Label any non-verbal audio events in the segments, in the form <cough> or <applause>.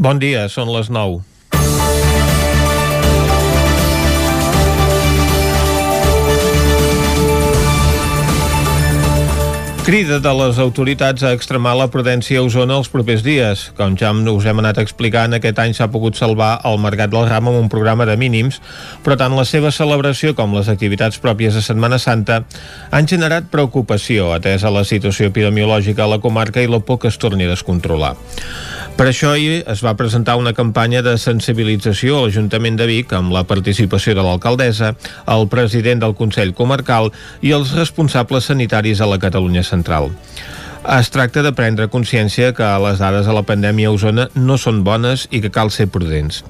Bon dia, són les 9. Crida de les autoritats a extremar la prudència a Osona els propers dies. Com ja us hem anat explicant, aquest any s'ha pogut salvar el Mercat del Ram amb un programa de mínims, però tant la seva celebració com les activitats pròpies de Setmana Santa han generat preocupació, atesa la situació epidemiològica a la comarca i la por que es torni a descontrolar. Per això ahir es va presentar una campanya de sensibilització a l'Ajuntament de Vic amb la participació de l'alcaldessa, el president del Consell Comarcal i els responsables sanitaris a la Catalunya Central. Es tracta de prendre consciència que les dades de la pandèmia a Osona no són bones i que cal ser prudents.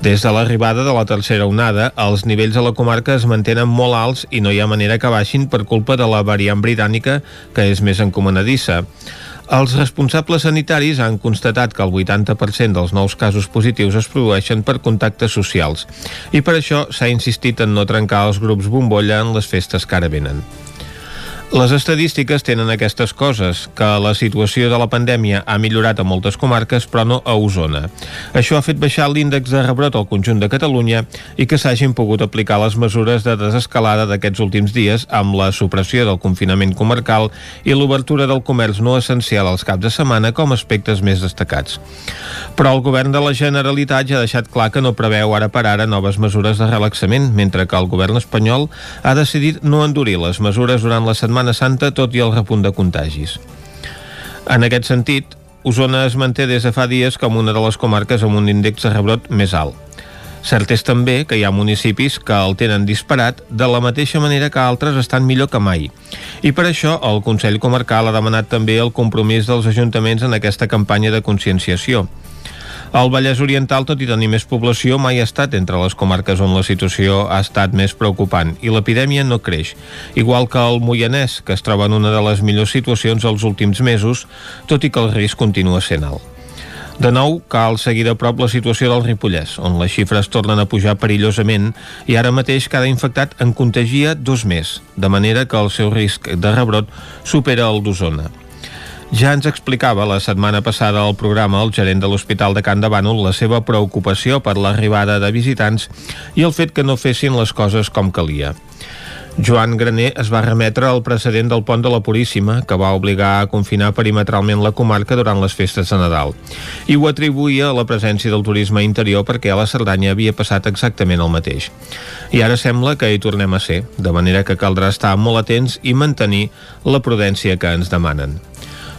Des de l'arribada de la tercera onada, els nivells a la comarca es mantenen molt alts i no hi ha manera que baixin per culpa de la variant britànica, que és més encomanadissa. Els responsables sanitaris han constatat que el 80% dels nous casos positius es produeixen per contactes socials i per això s'ha insistit en no trencar els grups bombolla en les festes que ara venen. Les estadístiques tenen aquestes coses, que la situació de la pandèmia ha millorat a moltes comarques, però no a Osona. Això ha fet baixar l'índex de rebrot al conjunt de Catalunya i que s'hagin pogut aplicar les mesures de desescalada d'aquests últims dies amb la supressió del confinament comarcal i l'obertura del comerç no essencial als caps de setmana com aspectes més destacats. Però el govern de la Generalitat ja ha deixat clar que no preveu ara per ara noves mesures de relaxament, mentre que el govern espanyol ha decidit no endurir les mesures durant la setmana Setmana Santa, tot i el repunt de contagis. En aquest sentit, Osona es manté des de fa dies com una de les comarques amb un índex de rebrot més alt. Cert és també que hi ha municipis que el tenen disparat de la mateixa manera que altres estan millor que mai. I per això el Consell Comarcal ha demanat també el compromís dels ajuntaments en aquesta campanya de conscienciació. El Vallès Oriental, tot i tenir més població, mai ha estat entre les comarques on la situació ha estat més preocupant i l'epidèmia no creix, igual que el Moianès, que es troba en una de les millors situacions els últims mesos, tot i que el risc continua sent alt. De nou, cal seguir de prop la situació del Ripollès, on les xifres tornen a pujar perillosament i ara mateix cada infectat en contagia dos més, de manera que el seu risc de rebrot supera el d'Osona. Ja ens explicava la setmana passada al programa el gerent de l'Hospital de Can de Bànol la seva preocupació per l'arribada de visitants i el fet que no fessin les coses com calia. Joan Graner es va remetre al precedent del pont de la Puríssima, que va obligar a confinar perimetralment la comarca durant les festes de Nadal. I ho atribuïa a la presència del turisme interior perquè a la Cerdanya havia passat exactament el mateix. I ara sembla que hi tornem a ser, de manera que caldrà estar molt atents i mantenir la prudència que ens demanen.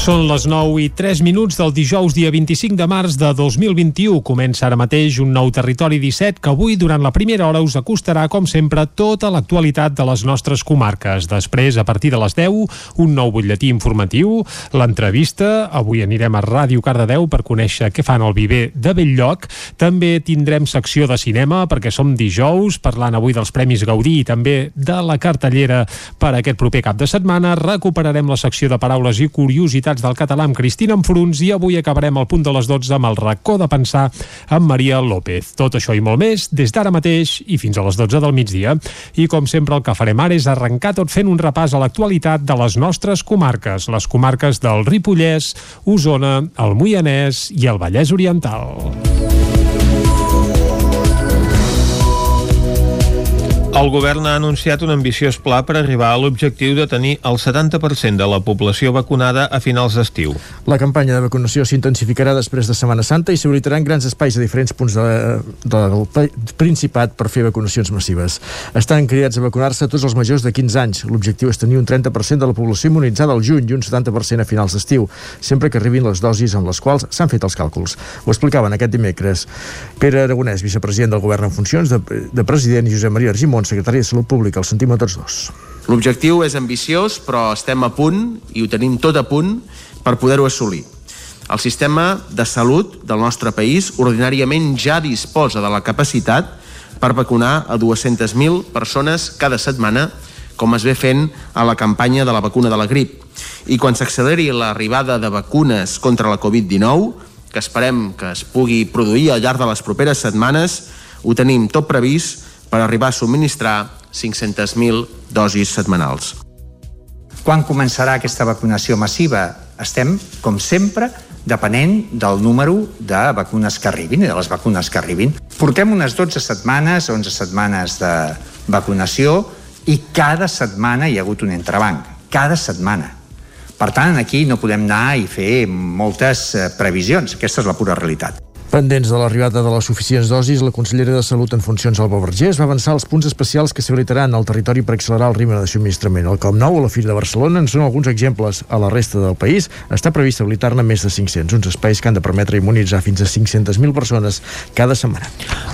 Són les 9 i 3 minuts del dijous, dia 25 de març de 2021. Comença ara mateix un nou Territori 17 que avui, durant la primera hora, us acostarà, com sempre, tota l'actualitat de les nostres comarques. Després, a partir de les 10, un nou butlletí informatiu, l'entrevista. Avui anirem a Ràdio Cardedeu per conèixer què fan al viver de Belllloc. També tindrem secció de cinema, perquè som dijous, parlant avui dels Premis Gaudí i també de la cartellera per aquest proper cap de setmana. Recuperarem la secció de paraules i curiositats Universitats del Català amb Cristina Enfruns i avui acabarem al punt de les 12 amb el racó de pensar amb Maria López. Tot això i molt més des d'ara mateix i fins a les 12 del migdia. I com sempre el que farem ara és arrencar tot fent un repàs a l'actualitat de les nostres comarques, les comarques del Ripollès, Osona, el Moianès i el Vallès Oriental. El govern ha anunciat un ambiciós pla per arribar a l'objectiu de tenir el 70% de la població vacunada a finals d'estiu. La campanya de vacunació s'intensificarà després de Setmana Santa i s'habilitaran grans espais a diferents punts de, de, del Principat per fer vacunacions massives. Estan cridats a vacunar-se tots els majors de 15 anys. L'objectiu és tenir un 30% de la població immunitzada al juny i un 70% a finals d'estiu, sempre que arribin les dosis amb les quals s'han fet els càlculs. Ho explicaven aquest dimecres Pere Aragonès, vicepresident del govern en funcions, de, de president i Josep Maria Argimon, secretari de Salut Pública. El sentim a tots dos. L'objectiu és ambiciós, però estem a punt i ho tenim tot a punt per poder-ho assolir. El sistema de salut del nostre país ordinàriament ja disposa de la capacitat per vacunar a 200.000 persones cada setmana, com es ve fent a la campanya de la vacuna de la grip. I quan s'acceleri l'arribada de vacunes contra la Covid-19, que esperem que es pugui produir al llarg de les properes setmanes, ho tenim tot previst per arribar a subministrar 500.000 dosis setmanals. Quan començarà aquesta vacunació massiva? Estem, com sempre, depenent del número de vacunes que arribin i de les vacunes que arribin. Portem unes 12 setmanes, 11 setmanes de vacunació i cada setmana hi ha hagut un entrebanc. Cada setmana. Per tant, aquí no podem anar i fer moltes eh, previsions. Aquesta és la pura realitat. Pendents de l'arribada de les suficients dosis, la consellera de Salut en funcions, Alba Vergés, va avançar els punts especials que s'habilitaran al territori per accelerar el ritme de subministrament. El Com Nou o la Fira de Barcelona en són alguns exemples. A la resta del país està previst habilitar-ne més de 500, uns espais que han de permetre immunitzar fins a 500.000 persones cada setmana.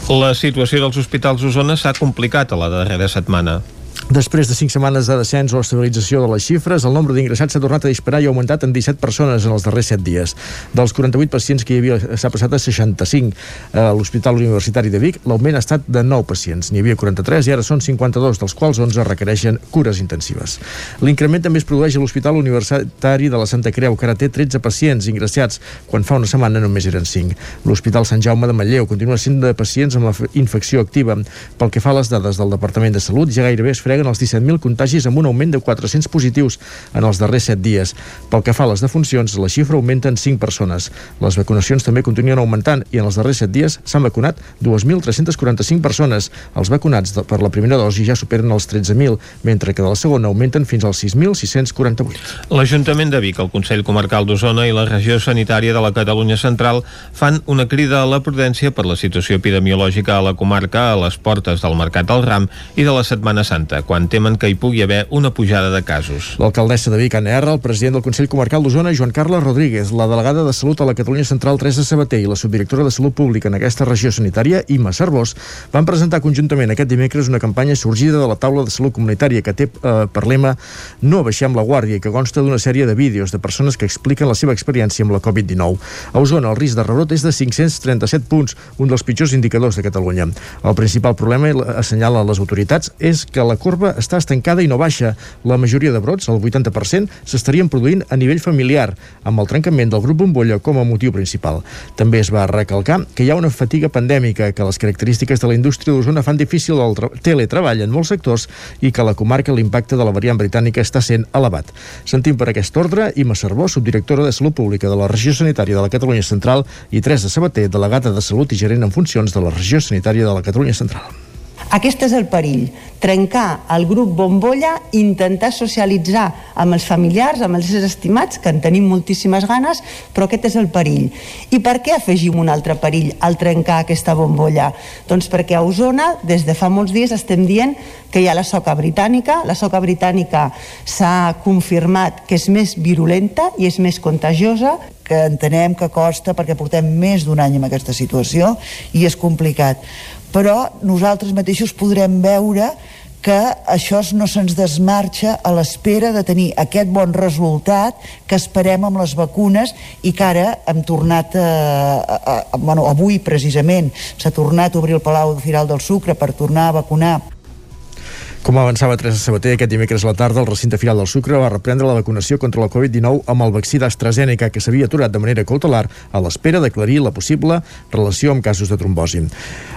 La situació dels hospitals d'Osona s'ha complicat a la darrera setmana. Després de 5 setmanes de descens o estabilització de les xifres, el nombre d'ingressats s'ha tornat a disparar i ha augmentat en 17 persones en els darrers 7 dies. Dels 48 pacients que hi havia s'ha passat a 65. A l'Hospital Universitari de Vic l'augment ha estat de 9 pacients. N'hi havia 43 i ara són 52, dels quals 11 requereixen cures intensives. L'increment també es produeix a l'Hospital Universitari de la Santa Creu, que ara té 13 pacients ingressats, quan fa una setmana només eren 5. L'Hospital Sant Jaume de Manlleu continua sent de pacients amb la infecció activa. Pel que fa a les dades del Departament de Salut, ja gairebé es freguen els 17.000 contagis amb un augment de 400 positius en els darrers 7 dies. Pel que fa a les defuncions, la xifra augmenta en 5 persones. Les vacunacions també continuen augmentant i en els darrers 7 dies s'han vacunat 2.345 persones. Els vacunats per la primera dosi ja superen els 13.000, mentre que de la segona augmenten fins als 6.648. L'Ajuntament de Vic, el Consell Comarcal d'Osona i la Regió Sanitària de la Catalunya Central fan una crida a la prudència per la situació epidemiològica a la comarca a les portes del Mercat del Ram i de la Setmana Santa, quan temen que hi pugui haver una pujada de casos. L'alcaldessa de Vic, Anna R, el president del Consell Comarcal d'Osona, Joan Carles Rodríguez, la delegada de Salut a la Catalunya Central, Teresa Sabater, i la subdirectora de Salut Pública en aquesta regió sanitària, Imma Cervós, van presentar conjuntament aquest dimecres una campanya sorgida de la taula de salut comunitària que té eh, per lema No baixem la guàrdia i que consta d'una sèrie de vídeos de persones que expliquen la seva experiència amb la Covid-19. A Osona, el risc de rebrot és de 537 punts, un dels pitjors indicadors de Catalunya. El principal problema, assenyalen les autoritats, és que la corba està estancada i no baixa. La majoria de brots, el 80%, s'estarien produint a nivell familiar, amb el trencament del grup bombolla com a motiu principal. També es va recalcar que hi ha una fatiga pandèmica, que les característiques de la indústria d'Osona fan difícil el teletreball en molts sectors i que a la comarca l'impacte de la variant britànica està sent elevat. Sentim per aquest ordre Ima Cervó, subdirectora de Salut Pública de la Regió Sanitària de la Catalunya Central i Teresa Sabater, delegada de Salut i gerent en funcions de la Regió Sanitària de la Catalunya Central. Aquest és el perill, trencar el grup bombolla, intentar socialitzar amb els familiars, amb els estimats, que en tenim moltíssimes ganes, però aquest és el perill. I per què afegim un altre perill al trencar aquesta bombolla? Doncs perquè a Osona, des de fa molts dies, estem dient que hi ha la soca britànica, la soca britànica s'ha confirmat que és més virulenta i és més contagiosa, que entenem que costa perquè portem més d'un any en aquesta situació i és complicat però nosaltres mateixos podrem veure que això no se'ns desmarxa a l'espera de tenir aquest bon resultat que esperem amb les vacunes i que ara hem tornat a, a, a, bueno, avui precisament s'ha tornat a obrir el Palau Firal del Sucre per tornar a vacunar com avançava Teresa Sabater, aquest dimecres a la tarda el recinte Firal del Sucre va reprendre la vacunació contra la Covid-19 amb el vaccí d'AstraZeneca que s'havia aturat de manera cautelar a l'espera d'aclarir la possible relació amb casos de trombosi.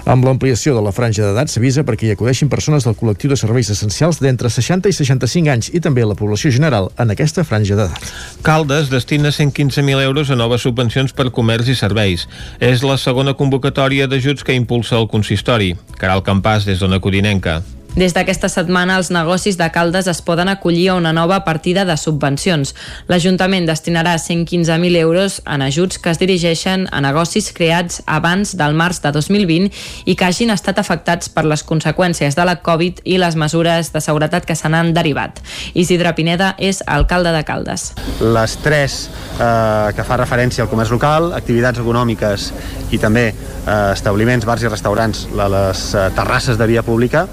Amb l'ampliació de la franja d'edat s'avisa perquè hi acudeixin persones del col·lectiu de serveis essencials d'entre 60 i 65 anys i també la població general en aquesta franja d'edat. Caldes destina 115.000 euros a noves subvencions per comerç i serveis. És la segona convocatòria d'ajuts que impulsa el consistori. Caral Campàs, des d'Ona Codinenca. Des d'aquesta setmana, els negocis de Caldes es poden acollir a una nova partida de subvencions. L'Ajuntament destinarà 115.000 euros en ajuts que es dirigeixen a negocis creats abans del març de 2020 i que hagin estat afectats per les conseqüències de la Covid i les mesures de seguretat que se n'han derivat. Isidre Pineda és alcalde de Caldes. Les tres eh, que fa referència al comerç local, activitats econòmiques i també eh, establiments, bars i restaurants, les eh, terrasses de via pública,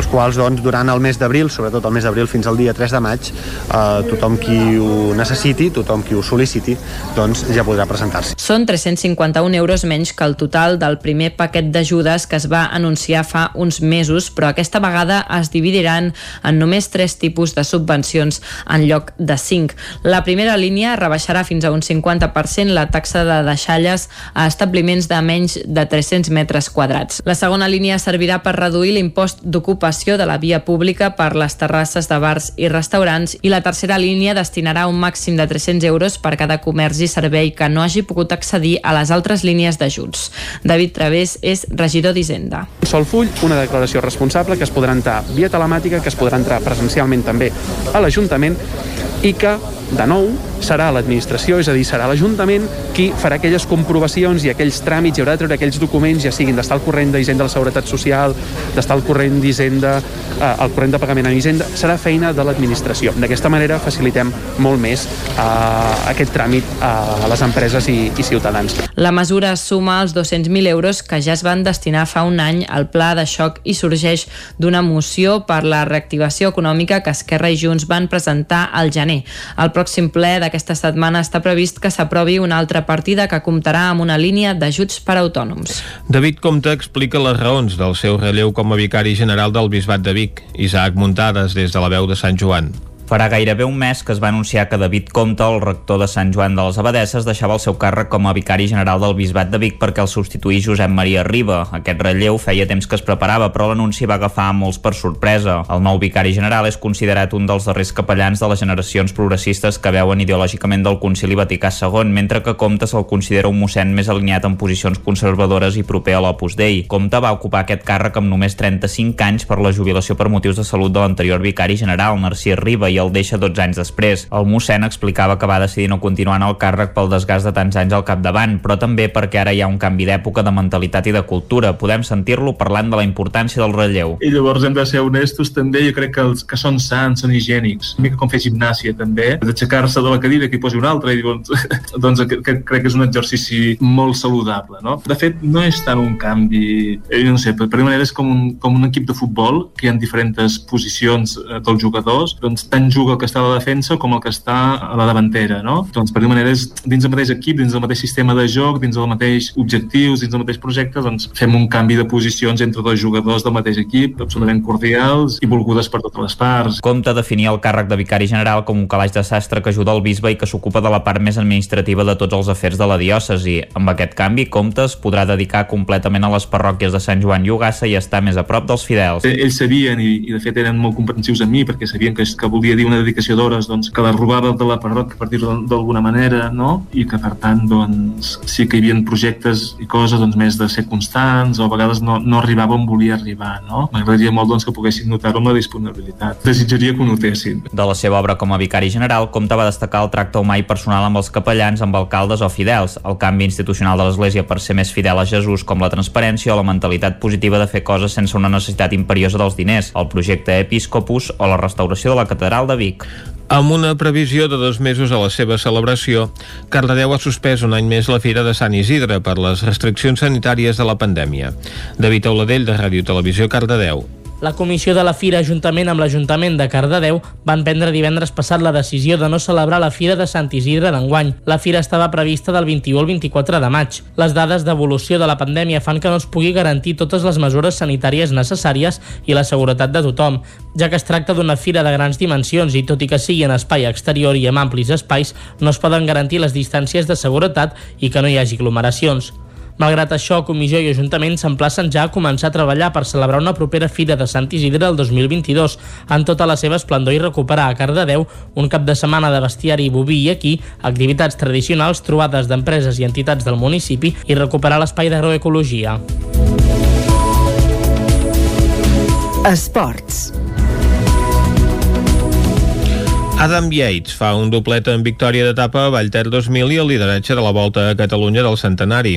els quals doncs, durant el mes d'abril, sobretot el mes d'abril fins al dia 3 de maig, eh, tothom qui ho necessiti, tothom qui ho sol·liciti, doncs ja podrà presentar-se. Són 351 euros menys que el total del primer paquet d'ajudes que es va anunciar fa uns mesos, però aquesta vegada es dividiran en només tres tipus de subvencions en lloc de cinc. La primera línia rebaixarà fins a un 50% la taxa de deixalles a establiments de menys de 300 metres quadrats. La segona línia servirà per reduir l'impost d'ocupació de la via pública per les terrasses de bars i restaurants i la tercera línia destinarà un màxim de 300 euros per cada comerç i servei que no hagi pogut accedir a les altres línies d'ajuts. David Través és regidor d'Hisenda. Sol full, una declaració responsable que es podrà entrar via telemàtica, que es podrà entrar presencialment també a l'Ajuntament i que, de nou, serà l'administració, és a dir, serà l'Ajuntament qui farà aquelles comprovacions i aquells tràmits i haurà de treure aquells documents, ja siguin d'estar al corrent d'Hisenda de la Seguretat Social, d'estar al corrent d'Hisenda, eh, al corrent de pagament a Hisenda, serà feina de l'administració. D'aquesta manera facilitem molt més eh, aquest tràmit a les empreses i, i ciutadans. La mesura suma els 200.000 euros que ja es van destinar fa un any al pla de xoc i sorgeix d'una moció per la reactivació econòmica que Esquerra i Junts van presentar al gener. El pròxim ple d'aquesta setmana està previst que s'aprovi una altra partida que comptarà amb una línia d'ajuts per a autònoms. David Comte explica les raons del seu relleu com a vicari general del Bisbat de Vic. Isaac Muntades, des de la veu de Sant Joan. Farà gairebé un mes que es va anunciar que David Comte, el rector de Sant Joan de les Abadesses, deixava el seu càrrec com a vicari general del Bisbat de Vic perquè el substituís Josep Maria Riba. Aquest relleu feia temps que es preparava, però l'anunci va agafar molts per sorpresa. El nou vicari general és considerat un dels darrers capellans de les generacions progressistes que veuen ideològicament del Concili Vaticà II, mentre que Comte se'l considera un mossèn més alineat en posicions conservadores i proper a l'Opus Dei. Comte va ocupar aquest càrrec amb només 35 anys per la jubilació per motius de salut de l'anterior vicari general, Narcís Riba, i el deixa 12 anys després. El mossèn explicava que va decidir no continuar en el càrrec pel desgast de tants anys al capdavant, però també perquè ara hi ha un canvi d'època de mentalitat i de cultura. Podem sentir-lo parlant de la importància del relleu. I llavors hem de ser honestos també, jo crec que els que són sants, són higiènics. Una mica com fer gimnàsia també, d'aixecar-se de la cadira que hi posi una altra i doncs, <laughs> doncs que, que crec que és un exercici molt saludable. No? De fet, no és tant un canvi, eh, no sé, per, per manera és com un, com un equip de futbol que hi ha diferents posicions eh, dels jugadors, doncs tant juga el que està a la defensa com el que està a la davantera, no? Doncs per dir manera és dins del mateix equip, dins del mateix sistema de joc, dins del mateix objectius, dins del mateix projecte, doncs fem un canvi de posicions entre dos jugadors del mateix equip, absolutament cordials i volgudes per totes les parts. Comte definia el càrrec de vicari general com un calaix de sastre que ajuda el bisbe i que s'ocupa de la part més administrativa de tots els afers de la diòcesi. Amb aquest canvi, Comte es podrà dedicar completament a les parròquies de Sant Joan i Ugassa i estar més a prop dels fidels. Ells sabien, i, i de fet eren molt comprensius amb mi, perquè sabien que, que volia dir una dedicació d'hores doncs, que la robava de la parròquia, per dir-ho d'alguna manera, no? i que per tant doncs, sí que hi havia projectes i coses doncs, més de ser constants o a vegades no, no arribava on volia arribar. No? M'agradaria molt doncs, que poguessin notar-ho amb la disponibilitat. Desitjaria que ho notessin. De la seva obra com a vicari general, Comte va destacar el tracte humà i personal amb els capellans, amb alcaldes o fidels, el canvi institucional de l'Església per ser més fidel a Jesús com la transparència o la mentalitat positiva de fer coses sense una necessitat imperiosa dels diners, el projecte Episcopus o la restauració de la catedral de Vic. Amb una previsió de dos mesos a la seva celebració, Cardedeu ha suspès un any més la Fira de Sant Isidre per les restriccions sanitàries de la pandèmia. David Auladell, de Ràdio Televisió, Cardedeu. La comissió de la Fira, juntament amb l'Ajuntament de Cardedeu, van prendre divendres passat la decisió de no celebrar la Fira de Sant Isidre d'enguany. La Fira estava prevista del 21 al 24 de maig. Les dades d'evolució de la pandèmia fan que no es pugui garantir totes les mesures sanitàries necessàries i la seguretat de tothom, ja que es tracta d'una fira de grans dimensions i tot i que sigui en espai exterior i amb amplis espais, no es poden garantir les distàncies de seguretat i que no hi hagi aglomeracions. Malgrat això, Comissió i Ajuntament s'emplacen ja a començar a treballar per celebrar una propera Fira de Sant Isidre el 2022 en tota la seva esplendor i recuperar a Cardedeu un cap de setmana de bestiari boví i aquí, activitats tradicionals, trobades d'empreses i entitats del municipi i recuperar l'espai d'agroecologia. Esports. Adam Yates fa un doblet en victòria d'etapa a Vallter 2000 i el lideratge de la Volta a Catalunya del centenari.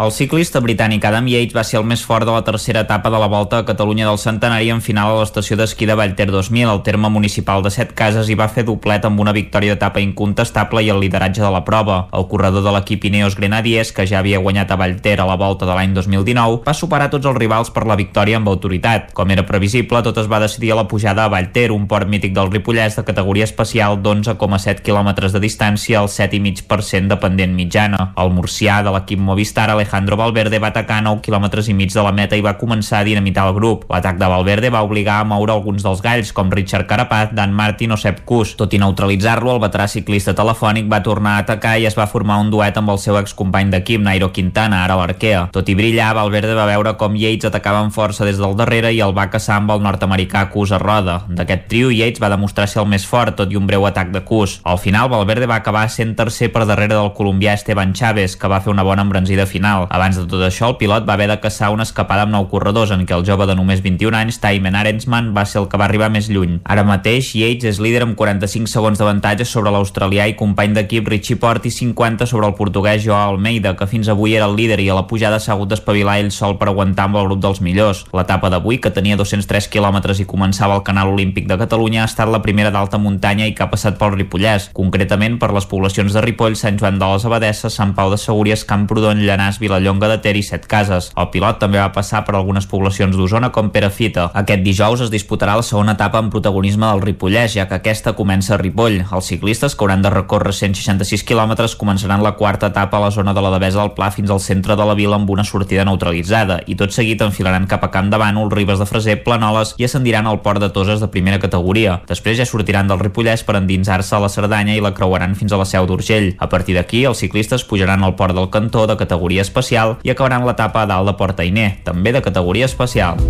El ciclista britànic Adam Yates va ser el més fort de la tercera etapa de la Volta a Catalunya del Centenari en final a l'estació d'esquí de Vallter 2000, al terme municipal de Set Cases, i va fer doblet amb una victòria d'etapa incontestable i el lideratge de la prova. El corredor de l'equip Ineos Grenadiers, que ja havia guanyat a Vallter a la Volta de l'any 2019, va superar tots els rivals per la victòria amb autoritat. Com era previsible, tot es va decidir a la pujada a Vallter, un port mític del Ripollès de categoria especial d'11,7 km de distància al 7,5% de pendent mitjana. El murcià de l'equip Movistar, Alejandro Alejandro Valverde va atacar 9 quilòmetres i mig de la meta i va començar a dinamitar el grup. L'atac de Valverde va obligar a moure alguns dels galls, com Richard Carapaz, Dan Martin o Sepp Kuss. Tot i neutralitzar-lo, el veterà ciclista telefònic va tornar a atacar i es va formar un duet amb el seu excompany d'equip, Nairo Quintana, ara l'Arquea. Tot i brillar, Valverde va veure com Yates atacava amb força des del darrere i el va caçar amb el nord-americà Kuss a roda. D'aquest trio, Yates va demostrar ser el més fort, tot i un breu atac de Kuss. Al final, Valverde va acabar sent tercer per darrere del colombià Esteban Chaves, que va fer una bona embranzida final final. Abans de tot això, el pilot va haver de caçar una escapada amb nou corredors en què el jove de només 21 anys, Taimen Arensman, va ser el que va arribar més lluny. Ara mateix, Yates és líder amb 45 segons d'avantatge sobre l'australià i company d'equip Richie Port i 50 sobre el portuguès Joao Almeida, que fins avui era el líder i a la pujada s'ha hagut d'espavilar ell sol per aguantar amb el grup dels millors. L'etapa d'avui, que tenia 203 quilòmetres i començava al Canal Olímpic de Catalunya, ha estat la primera d'alta muntanya i que ha passat pel Ripollès, concretament per les poblacions de Ripoll, Sant Joan de les Abadesses, Sant Pau de Segúries, Camprodon, Llanàs, Vilallonga de Ter i Set Cases. El pilot també va passar per algunes poblacions d'Osona com Perafita. Aquest dijous es disputarà la segona etapa amb protagonisme del Ripollès, ja que aquesta comença a Ripoll. Els ciclistes, que hauran de recórrer 166 quilòmetres, començaran la quarta etapa a la zona de la Devesa del Pla fins al centre de la vila amb una sortida neutralitzada i tot seguit enfilaran cap a Camp de Bànol, Ribes de Freser, Planoles i ascendiran al port de Toses de primera categoria. Després ja sortiran del Ripollès per endinsar-se a la Cerdanya i la creuaran fins a la Seu d'Urgell. A partir d'aquí, els ciclistes pujaran al port del Cantó de categoria especial i acabaran l'etapa a dalt de Porta Iné, també de categoria especial.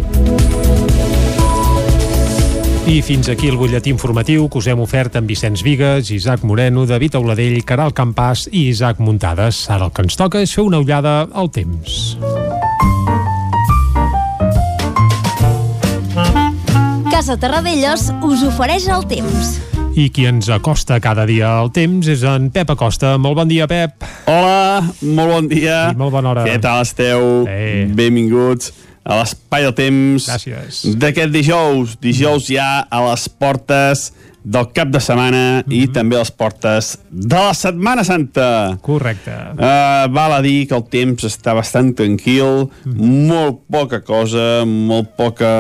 I fins aquí el butlletí informatiu que us hem ofert amb Vicenç Vigues, Isaac Moreno, David Auladell, Caral Campàs i Isaac Muntades. Ara el que ens toca és fer una ullada al temps. Casa Terradellos us ofereix el temps. I qui ens acosta cada dia al temps és en Pep Acosta. Molt bon dia, Pep. Hola, molt bon dia. I molt bona hora. Què tal esteu? Eh. Benvinguts a l'espai del temps d'aquest dijous. Dijous ja a les portes del cap de setmana i també a les portes de la Setmana Santa. Correcte. Uh, val a dir que el temps està bastant tranquil, molt poca cosa, molt poca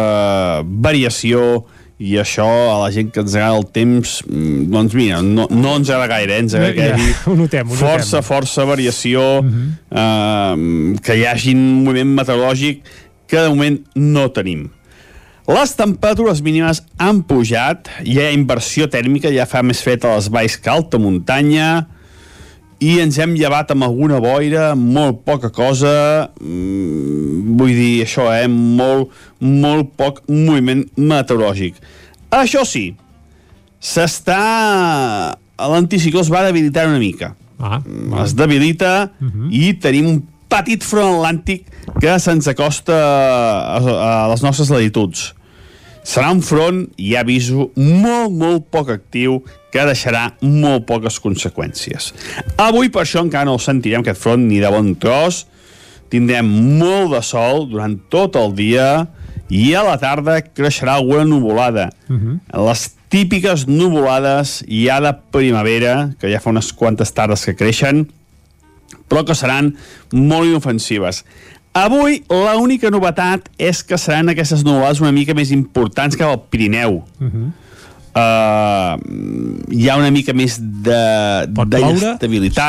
variació, i això a la gent que ens agrada el temps mm, doncs mira, no, no ens agrada gaire eh? ens agrada que hi hagi <laughs> ho notem, ho força, notem. força variació eh, que hi hagi un moviment meteorològic que de moment no tenim les temperatures mínimes han pujat, hi ha inversió tèrmica, ja fa més fred a les valls que alta muntanya, i ens hem llevat amb alguna boira, molt poca cosa, mm, vull dir això, eh? molt, molt poc moviment meteorològic. Això sí, s'està... L'anticicló es va debilitar una mica. Ah, es debilita uh -huh. i tenim un petit front atlàntic que se'ns acosta a, a les nostres latituds. Serà un front, ja aviso, molt, molt poc actiu que deixarà molt poques conseqüències. Avui, per això, encara no el sentirem, aquest front, ni de bon tros. Tindrem molt de sol durant tot el dia i a la tarda creixerà alguna nuvolada. Uh -huh. Les típiques nuvolades ja de primavera, que ja fa unes quantes tardes que creixen, però que seran molt inofensives. Avui l'única novetat és que seran aquestes nuvolades una mica més importants que al Pirineu. Uh -huh. Uh, hi ha una mica més de,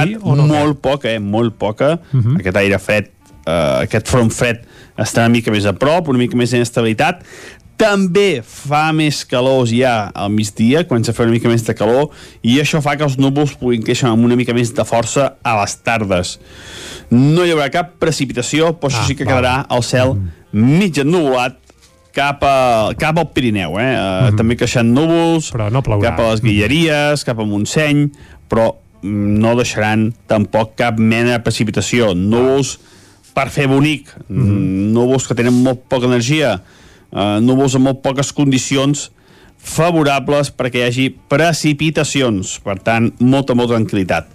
Sí no, molt poca, eh, molt poca. Uh -huh. Aquest aire fred, uh, aquest front fred està una mica més a prop, una mica més d'inestabilitat. També fa més calor ja al migdia, comença a fer una mica més de calor, i això fa que els núvols puguin créixer amb una mica més de força a les tardes. No hi haurà cap precipitació, però això Ah, sí que quedarà el cel mig ennuvolat cap, a, cap al Pirineu, eh? Uh, També creixen núvols, Però no plourà. cap a les Guilleries, cap a Montseny, però mm, no deixaran tampoc cap mena de precipitació. Núvols per fer bonic, mm. núvols que tenen molt poca energia, uh, núvols amb molt poques condicions favorables perquè hi hagi precipitacions, per tant, molta, molta tranquil·litat.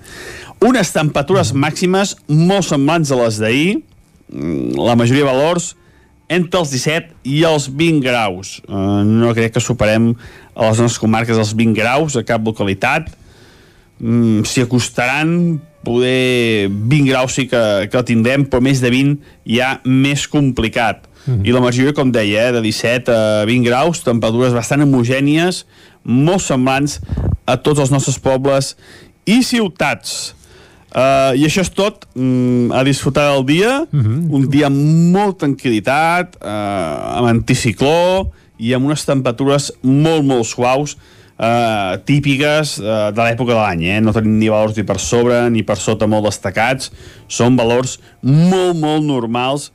Unes temperatures màximes molt semblants a les d'ahir, mm, la majoria de valors entre els 17 i els 20 graus. Uh, no crec que superem a les nostres comarques els 20 graus a cap localitat. Mm, S'hi acostaran, poder 20 graus sí que, que el tindrem, però més de 20 ja més complicat. Mm. I la majoria, com deia, eh, de 17 a 20 graus, temperatures bastant homogènies, molt semblants a tots els nostres pobles i ciutats. Uh, I això és tot, mm, a disfrutar del dia, mm -hmm. un dia amb molt tranquil·litat, uh, amb anticicló i amb unes temperatures molt, molt suaus, uh, típiques uh, de l'època de l'any, eh? no tenim ni valors ni per sobre ni per sota molt destacats, són valors molt, molt normals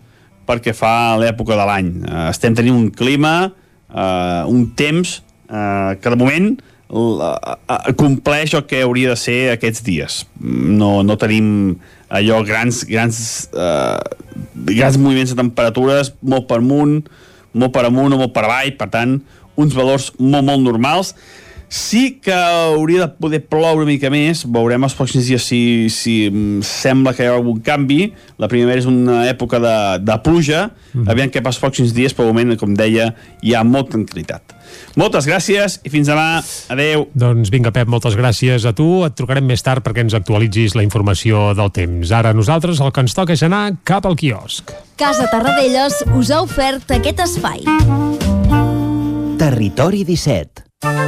perquè fa l'època de l'any. Uh, estem tenint un clima, uh, un temps uh, que de moment la, a, compleix el que hauria de ser aquests dies. No, no tenim allò grans, grans, eh, grans moviments de temperatures molt per amunt, molt per amunt o molt per avall, per tant, uns valors molt, molt normals. Sí que hauria de poder ploure una mica més, veurem els pròxims dies si, si sembla que hi ha algun canvi. La primavera és una època de, de pluja, mm. aviam què passa els pròxims dies, però moment, com deia, hi ha molta tranquil·litat. Moltes gràcies i fins demà. Adeu. Doncs vinga, Pep, moltes gràcies a tu. Et trucarem més tard perquè ens actualitzis la informació del temps. Ara nosaltres el que ens toca és anar cap al quiosc. Casa Tarradellas us ha ofert aquest espai. Territori 17 Arriba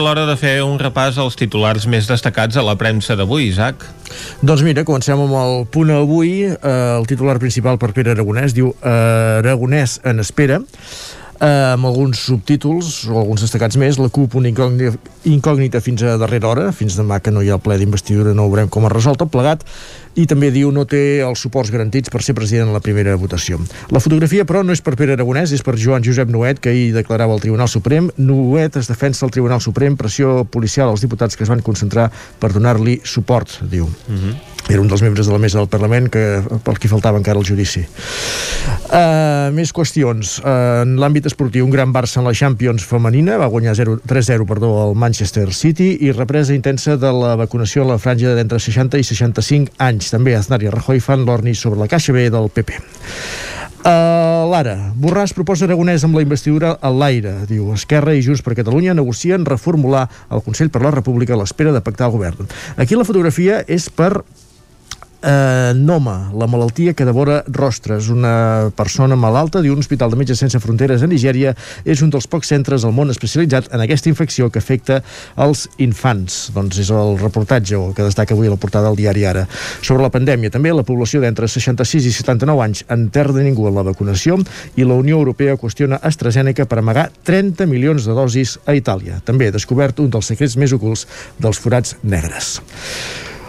l'hora de fer un repàs als titulars més destacats a la premsa d'avui, Isaac. Doncs mira, comencem amb el punt avui. Eh, el titular principal per Pere Aragonès diu eh, Aragonès en espera eh, amb alguns subtítols o alguns destacats més, la CUP una incògnita, incògnita fins a darrera hora, fins demà que no hi ha ple d'investidura no veurem com es resol tot plegat, i també diu no té els suports garantits per ser president en la primera votació. La fotografia, però, no és per Pere Aragonès, és per Joan Josep Noet, que ahir declarava al Tribunal Suprem. Noet es defensa al Tribunal Suprem, pressió policial als diputats que es van concentrar per donar-li suport, diu. Mm -hmm era un dels membres de la mesa del Parlament que, per qui faltava encara el judici uh, més qüestions uh, en l'àmbit esportiu, un gran Barça en la Champions femenina, va guanyar 3-0 perdó, al Manchester City i represa intensa de la vacunació a la franja d'entre 60 i 65 anys també Aznar i Rajoy fan l'orni sobre la caixa B del PP Uh, Lara, Borràs proposa Aragonès amb la investidura a l'aire. Diu, Esquerra i Junts per Catalunya negocien reformular el Consell per la República a l'espera de pactar el govern. Aquí la fotografia és per eh, Noma, la malaltia que devora rostres. Una persona malalta d'un hospital de Metges Sense Fronteres a Nigèria és un dels pocs centres al món especialitzat en aquesta infecció que afecta els infants. Doncs és el reportatge o que destaca avui a la portada del diari Ara. Sobre la pandèmia, també la població d'entre 66 i 79 anys en terra de ningú en la vacunació i la Unió Europea qüestiona AstraZeneca per amagar 30 milions de dosis a Itàlia. També descobert un dels secrets més ocults dels forats negres.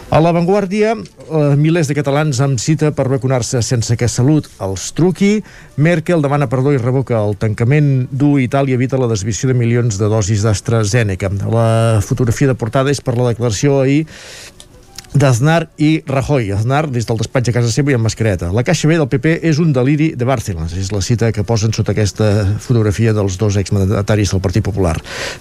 A l'avantguàrdia, eh, milers de catalans amb cita per vacunar-se sense que Salut els truqui. Merkel demana perdó i revoca el tancament d'U Itàlia evita la desviació de milions de dosis d'AstraZeneca. La fotografia de portada és per la declaració ahir d'Aznar i Rajoy. Aznar des del despatx a casa seva i amb mascareta. La caixa B del PP és un deliri de Bárcenas. És la cita que posen sota aquesta fotografia dels dos exmandataris del Partit Popular.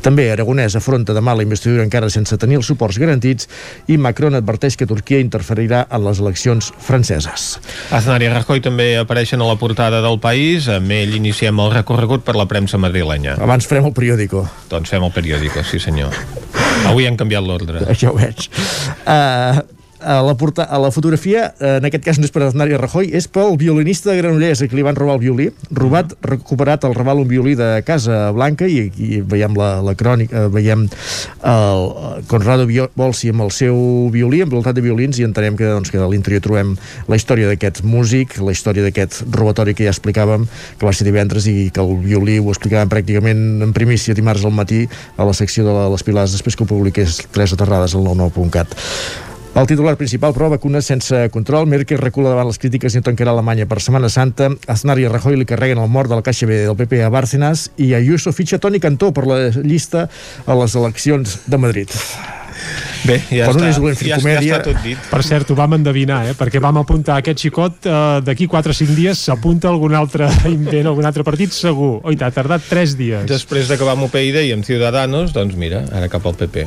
També Aragonès afronta demà la investidura encara sense tenir els suports garantits i Macron adverteix que Turquia interferirà en les eleccions franceses. Aznar i Rajoy també apareixen a la portada del país. Amb ell iniciem el recorregut per la premsa madrilenya. Abans farem el periòdico. Doncs fem el periòdico, sí senyor. Avui han canviat l'ordre. Això ho veig. Uh, a la, porta, a la fotografia, en aquest cas no és per Aznar i Rajoy, és pel violinista de Granollers, a qui li van robar el violí. Robat, recuperat al Raval un violí de Casa Blanca i aquí veiem la, la crònica, veiem el Conrado Bolsi amb el seu violí, amb voltat de violins, i entenem que, doncs, que a l'interior trobem la història d'aquest músic, la història d'aquest robatori que ja explicàvem, que va ser divendres i que el violí ho explicàvem pràcticament en primícia dimarts al matí a la secció de les Pilars, després que ho publiqués tres aterrades al 99.cat. El titular principal, però, vacunes sense control. Merkel recula davant les crítiques i no tancarà Alemanya per Setmana Santa. Aznar i Rajoy li carreguen el mort de la Caixa B del PP a Bárcenas i Ayuso fitxa Toni Cantó per la llista a les eleccions de Madrid. Bé, ja, per està, és volent fer ja, comèdia. ja està tot dit. Per cert, ho vam endevinar, eh? perquè vam apuntar aquest xicot eh, d'aquí 4 o 5 dies s'apunta algun altre <laughs> invent, algun altre partit segur. Oita, ha tardat 3 dies. Després d'acabar amb UPyD i amb Ciudadanos, doncs mira, ara cap al PP.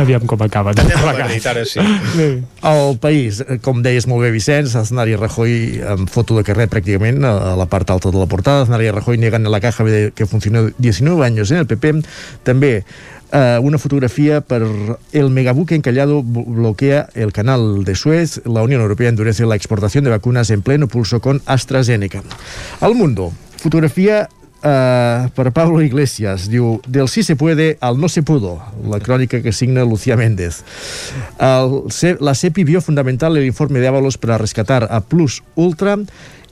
Aviam com acaba. Anem a Madrid, ara sí. El país, eh, com deies molt bé Vicenç, Aznar i Rajoy amb foto de carrer pràcticament a la part alta de la portada, Aznar y Rajoy niegan la caja que funcionó 19 años en el PP, també eh, una fotografía per el megabuque encallado bloquea el canal de Suez, la Unión Europea endurece la exportación de vacunas en pleno pulso con AstraZeneca. Al mundo, fotografia Uh, per Pablo Iglesias. Diu, del sí se puede al no se pudo la crònica que signa Lucía Méndez. El, la CEPI vio fundamental el informe de Ábalos para rescatar a Plus Ultra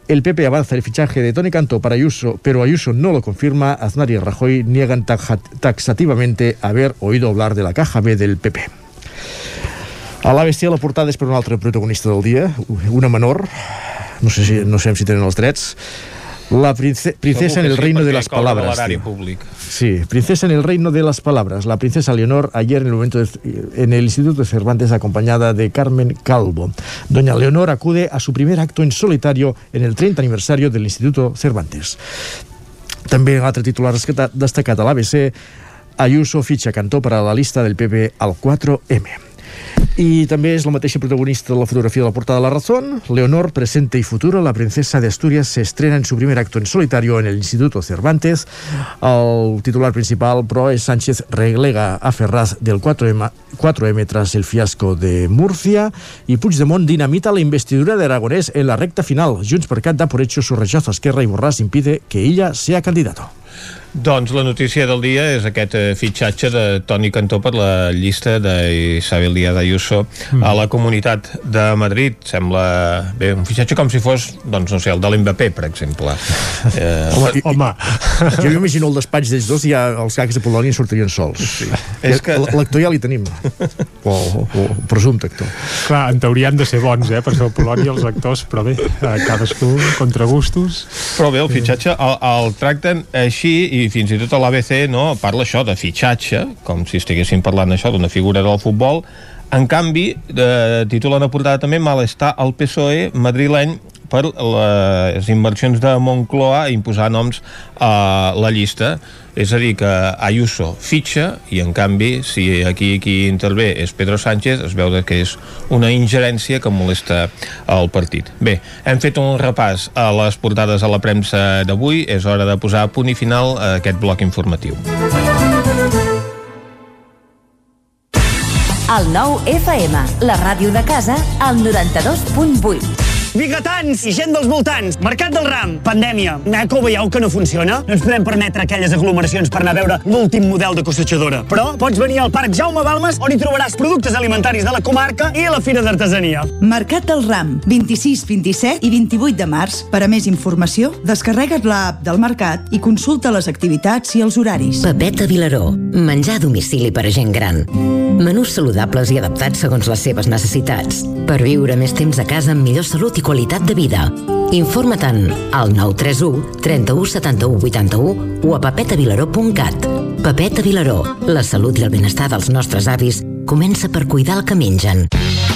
el PP avanza el fichaje de Tony Cantó para Ayuso, pero Ayuso no lo confirma. Aznar y Rajoy niegan taxativamente haber oído hablar de la caja B del PP. A l'ABC la portada és per un altre protagonista del dia, una menor, no sé si, no sé si tenen els drets, La princesa en el reino de las palabras. Sí, princesa en el reino de las palabras. La princesa Leonor ayer en el momento en el Instituto de Cervantes acompañada de Carmen Calvo. Doña Leonor acude a su primer acto en solitario en el 30 aniversario del Instituto Cervantes. També altre titular destacat a l'ABC Ayuso fitxa Cantó per a la lista del PP al 4M. I també és la mateixa protagonista de la fotografia de la portada de La Razón. Leonor, presente y futuro, la princesa de Asturias se estrena en su primer acto en solitario en el Instituto Cervantes. El titular principal, però, és Sánchez relega a Ferraz del 4M, 4M tras el fiasco de Murcia i Puigdemont dinamita la investidura de Aragonés en la recta final. Junts per Cat da por hecho su rechazo a Esquerra y Borràs impide que ella sea candidato. Doncs la notícia del dia és aquest eh, fitxatge de Toni Cantó per la llista d'Isabel Díaz Ayuso mm. a la Comunitat de Madrid. Sembla bé, un fitxatge com si fos, doncs no sé, el de l'Mbappé, per exemple. <laughs> Eh, home, home. jo m'imagino el despatx d'ells dos i ja els gags de Polònia sortirien sols. Sí. És que... L'actor ja li tenim. O, o, o presumpte actor. Clar, en teoria han de ser bons, eh, per ser el Polònia els actors, però bé, cadascú contra gustos. Però bé, el fitxatge el, el tracten així i fins i tot a l'ABC no, parla això de fitxatge, com si estiguessin parlant això d'una figura del futbol, en canvi, eh, titulen a portada també malestar al PSOE madrileny per les inversions de Moncloa imposar noms a la llista és a dir, que Ayuso fitxa i en canvi, si aquí qui intervé és Pedro Sánchez, es veu que és una ingerència que molesta el partit. Bé, hem fet un repàs a les portades a la premsa d'avui, és hora de posar punt i final a aquest bloc informatiu. El nou FM, la ràdio de casa, al 92.8 biguetans i gent dels voltants, Mercat del Ram, pandèmia. Eh, que ho veieu que no funciona? No ens podem permetre aquelles aglomeracions per anar a veure l'últim model de cossechadora. Però pots venir al Parc Jaume Balmes on hi trobaràs productes alimentaris de la comarca i a la Fira d'Artesania. Mercat del Ram, 26, 27 i 28 de març. Per a més informació, descarrega't l'app del Mercat i consulta les activitats i els horaris. Pepeta Vilaró, menjar a domicili per a gent gran. Menús saludables i adaptats segons les seves necessitats. Per viure més temps a casa amb millor salut i qualitat de vida. Informa-te'n al 931 31 71 81 o a papetavilaró.cat. Papeta Vilaró, la salut i el benestar dels nostres avis comença per cuidar el que mengen.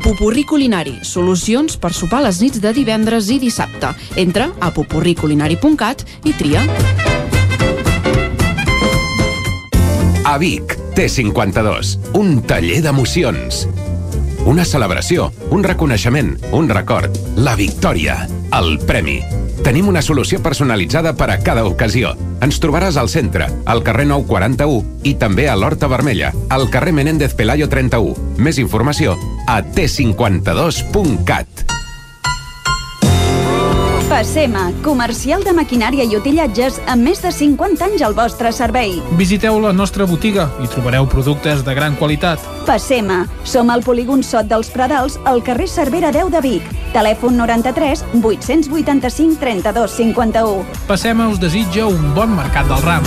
Pupurri Culinari, solucions per sopar les nits de divendres i dissabte. Entra a pupurriculinari.cat i tria. A Vic, T52, un taller d'emocions. Una celebració, un reconeixement, un record, la victòria, el premi. Tenim una solució personalitzada per a cada ocasió. Ens trobaràs al centre, al carrer 941 i també a l'Horta Vermella, al carrer Menéndez Pelayo 31. Més informació a t52.cat. Passema, comercial de maquinària i utillatges amb més de 50 anys al vostre servei. Visiteu la nostra botiga i trobareu productes de gran qualitat. Passema, som al polígon Sot dels Pradals, al carrer Cervera 10 de Vic. Telèfon 93 885 32 51. Passema us desitja un bon mercat del ram.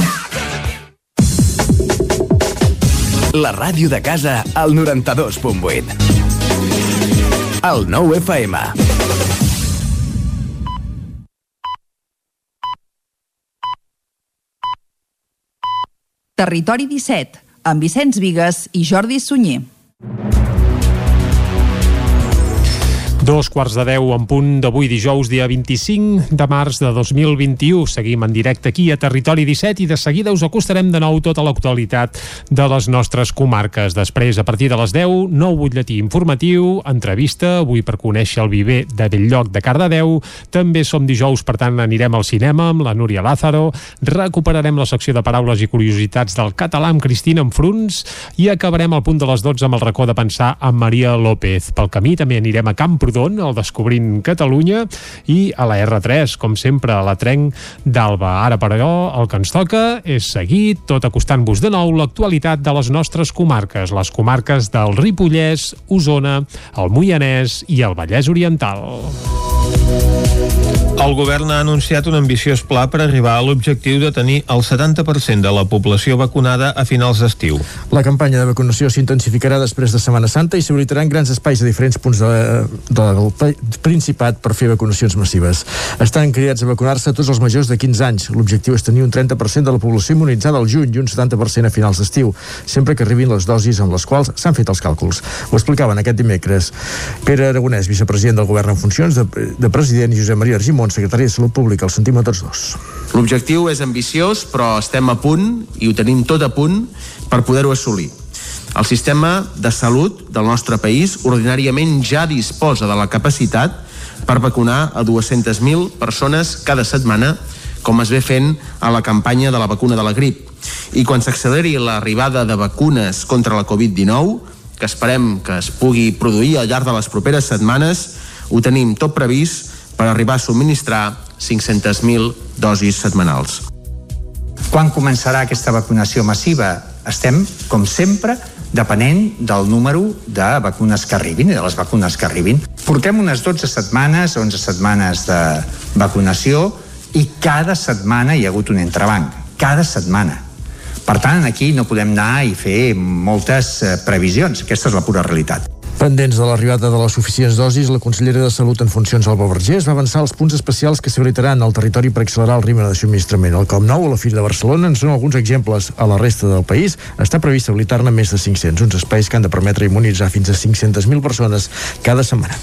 La ràdio de casa al 92.8. El 9 FM. Territori 17, amb Vicenç Vigues i Jordi Sunyer. Dos quarts de deu en punt d'avui dijous, dia 25 de març de 2021. Seguim en directe aquí a Territori 17 i de seguida us acostarem de nou tota l'actualitat de les nostres comarques. Després, a partir de les 10, nou butlletí informatiu, entrevista, avui per conèixer el viver de Belllloc de Cardedeu. També som dijous, per tant, anirem al cinema amb la Núria Lázaro, recuperarem la secció de paraules i curiositats del català amb Cristina Enfruns i acabarem al punt de les 12 amb el racó de pensar amb Maria López. Pel camí també anirem a Camprodon Camprodon, al Descobrint Catalunya, i a la R3, com sempre, a la trenc d'Alba. Ara, però, el que ens toca és seguir tot acostant-vos de nou l'actualitat de les nostres comarques, les comarques del Ripollès, Osona, el Moianès i el Vallès Oriental. El govern ha anunciat un ambiciós pla per arribar a l'objectiu de tenir el 70% de la població vacunada a finals d'estiu. La campanya de vacunació s'intensificarà després de Setmana Santa i s'habilitaran grans espais a diferents punts de, de, del Principat per fer vacunacions massives. Estan cridats a vacunar-se tots els majors de 15 anys. L'objectiu és tenir un 30% de la població immunitzada al juny i un 70% a finals d'estiu, sempre que arribin les dosis amb les quals s'han fet els càlculs. Ho explicaven aquest dimecres Pere Aragonès, vicepresident del govern en funcions, de, de president i Josep Maria Argimon, secretari de Salut Pública. El sentim a tots dos. L'objectiu és ambiciós, però estem a punt i ho tenim tot a punt per poder-ho assolir. El sistema de salut del nostre país ordinàriament ja disposa de la capacitat per vacunar a 200.000 persones cada setmana, com es ve fent a la campanya de la vacuna de la grip. I quan s'acceleri l'arribada de vacunes contra la Covid-19, que esperem que es pugui produir al llarg de les properes setmanes, ho tenim tot previst per arribar a subministrar 500.000 dosis setmanals. Quan començarà aquesta vacunació massiva? Estem, com sempre, depenent del número de vacunes que arribin i de les vacunes que arribin. Portem unes 12 setmanes, 11 setmanes de vacunació i cada setmana hi ha hagut un entrebanc. Cada setmana. Per tant, aquí no podem anar i fer moltes eh, previsions. Aquesta és la pura realitat. Pendents de l'arribada de les suficients dosis, la consellera de Salut en funcions Alba Vergés va avançar els punts especials que s'habilitaran al territori per accelerar el ritme de subministrament. El Camp Nou o la Fira de Barcelona en són alguns exemples. A la resta del país està previst habilitar-ne més de 500, uns espais que han de permetre immunitzar fins a 500.000 persones cada setmana.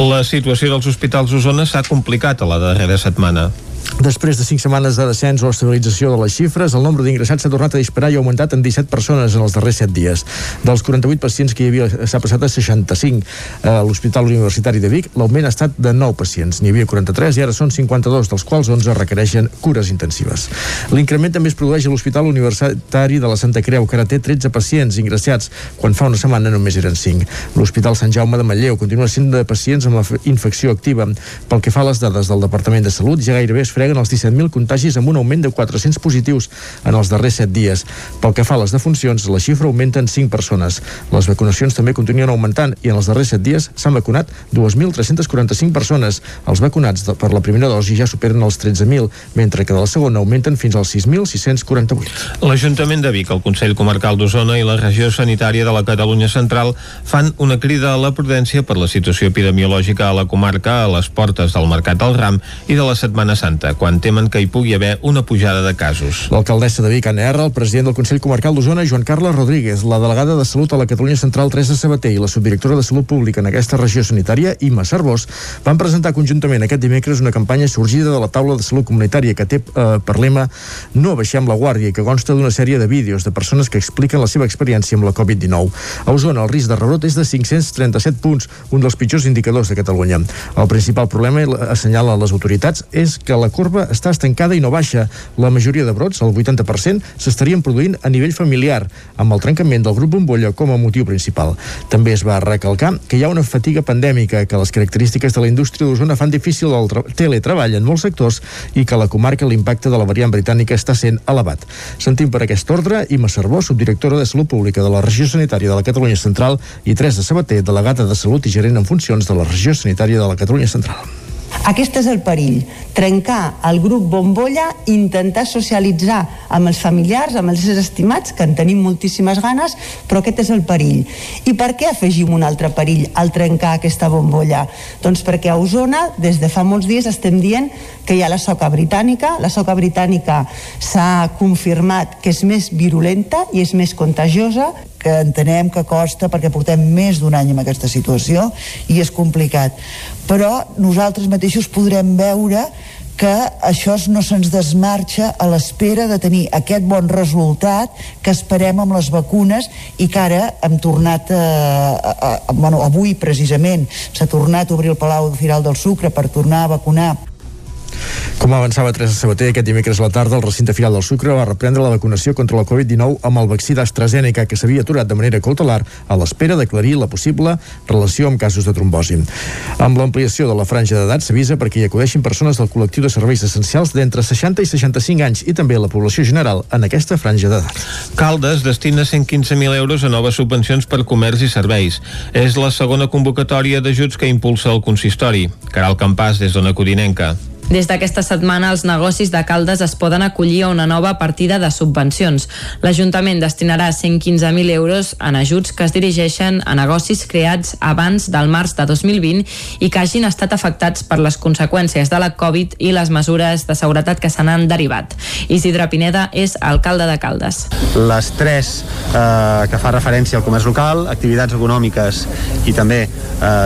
La situació dels hospitals d'Osona s'ha complicat a la darrera setmana. Després de 5 setmanes de descens o estabilització de les xifres, el nombre d'ingressats s'ha tornat a disparar i ha augmentat en 17 persones en els darrers 7 dies. Dels 48 pacients que hi havia s'ha passat a 65. A l'Hospital Universitari de Vic l'augment ha estat de 9 pacients. N'hi havia 43 i ara són 52, dels quals 11 requereixen cures intensives. L'increment també es produeix a l'Hospital Universitari de la Santa Creu, que ara té 13 pacients ingressats, quan fa una setmana només eren 5. L'Hospital Sant Jaume de Manlleu continua sent de pacients amb la infecció activa. Pel que fa a les dades del Departament de Salut, ja gairebé es freguen els 17.000 contagis amb un augment de 400 positius en els darrers 7 dies. Pel que fa a les defuncions, la xifra augmenta en 5 persones. Les vacunacions també continuen augmentant i en els darrers 7 dies s'han vacunat 2.345 persones. Els vacunats per la primera dosi ja superen els 13.000, mentre que de la segona augmenten fins als 6.648. L'Ajuntament de Vic, el Consell Comarcal d'Osona i la Regió Sanitària de la Catalunya Central fan una crida a la prudència per la situació epidemiològica a la comarca a les portes del Mercat del Ram i de la Setmana Santa, quan temen que hi pugui haver una pujada de casos. L'alcaldessa de Vic, Anna R, el president del Consell Comarcal d'Osona, Joan Carles Rodríguez, la delegada de Salut a la Catalunya Central, Teresa Sabater, i la subdirectora de Salut Pública en aquesta regió sanitària, Imma Cervós, van presentar conjuntament aquest dimecres una campanya sorgida de la taula de salut comunitària que té eh, per lema No baixem la guàrdia i que consta d'una sèrie de vídeos de persones que expliquen la seva experiència amb la Covid-19. A Osona, el risc de rebrot és de 537 punts, un dels pitjors indicadors de Catalunya. El principal problema, assenyalen les autoritats, és que la corba està estancada i no baixa. La majoria de brots, el 80%, s'estarien produint a nivell familiar, amb el trencament del grup bombolla com a motiu principal. També es va recalcar que hi ha una fatiga pandèmica, que les característiques de la indústria d'Osona fan difícil el teletreball en molts sectors i que a la comarca l'impacte de la variant britànica està sent elevat. Sentim per aquest ordre Ima Cervó, subdirectora de Salut Pública de la Regió Sanitària de la Catalunya Central i Teresa Sabater, delegada de Salut i gerent en funcions de la Regió Sanitària de la Catalunya Central. Aquest és el perill, trencar el grup bombolla, intentar socialitzar amb els familiars, amb els estimats, que en tenim moltíssimes ganes, però aquest és el perill. I per què afegim un altre perill al trencar aquesta bombolla? Doncs perquè a Osona, des de fa molts dies, estem dient que hi ha la soca britànica, la soca britànica s'ha confirmat que és més virulenta i és més contagiosa, que entenem que costa perquè portem més d'un any en aquesta situació i és complicat. Però nosaltres mateixos podrem veure que això no se'ns desmarxa a l'espera de tenir aquest bon resultat que esperem amb les vacunes i que ara hem tornat a, a, a, bueno, avui precisament s'ha tornat a obrir el Palau Firal del Sucre per tornar a vacunar com avançava Teresa Sabater, aquest dimecres a la tarda el recinte Firal del Sucre va reprendre la vacunació contra la Covid-19 amb el vaccí d'AstraZeneca que s'havia aturat de manera cautelar a l'espera d'aclarir la possible relació amb casos de trombosi. Amb l'ampliació de la franja d'edat s'avisa perquè hi acudeixin persones del col·lectiu de serveis essencials d'entre 60 i 65 anys i també la població general en aquesta franja d'edat. Caldes destina 115.000 euros a noves subvencions per comerç i serveis. És la segona convocatòria d'ajuts que impulsa el consistori. Caral Campàs, des d'Ona Codinenca. Des d'aquesta setmana, els negocis de Caldes es poden acollir a una nova partida de subvencions. L'Ajuntament destinarà 115.000 euros en ajuts que es dirigeixen a negocis creats abans del març de 2020 i que hagin estat afectats per les conseqüències de la Covid i les mesures de seguretat que se n'han derivat. Isidre Pineda és alcalde de Caldes. Les tres eh, que fa referència al comerç local, activitats econòmiques i també eh,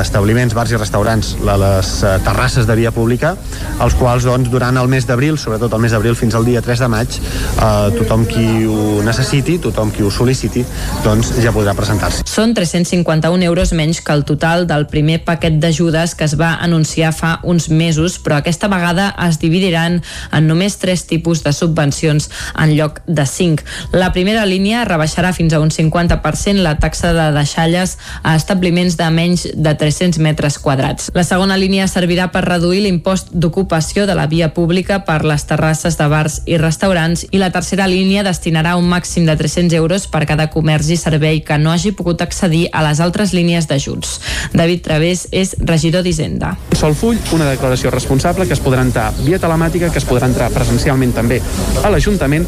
establiments, bars i restaurants, les eh, terrasses de via pública, els els quals doncs, durant el mes d'abril, sobretot el mes d'abril fins al dia 3 de maig, eh, tothom qui ho necessiti, tothom qui ho sol·liciti, doncs ja podrà presentar-se. Són 351 euros menys que el total del primer paquet d'ajudes que es va anunciar fa uns mesos, però aquesta vegada es dividiran en només tres tipus de subvencions en lloc de cinc. La primera línia rebaixarà fins a un 50% la taxa de deixalles a establiments de menys de 300 metres quadrats. La segona línia servirà per reduir l'impost d'ocupació ocupació de la via pública per les terrasses de bars i restaurants i la tercera línia destinarà un màxim de 300 euros per cada comerç i servei que no hagi pogut accedir a les altres línies d'ajuts. David Través és regidor d'Hisenda. Sol full, una declaració responsable que es podrà entrar via telemàtica, que es podrà entrar presencialment també a l'Ajuntament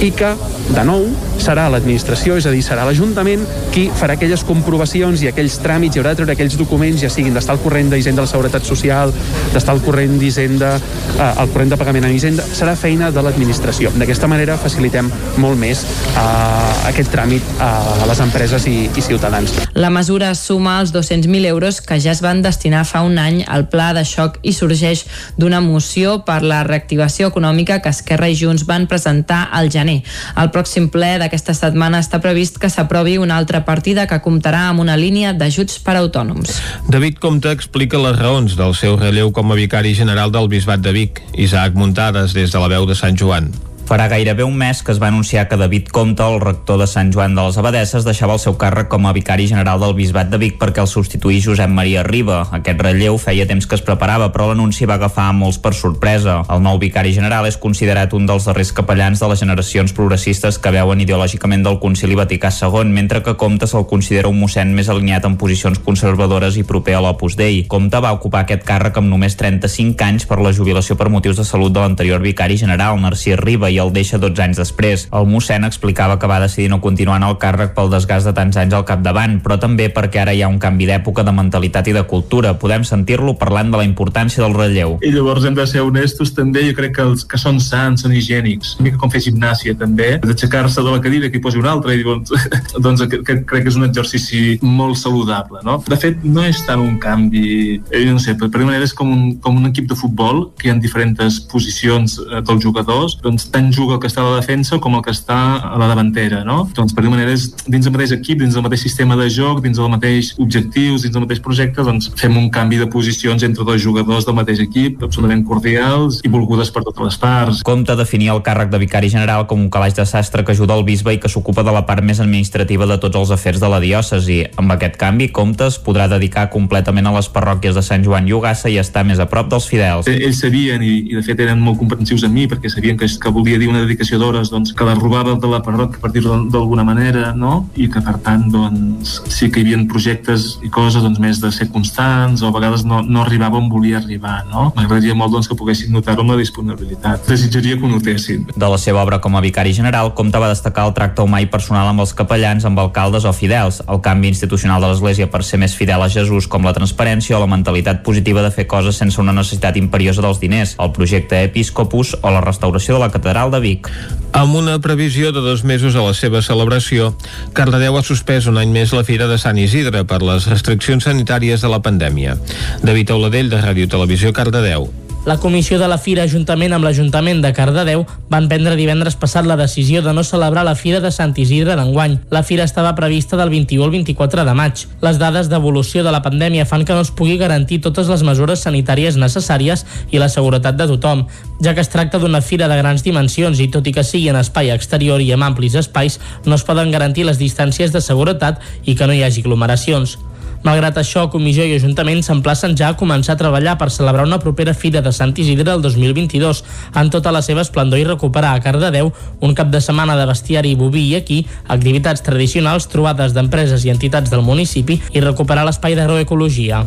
i que, de nou, serà l'administració, és a dir, serà l'Ajuntament qui farà aquelles comprovacions i aquells tràmits i haurà de treure aquells documents, ja siguin d'estar al corrent d'Hisenda de la Seguretat Social, d'estar al corrent d'Hisenda, eh, al corrent de pagament en Hisenda, serà feina de l'administració. D'aquesta manera facilitem molt més eh, aquest tràmit a les empreses i, i ciutadans. La mesura suma els 200.000 euros que ja es van destinar fa un any al pla de xoc i sorgeix d'una moció per la reactivació econòmica que Esquerra i Junts van presentar al gener. Al pròxim ple de aquesta setmana està previst que s'aprovi una altra partida que comptarà amb una línia d'ajuts per a autònoms. David Comte explica les raons del seu relleu com a vicari general del Bisbat de Vic. Isaac Muntades, des de la veu de Sant Joan. Farà gairebé un mes que es va anunciar que David Comte, el rector de Sant Joan de les Abadesses, deixava el seu càrrec com a vicari general del Bisbat de Vic perquè el substituís Josep Maria Riba. Aquest relleu feia temps que es preparava, però l'anunci va agafar a molts per sorpresa. El nou vicari general és considerat un dels darrers capellans de les generacions progressistes que veuen ideològicament del Concili Vaticà II, mentre que Comte se'l considera un mossèn més alineat en posicions conservadores i proper a l'Opus Dei. Comte va ocupar aquest càrrec amb només 35 anys per la jubilació per motius de salut de l'anterior vicari general, Narcís Riba, i el deixa 12 anys després. El mossèn explicava que va decidir no continuar en el càrrec pel desgast de tants anys al capdavant, però també perquè ara hi ha un canvi d'època de mentalitat i de cultura. Podem sentir-lo parlant de la importància del relleu. I llavors hem de ser honestos també, jo crec que els que són sants, són higiènics, una mica com fer gimnàsia també, d'aixecar-se de la cadira que hi posi una altra i <laughs> doncs, doncs que, crec que és un exercici molt saludable, no? De fet, no és tant un canvi, eh, no sé, per, per manera és com un, com un equip de futbol que hi ha diferents posicions eh, dels jugadors, doncs tan tant juga el que està a la defensa com el que està a la davantera, no? Doncs, per dir manera, és dins del mateix equip, dins del mateix sistema de joc, dins del mateix objectius, dins del mateix projecte, doncs fem un canvi de posicions entre dos jugadors del mateix equip, absolutament cordials i volgudes per totes les parts. Compte definir el càrrec de vicari general com un calaix de sastre que ajuda el bisbe i que s'ocupa de la part més administrativa de tots els afers de la diòcesi. Amb aquest canvi, Comtes podrà dedicar completament a les parròquies de Sant Joan i i estar més a prop dels fidels. Eh, Ells sabien, i, i de fet eren molt comprensius amb mi, perquè sabien que, que volia dir una dedicació d'hores doncs, que la robava de la parròquia, per dir-ho d'alguna manera, no? i que per tant doncs, sí que hi havia projectes i coses doncs, més de ser constants, o a vegades no, no arribava on volia arribar. No? M'agradaria molt doncs, que poguessin notar-ho amb la disponibilitat. Desitjaria que ho notessin. De la seva obra com a vicari general, Comte va destacar el tracte humà i personal amb els capellans, amb alcaldes o fidels, el canvi institucional de l'Església per ser més fidel a Jesús com la transparència o la mentalitat positiva de fer coses sense una necessitat imperiosa dels diners, el projecte Episcopus o la restauració de la catedral de Vic. Amb una previsió de dos mesos a la seva celebració, Cardedeu ha suspès un any més la Fira de Sant Isidre per les restriccions sanitàries de la pandèmia. David Auladell, de Ràdio Televisió, Cardedeu. La comissió de la Fira, juntament amb l'Ajuntament de Cardedeu, van prendre divendres passat la decisió de no celebrar la Fira de Sant Isidre d'enguany. La Fira estava prevista del 21 al 24 de maig. Les dades d'evolució de la pandèmia fan que no es pugui garantir totes les mesures sanitàries necessàries i la seguretat de tothom, ja que es tracta d'una fira de grans dimensions i tot i que sigui en espai exterior i amb amplis espais, no es poden garantir les distàncies de seguretat i que no hi hagi aglomeracions. Malgrat això, Comissió i Ajuntament s'emplacen ja a començar a treballar per celebrar una propera Fira de Sant Isidre el 2022 en tota la seva esplendor i recuperar a Cardedeu un cap de setmana de bestiari boví i aquí, activitats tradicionals, trobades d'empreses i entitats del municipi i recuperar l'espai d'agroecologia.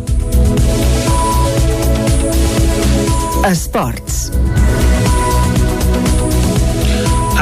Esports.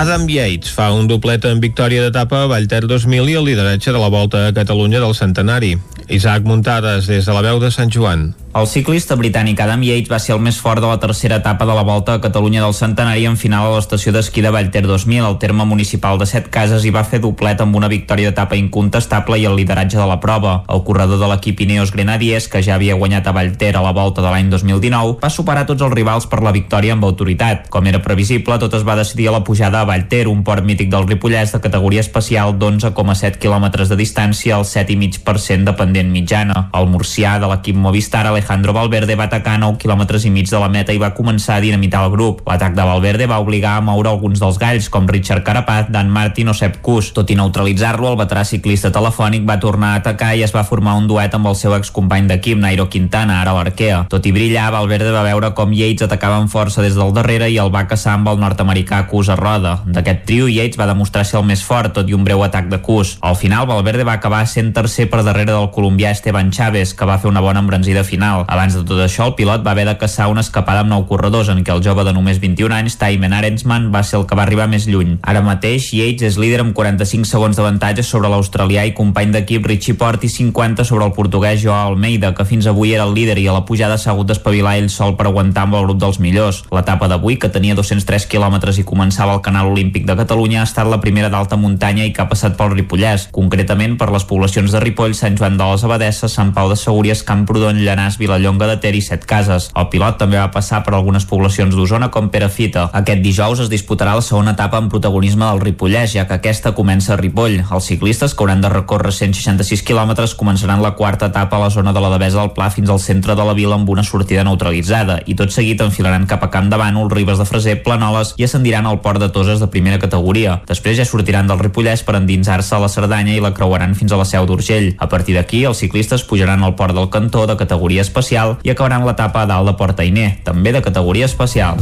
Adam Yates fa un doblet en victòria d'etapa a Vallter 2000 i el lideratge de la Volta a Catalunya del Centenari. Isaac Muntades, des de la veu de Sant Joan. El ciclista britànic Adam Yates va ser el més fort de la tercera etapa de la Volta a Catalunya del Centenari en final a l'estació d'esquí de Vallter 2000, al terme municipal de Set Cases, i va fer doblet amb una victòria d'etapa incontestable i el lideratge de la prova. El corredor de l'equip Ineos Grenadiers, que ja havia guanyat a Vallter a la Volta de l'any 2019, va superar tots els rivals per la victòria amb autoritat. Com era previsible, tot es va decidir a la pujada a Vallter, un port mític del Ripollès de categoria especial d'11,7 km de distància al 7,5% de pendent mitjana. El murcià de l'equip Movistar, Alejandro Valverde va atacar 9 quilòmetres i mig de la meta i va començar a dinamitar el grup. L'atac de Valverde va obligar a moure alguns dels galls, com Richard Carapaz, Dan Martin o Sepp Kuss. Tot i neutralitzar-lo, el veterà ciclista telefònic va tornar a atacar i es va formar un duet amb el seu excompany d'equip, Nairo Quintana, ara l'Arquea. Tot i brillar, Valverde va veure com Yates atacava amb força des del darrere i el va caçar amb el nord-americà Kuss a roda. D'aquest trio, Yates va demostrar ser el més fort, tot i un breu atac de Kuss. Al final, Valverde va acabar sent tercer per darrere del colombià Esteban Chaves, que va fer una bona embranzida final. Abans de tot això, el pilot va haver de caçar una escapada amb nou corredors, en què el jove de només 21 anys, Taimen Arensman, va ser el que va arribar més lluny. Ara mateix, Yates és líder amb 45 segons d'avantatge sobre l'australià i company d'equip Richie Port i 50 sobre el portuguès Joao Almeida, que fins avui era el líder i a la pujada s'ha hagut d'espavilar ell sol per aguantar amb el grup dels millors. L'etapa d'avui, que tenia 203 quilòmetres i començava al Canal Olímpic de Catalunya, ha estat la primera d'alta muntanya i que ha passat pel Ripollès, concretament per les poblacions de Ripoll, Sant Joan de les Abadesses, Sant Pau de Segúries, Camprodon, Llanàs, Vilallonga de Ter i Set Cases. El pilot també va passar per algunes poblacions d'Osona com Perafita. Aquest dijous es disputarà la segona etapa amb protagonisme del Ripollès, ja que aquesta comença a Ripoll. Els ciclistes, que hauran de recórrer 166 quilòmetres, començaran la quarta etapa a la zona de la Devesa del Pla fins al centre de la vila amb una sortida neutralitzada i tot seguit enfilaran cap a Camp de Bànol, Ribes de Freser, Planoles i ascendiran al port de Toses de primera categoria. Després ja sortiran del Ripollès per endinsar-se a la Cerdanya i la creuaran fins a la Seu d'Urgell. A partir d'aquí, els ciclistes pujaran al port del Cantó de categoria especial i acabaran l'etapa a dalt de Portainer, també de categoria especial.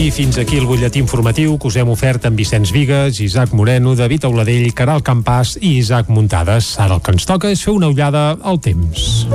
I fins aquí el butlletí informatiu que us hem ofert amb Vicenç Vigues, Isaac Moreno, David Auladell, Caral Campàs i Isaac Muntades. Ara el que ens toca és fer una ullada al temps.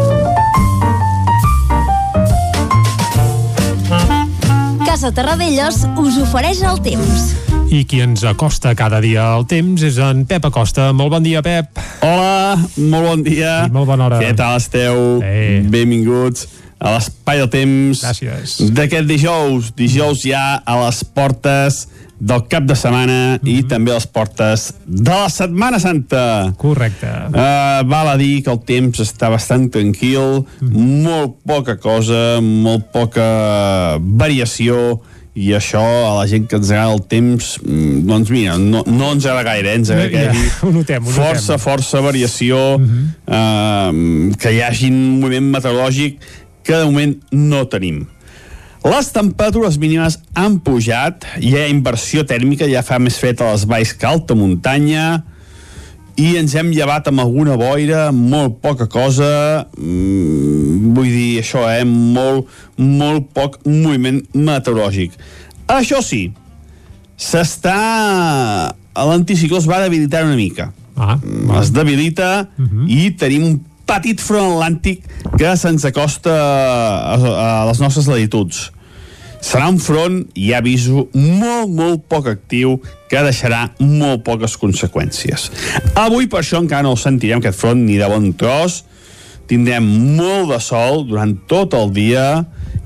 Casa Terradellos us ofereix el temps. I qui ens acosta cada dia al temps és en Pep Acosta. Molt bon dia, Pep. Hola, molt bon dia. I molt bona hora. Què tal esteu? Eh. Benvinguts a l'espai del temps Gràcies. d'aquest dijous. Dijous ja a les portes del cap de setmana i també a les portes de la Setmana Santa. Correcte. Uh, val a dir que el temps està bastant tranquil, molt poca cosa, molt poca variació, i això a la gent que ens agrada el temps mm, doncs mira, no, no ens agrada gaire eh? ens agrada que hi hagi ho notem, ho notem. força, força variació eh, que hi hagi un moviment meteorològic que de moment no tenim les temperatures mínimes han pujat, hi ha inversió tèrmica, ja fa més fred a les valls que alta muntanya, i ens hem llevat amb alguna boira, molt poca cosa, mm, vull dir això, eh, molt, molt poc moviment meteorològic. Això sí, s'està... L'anticicló es va debilitar una mica. Ah, es debilita i tenim un petit front atlàntic que se'ns acosta a, a les nostres latituds. Serà un front, ja aviso, molt, molt poc actiu que deixarà molt poques conseqüències. Avui, per això, encara no el sentirem, aquest front, ni de bon tros. Tindrem molt de sol durant tot el dia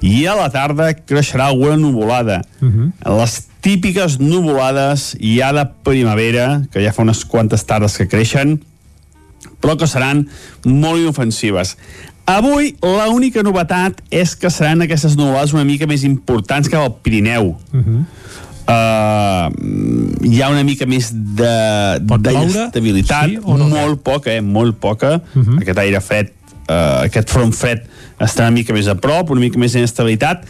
i a la tarda creixerà alguna nuvolada. Les típiques nuvolades ja de primavera, que ja fa unes quantes tardes que creixen, però que seran molt inofensives. Avui l'única novetat és que seran aquestes nuvolades una mica més importants que al Pirineu. Uh -huh. Uh, hi ha una mica més de d'estabilitat, sí no? molt poca, eh? molt poca. Uh -huh. Aquest aire fred, uh, aquest front fred està una mica més a prop, una mica més d'inestabilitat.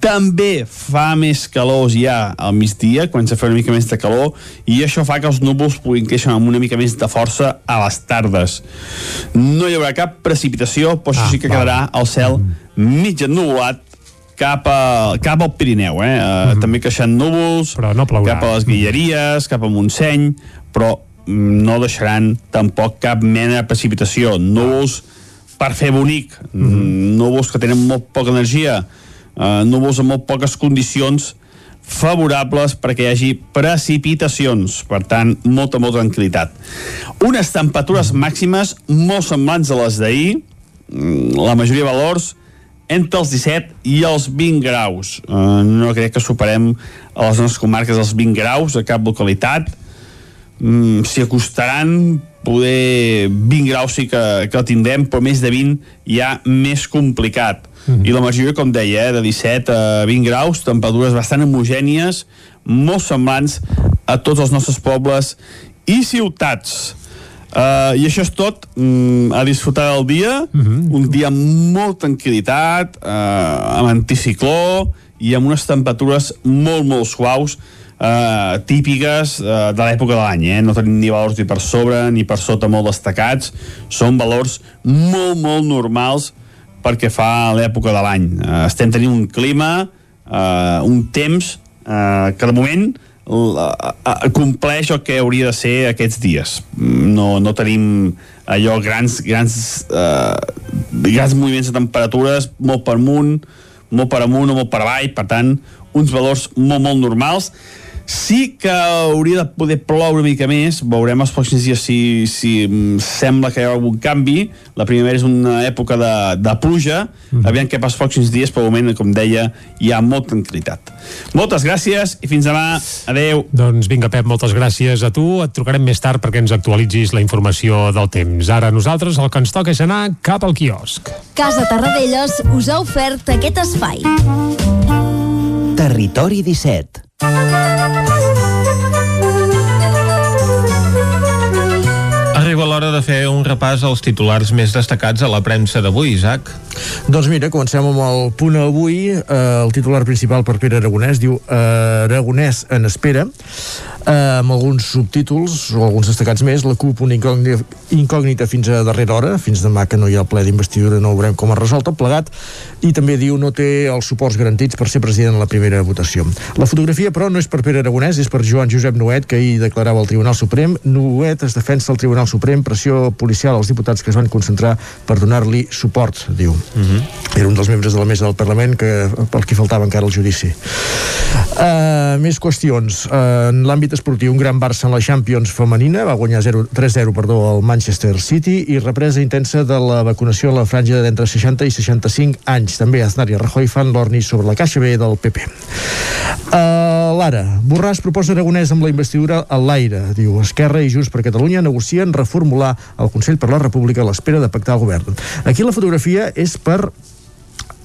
També fa més calor ja al migdia, quan se fa una mica més de calor, i això fa que els núvols puguin créixer amb una mica més de força a les tardes. No hi haurà cap precipitació, però això Ah, sí que quedarà el cel mig ennuvolat cap, a, cap al Pirineu, eh? Uh, També creixen núvols, Però no plourà. cap a les Guilleries, cap a Montseny, però mm, no deixaran tampoc cap mena de precipitació. Núvols per fer bonic, mm. núvols que tenen molt poca energia, uh, núvols amb molt poques condicions favorables perquè hi hagi precipitacions, per tant, molta, molta tranquil·litat. Unes temperatures màximes molt semblants a les d'ahir, mm, la majoria de valors entre els 17 i els 20 graus. Uh, no crec que superem a les nostres comarques els 20 graus a cap localitat. Mm, S'hi acostaran, poder 20 graus sí que, que el tindrem, però més de 20 ja més complicat. Mm. I la majoria, com deia, eh, de 17 a 20 graus, temperatures bastant homogènies, molt semblants a tots els nostres pobles i ciutats. Uh, I això és tot, mm, a disfrutar del dia, un dia amb molta tranquil·litat, uh, amb anticicló i amb unes temperatures molt, molt suaus, uh, típiques uh, de l'època de l'any, eh? no tenim ni valors ni per sobre ni per sota molt destacats, són valors molt, molt normals perquè fa l'època de l'any. Uh, estem tenint un clima, uh, un temps uh, que de moment la- a- a- compleix el que hauria de ser aquests dies. No, no tenim allò grans, grans, eh, grans moviments de temperatures molt per amunt, molt per amunt o molt per avall, per tant, uns valors molt, molt normals. Sí que hauria de poder ploure una mica més, veurem els pròxims dies si, si mm, sembla que hi ha algun canvi. La primavera és una època de, de pluja, mm. aviam què passa els pròxims dies, però moment, com deia, hi ha molta tranquil·litat. Moltes gràcies i fins demà. Adeu. Doncs vinga, Pep, moltes gràcies a tu. Et trucarem més tard perquè ens actualitzis la informació del temps. Ara nosaltres el que ens toca és anar cap al quiosc. Casa Tarradellas us ha ofert aquest espai. Territori 17 Arriba l'hora de fer un repàs als titulars més destacats a la premsa d'avui, Isaac. Doncs mira, comencem amb el punt avui. Eh, el titular principal per Pere Aragonès diu eh, Aragonès en espera eh, amb alguns subtítols o alguns destacats més. La CUP una incògnita, incògnita fins a darrera hora, fins demà que no hi ha el ple d'investidura, no veurem com es resol tot plegat. I també diu no té els suports garantits per ser president en la primera votació. La fotografia, però, no és per Pere Aragonès, és per Joan Josep Nuet, que ahir declarava al Tribunal Suprem. Nuet es defensa al Tribunal Suprem, pressió policial als diputats que es van concentrar per donar-li suport, diu. Mm -hmm. Era un dels membres de la mesa del Parlament que, pel que faltava encara el judici. Uh, més qüestions. Uh, en l'àmbit esportiu, un gran Barça en la Champions femenina va guanyar 3-0 perdó al Manchester City i represa intensa de la vacunació a la franja d'entre 60 i 65 anys. També Aznar i Rajoy fan l'orni sobre la caixa B del PP. Uh, Lara, Borràs proposa Aragonès amb la investidura a l'aire. Diu, Esquerra i Junts per Catalunya negocien reformular el Consell per la República a l'espera de pactar el govern. Aquí la fotografia és per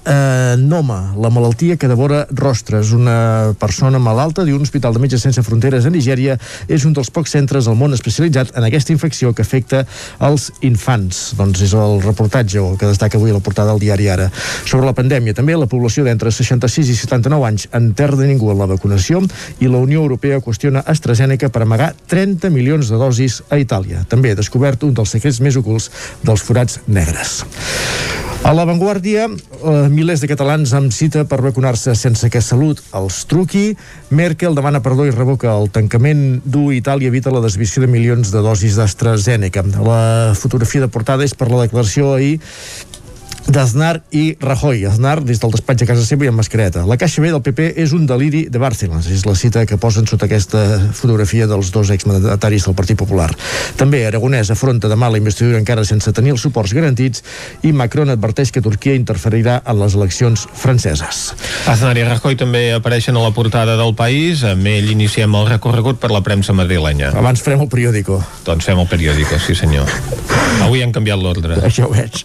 eh, Noma, la malaltia que devora rostres. Una persona malalta d'un hospital de Metges Sense Fronteres a Nigèria és un dels pocs centres al món especialitzat en aquesta infecció que afecta els infants. Doncs és el reportatge que destaca avui la portada del diari Ara. Sobre la pandèmia, també la població d'entre 66 i 79 anys en terra de ningú en la vacunació i la Unió Europea qüestiona AstraZeneca per amagar 30 milions de dosis a Itàlia. També descobert un dels secrets més ocults dels forats negres. A l'avantguàrdia, eh, milers de catalans amb cita per vacunar-se sense que Salut els truqui. Merkel demana perdó i revoca el tancament d'U Itàlia evita la desviació de milions de dosis d'AstraZeneca. La fotografia de portada és per la declaració ahir d'Aznar i Rajoy. Aznar des del despatx a casa seva i amb mascareta. La caixa B del PP és un deliri de Bárcenas. És la cita que posen sota aquesta fotografia dels dos exmandataris del Partit Popular. També Aragonès afronta demà la investidura encara sense tenir els suports garantits i Macron adverteix que Turquia interferirà en les eleccions franceses. Aznar i Rajoy també apareixen a la portada del país. Amb ell iniciem el recorregut per la premsa madrilenya. Abans farem el periòdico. Doncs fem el periòdico, sí senyor. Avui han canviat l'ordre. Això ho veig.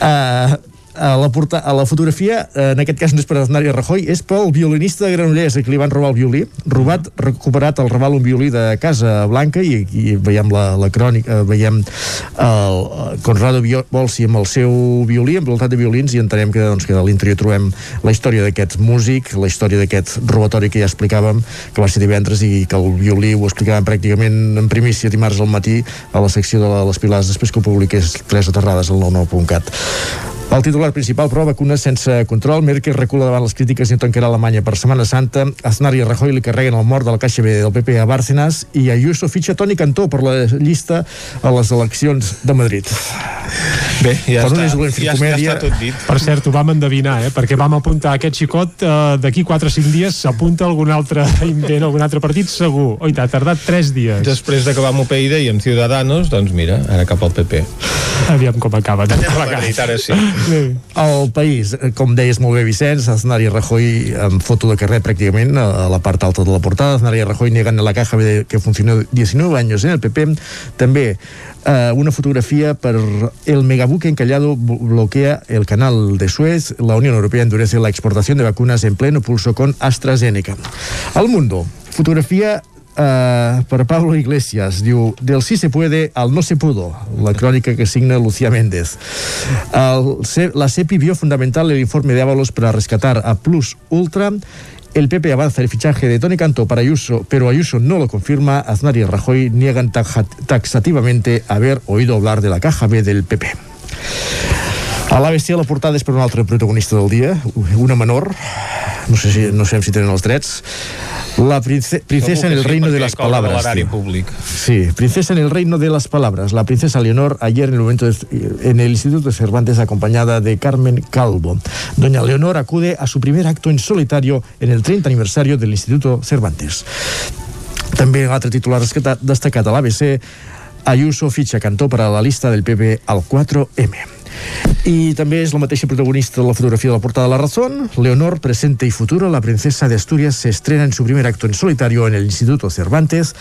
Uh, a la, porta, a la fotografia, eh, en aquest cas no és per Aznar i Rajoy, és pel violinista de Granollers, a qui li van robar el violí. Robat, recuperat el Raval un violí de Casa Blanca i aquí veiem la, la crònica, eh, veiem el, el Conrado Bolsi amb el seu violí, amb voltat de violins, i entenem que, doncs, que a l'interior trobem la història d'aquest músic, la història d'aquest robatori que ja explicàvem, que va ser divendres i que el violí ho explicàvem pràcticament en primícia dimarts al matí a la secció de les Pilars, després que ho publiqués Teresa Terrades al 99.cat. El titular principal, però, vacunes sense control. Merkel recula davant les crítiques i tancarà Alemanya per Setmana Santa. Aznar i Rajoy li carreguen el mort de la Caixa B del PP a Bárcenas i Ayuso fitxa Toni Cantó per la llista a les eleccions de Madrid. Bé, ja, per està, ja, ja, ja està tot dit. Per cert, ho vam endevinar, eh? perquè vam apuntar aquest xicot eh, d'aquí 4 o 5 dies s'apunta algun altre <laughs> invent, algun altre partit segur. Oi, t'ha tardat 3 dies. Després d'acabar amb UPyD i amb Ciudadanos, doncs mira, ara cap al PP. Aviam com acaba. Anem a Madrid, ara sí. El país, com deies molt bé Vicenç, Aznar i Rajoy amb foto de carrer pràcticament a la part alta de la portada, Aznar y Rajoy niegan la caja que funcionó 19 años en el PP, també eh, una fotografía per el megabuque encallado bloquea el canal de Suez, la Unión Europea endurece la exportación de vacunas en pleno pulso con AstraZeneca. Al mundo, fotografia Uh, per Pablo Iglesias diu, del sí se puede al no se pudo la crònica que signa Lucía Méndez el, la CEPI vio fundamental el informe de Ábalos para rescatar a Plus Ultra el PP avanza el fichaje de Tony Cantó para Ayuso, pero Ayuso no lo confirma. Aznar y Rajoy niegan taxativamente haber oído hablar de la caja B del PP. A l'ABC la portada és per un altre protagonista del dia, una menor, no sé si, no sé si tenen els drets, la prince, princesa en el reino de las palabras. Sí, princesa en el reino de las palabras. La princesa Leonor ayer en el momento de, en el Instituto de Cervantes acompañada de Carmen Calvo. Doña Leonor acude a su primer acto en solitario en el 30 aniversario del Instituto Cervantes. També l'altre titular destacat a l'ABC Ayuso fitxa Cantó per a la lista del PP al 4M. I també és la mateixa protagonista de la fotografia de la portada de la Razón. Leonor, presente y futuro, la princesa de Asturias se estrena en su primer acto en solitario en el Instituto Cervantes.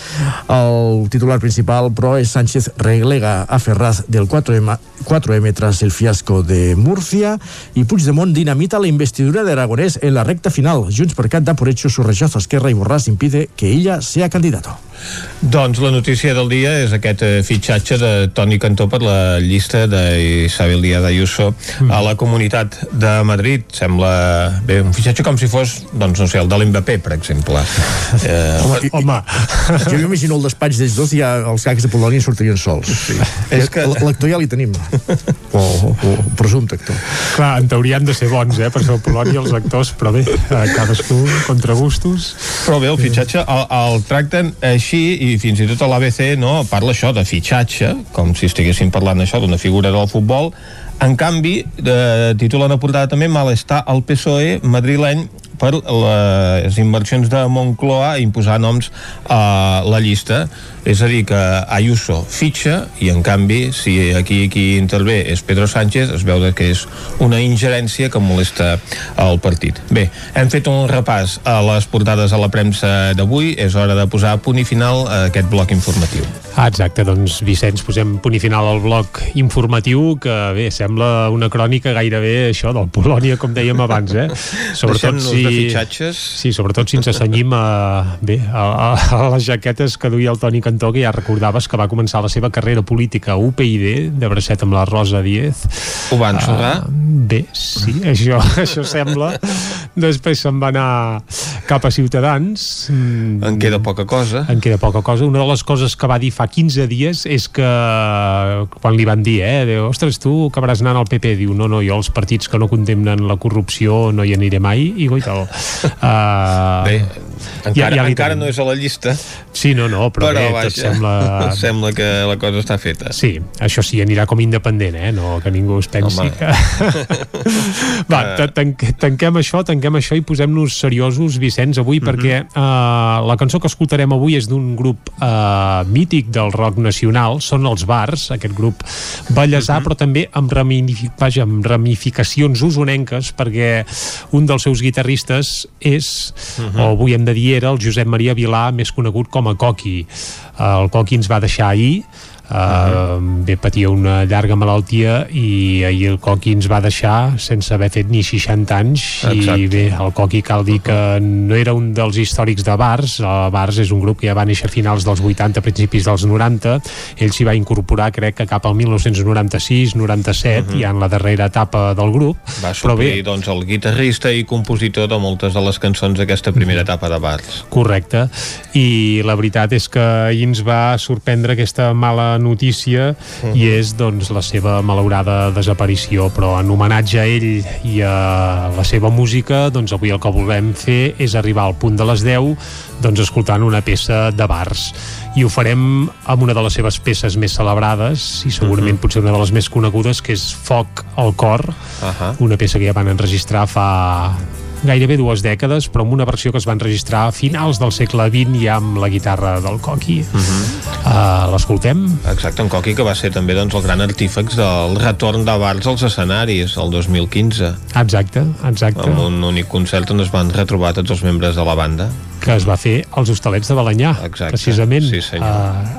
El titular principal, però, és Sánchez relega a Ferraz del 4M, 4M tras el fiasco de Murcia y Puigdemont dinamita la investidura de Aragonés en la recta final. Junts per Cat da por hecho su rechazo a Esquerra y Borràs impide que ella sea candidato. Doncs la notícia del dia és aquest eh, fitxatge de Toni Cantó per la llista d'Isabel Díaz Ayuso mm. a la Comunitat de Madrid. Sembla bé, un fitxatge com si fos, doncs no sé, el de l'Mbappé, per exemple. <laughs> Eh, home, home. jo m'imagino el despatx d'ells dos i ja els gags de Polònia sortirien sols. Sí. És que... L'actor ja li tenim. O, o, o presumpte actor. Clar, en teoria han de ser bons, eh, per ser el Polònia els actors, però bé, cadascú contra gustos. Però bé, el fitxatge el, el tracten així així i fins i tot a l'ABC no, parla això de fitxatge, com si estiguéssim parlant això d'una figura del futbol, en canvi, eh, titulen a portada també malestar al PSOE madrileny per les inversions de Moncloa imposar noms a la llista. És a dir que Ayuso fitxa i en canvi si aquí qui intervé és Pedro Sánchez es veu que és una ingerència que molesta el partit. Bé, hem fet un repàs a les portades a la premsa d'avui. És hora de posar punt i final a aquest bloc informatiu. Ah, Exacte, doncs Vicenç, posem punt i final al bloc informatiu que bé, sembla una crònica gairebé això del Polònia com dèiem abans eh? <laughs> sobretot si, de fitxatges sí, sobretot si ens assenyim a, bé, a, a, a les jaquetes que duia el Toni Cantó que ja recordaves que va començar la seva carrera política a UPyD, de bracet amb la Rosa Díez. Ho va ensorrar? Uh, bé, sí, <laughs> això, això sembla. Després se'n va anar cap a Ciutadans. En queda poca cosa. En queda poca cosa. Una de les coses que va dir fa 15 dies és que quan li van dir, eh, diu, ostres, tu acabaràs anant al PP, diu, no, no, jo els partits que no condemnen la corrupció no hi aniré mai, i goital. Uh, <laughs> Bé, encara, ja, ja encara no és a la llista. Sí, no, no, però, però bé, vaja, tot sembla... <laughs> sembla que la cosa està feta. Sí, això sí, anirà com independent, eh? No que ningú es pensi Home. que... <laughs> Va, uh... tanquem això, tanquem això i posem-nos seriosos, Vicenç, avui, mhm. -huh. perquè uh, la cançó que escoltarem avui és d'un grup uh, mític del rock nacional, són els Bars, aquest grup ballesà, mhm. -huh. però també amb, ramific... vaja, amb ramificacions usonenques, perquè un dels seus guitarristes és, uh. -huh. o avui hem de dir era, el Josep Maria Vilà, més conegut com a Coqui. El Coqui ens va deixar ahir, Uh, bé, patia una llarga malaltia i ahir el Coqui ens va deixar sense haver fet ni 60 anys Exacte. i bé, el Coqui cal dir que no era un dels històrics de Bars el Bars és un grup que ja va néixer a finals dels 80 principis dels 90 ell s'hi va incorporar crec que cap al 1996 97 uh -huh. ja en la darrera etapa del grup va suplir bé, doncs el guitarrista i compositor de moltes de les cançons d'aquesta primera uh -huh. etapa de Bars correcte i la veritat és que ahir ens va sorprendre aquesta mala notícia uh -huh. i és doncs la seva malaurada desaparició però en homenatge a ell i a la seva música doncs avui el que volem fer és arribar al punt de les 10 doncs escoltant una peça de bars i ho farem amb una de les seves peces més celebrades i segurament uh -huh. potser una de les més conegudes que és Foc al cor uh -huh. una peça que ja van enregistrar fa gairebé dues dècades, però amb una versió que es va enregistrar a finals del segle XX i amb la guitarra del Coqui. Uh -huh. uh, L'escoltem? Exacte, en Coqui que va ser també doncs, el gran artífex del retorn de Bars als escenaris el 2015. Exacte, exacte. Amb un únic concert on es van retrobar tots els membres de la banda que es va fer als Hostalets de Balanyà, Exacte. precisament sí, a,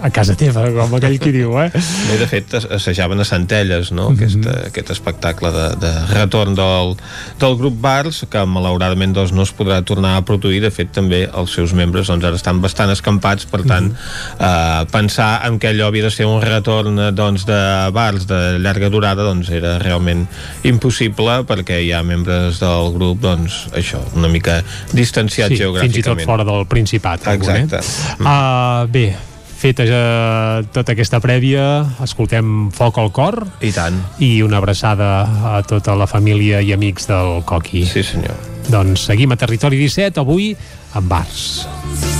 a casa teva, com aquell qui diu, eh? <laughs> Bé, de fet, assajaven a Centelles, no?, mm -hmm. aquest, aquest espectacle de, de retorn del, del grup Bars, que malauradament doncs, no es podrà tornar a produir, de fet, també els seus membres doncs, ara estan bastant escampats, per tant, mm -hmm. eh, pensar en que allò havia de ser un retorn doncs, de Bars de llarga durada, doncs era realment impossible, perquè hi ha membres del grup, doncs, això, una mica distanciats sí, geogràficament. Fins i tot fora del Principat. Exacte. Eh? Uh, bé, feta ja tota aquesta prèvia, escoltem Foc al cor. I tant. I una abraçada a tota la família i amics del Coqui. Sí, senyor. Doncs seguim a Territori 17, avui amb bars. Però